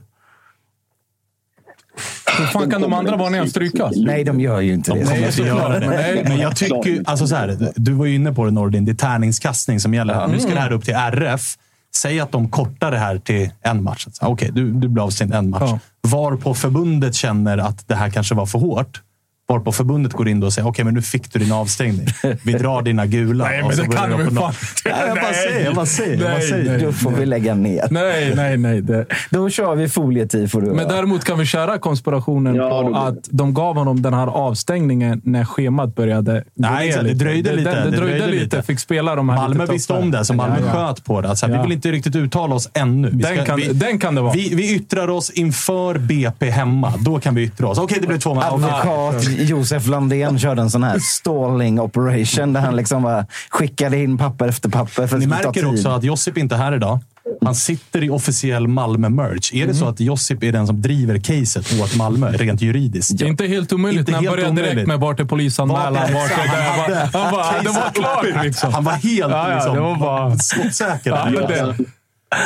Hur fan kan de andra varningarna strykas? Nej, de gör ju inte det. De kommer inte göra det. Nej. Men jag tycker alltså så här, du var ju inne på det Nordin, det är tärningskastning som gäller. Nu ska det här upp till RF. Säg att de kortar det här till en match. Okej, du, du blir avstängd en match. Ja. Var på förbundet känner att det här kanske var för hårt. Varpå förbundet går in då och säger okej, men nu fick du din avstängning. Vi drar dina gula. Nej, Och men så det kan de fan Nej, Jag bara säger, jag bara säger. Jag bara Nej, säger. nej. Då får vi lägga ner. Nej, nej, nej. Det. Då kör vi folietifo. du och Men däremot kan vi köra konspirationen Ja, på det att de gav honom den här avstängningen när schemat började Nej, exakt. Det lite. dröjde lite. Det, det, dröjde lite. Fick spela de här Malmö lite visste om det, så Malmö Ja, ja. sköt på det. Alltså, Vi Ja. vill inte riktigt uttala oss ännu. Vi, Den kan- den kan det vara. Vi, vi yttrar oss inför BP hemma. Då kan vi yttra oss. Okej, det blev två matcher. Josef Landén körde en sån här stalling operation där han liksom bara skickade in papper efter papper för att Ni det märker också att Josip inte är här idag. Han sitter i officiell Malmö-merch. Är det Mm. så att Josip är den som driver caset åt Malmö, rent juridiskt? Det är inte helt omöjligt Inte när han helt började direkt omöjligt. med vart är polisanmälan, Vart är- vart är det. Han Han bara, det var klart liksom. Han var helt Ja, ja, liksom, det var bara... skottsäker. Ja, det-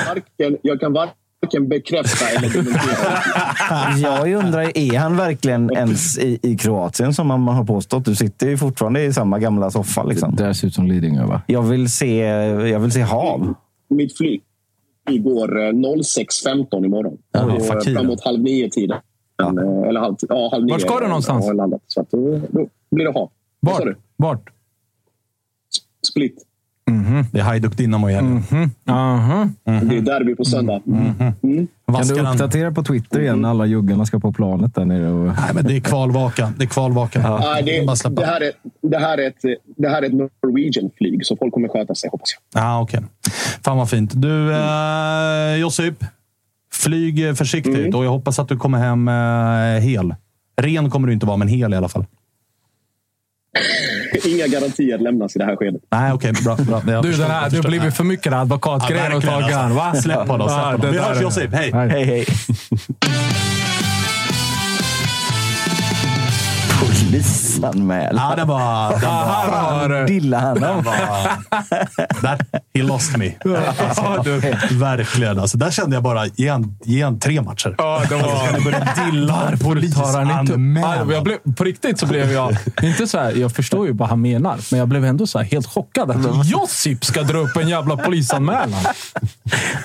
Varken, jag kan varken bekräfta eller dementera. Jag undrar, är han verkligen ens i, i Kroatien som man har påstått? Du sitter ju fortfarande i samma gamla soffa. Liksom. Det där ser ut som Lidingö, va? Jag vill se, jag vill se hav. Mitt flyg går eh, 06.15 imorgon. Ja, tiden. framåt halv nio-tiden. Eh, Eller halv, ja, halv nio. Vart ska du någonstans? har jag landat. Så att, då, blir det hav. Vart? du? Vart? Split. Det är Hajduk Dynamo i helgen. Aha. Det är derby på söndag. Mm. Kan du Vaskar han- uppdatera på Twitter igen när alla juggarna ska på planet där nere? Och... Nej, men det är kvalvaka. Det är kvalvaka. Nej, det, Bara släppa. det, här är, det, här är ett, det här är ett Norwegian-flyg, så folk kommer sköta sig, hoppas jag. Ah, okej. Fan vad fint. Du, eh, Josip. Flyg försiktigt Mm. och jag hoppas att du kommer hem eh, hel. Ren kommer du inte vara, men hel i alla fall. Inga garantier lämnas i det här skedet. Nej, okej. bra, bra. Jag Du, förstår, den här, förstår. har blivit för mycket advokatgrejer Ja, åt Hakan. alltså. Va? Släpp honom, släpp honom. Vi hörs, Josip. Hej. Hej, hej. Polisanmälan. Ja, det var... Den var, han om. var där, he lost me. Alltså, verkligen. Alltså, där kände jag bara, ge han, ge han tre matcher. Ja, det Alltså, ska ni börja dilla han polisanmälan? Ja, jag blev, På riktigt så blev jag... Inte så här, jag förstår ju vad han menar, men jag blev ändå så här helt chockad att Josip ska dra upp en jävla polisanmälan.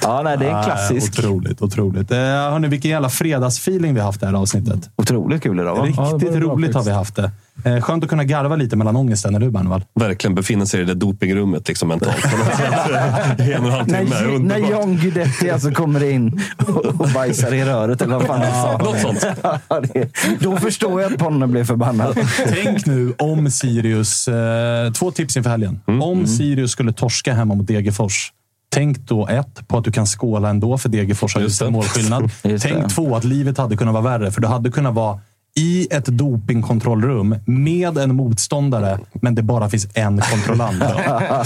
Ja, nej, det är Ah, klassiskt. Otroligt, otroligt. Eh, hörni, vilken jävla fredagsfeeling vi har haft det här avsnittet. Otroligt kul idag, va? Riktigt Ja, var roligt har vi haft det. Eh, skönt att kunna garva lite mellan ångesten, eller hur Bernvall? Verkligen befinna sig i det dopingrummet liksom, mentalt. En och en halv timme. När, när. John Guidetti alltså kommer in och, och bajsar i röret, eller vad fan han sa. Något sånt. Då förstår jag att Ponne blev förbannad. Tänk nu om Sirius... Eh, två tips inför helgen. Mm. Om Sirius skulle torska hemma mot Degerfors. Tänk då ett, på att du kan skåla ändå för Degerfors har Just en målskillnad. Just Tänk det. två, att livet hade kunnat vara värre. För du hade kunnat vara i ett dopingkontrollrum med en motståndare, men det bara finns en kontrollant.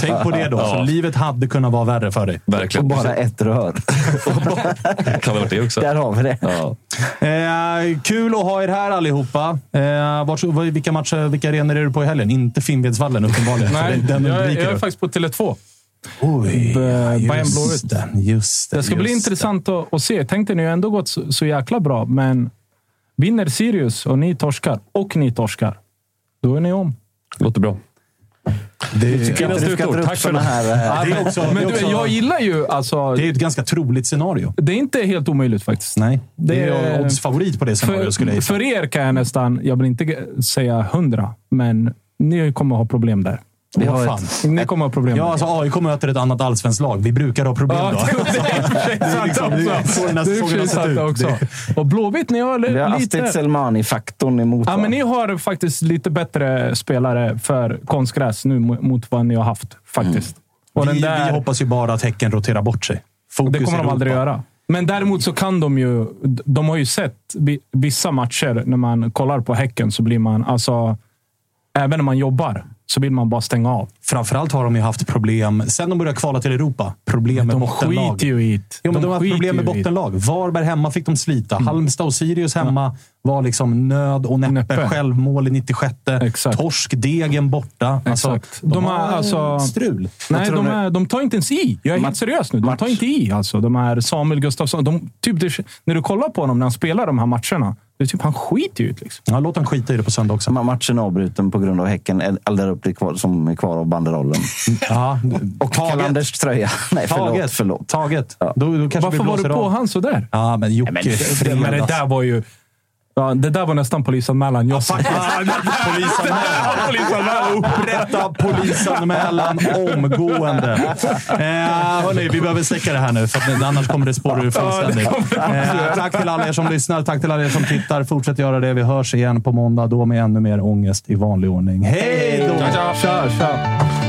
Tänk på det då. Så Ja. livet hade kunnat vara värre för dig. Och Verkligen. bara ett rör. Kan det ha varit det också? Där har vi det. Ja. Eh, kul att ha er här allihopa. Eh, vart, vilka matcher, vilka arenor är du på i helgen? Inte Finnvedsvallen uppenbarligen. Nej, den- den jag, är- jag är faktiskt på Tele2. Oj, Bayern just Blåvitt. det. Just det, Det ska bli intressant att, att se. Tänkte ni har ändå gått så, så jäkla bra, men vinner Sirius och ni torskar, och ni torskar, då är ni om. Låter bra. Det, Tycker det, jag inte du ska dra upp Tack för såna det. här... eh, det är men- också- men det är du, jag gillar ju alltså... det är ett ganska troligt scenario. Det är inte helt omöjligt faktiskt. Nej, det, Det är oddsfavorit på det scenariot skulle jag För, gissa. för er kan jag nästan, jag vill inte säga hundra, men ni kommer ha problem där. Vi har har ett- Ni kommer ha problem Ja, alltså AIK möter ett annat allsvenskt lag. Vi brukar ha problem Ja, då. det är liksom- det är sant ut. också. Och Blåvitt, ni har Vi har Astrid lite... Selmani-faktorn emot. Ja, men ni har faktiskt lite bättre spelare för konstgräs nu mo- mot vad ni har haft. Faktiskt. Och vi, den där, vi hoppas ju bara att Häcken roterar bort sig. Fokus det kommer de aldrig göra. Men däremot så kan de ju... De har ju sett vi- vissa matcher när man kollar på Häcken så blir man... Alltså, även när man jobbar så vill man bara stänga av. Framförallt har de ju haft problem, sen de började kvala till Europa, problem med De bottenlag. skiter ju i. Jo, men de, har haft problem med bottenlag. Varberg hemma fick de slita. Halmstad och Sirius hemma var liksom nöd och näppe. Näppe. Självmål i 96. Exakt. Torsk, Degen borta. Alltså, Exakt. de, De har alltså- strul. Nej, de, är, de tar inte ens i. Jag är helt seriös nu. De tar inte i. Alltså, de här Samuel Gustafsson. De, typ, när du kollar på honom när han spelar de här matcherna, det är typ, han skiter ju i det. Liksom. Ja, låt dem skita i det på söndag också. Ma- Matchen avbruten på grund av Häcken eldar upp det kvar, som är kvar av banderollen. Ja, Och Kalanders tröja. Nej, förlåt. Taget. förlåt. Taget. Då, då kanske Varför var du på av. han sådär? Ja, men Jocke, Men det, men det där var ju... Ja, det där var nästan polisanmälan. Jag ja, polisanmälan. polisanmälan. Upprätta polisanmälan omgående. Eh, hörni, vi behöver släcka det här nu, för att, annars kommer det spåra ur fullständigt. Eh, tack till alla er som lyssnar. Tack till alla er som tittar. Fortsätt göra det. Vi hörs igen på måndag, då med ännu mer ångest i vanlig ordning. Hej då! Tja, tja. tja.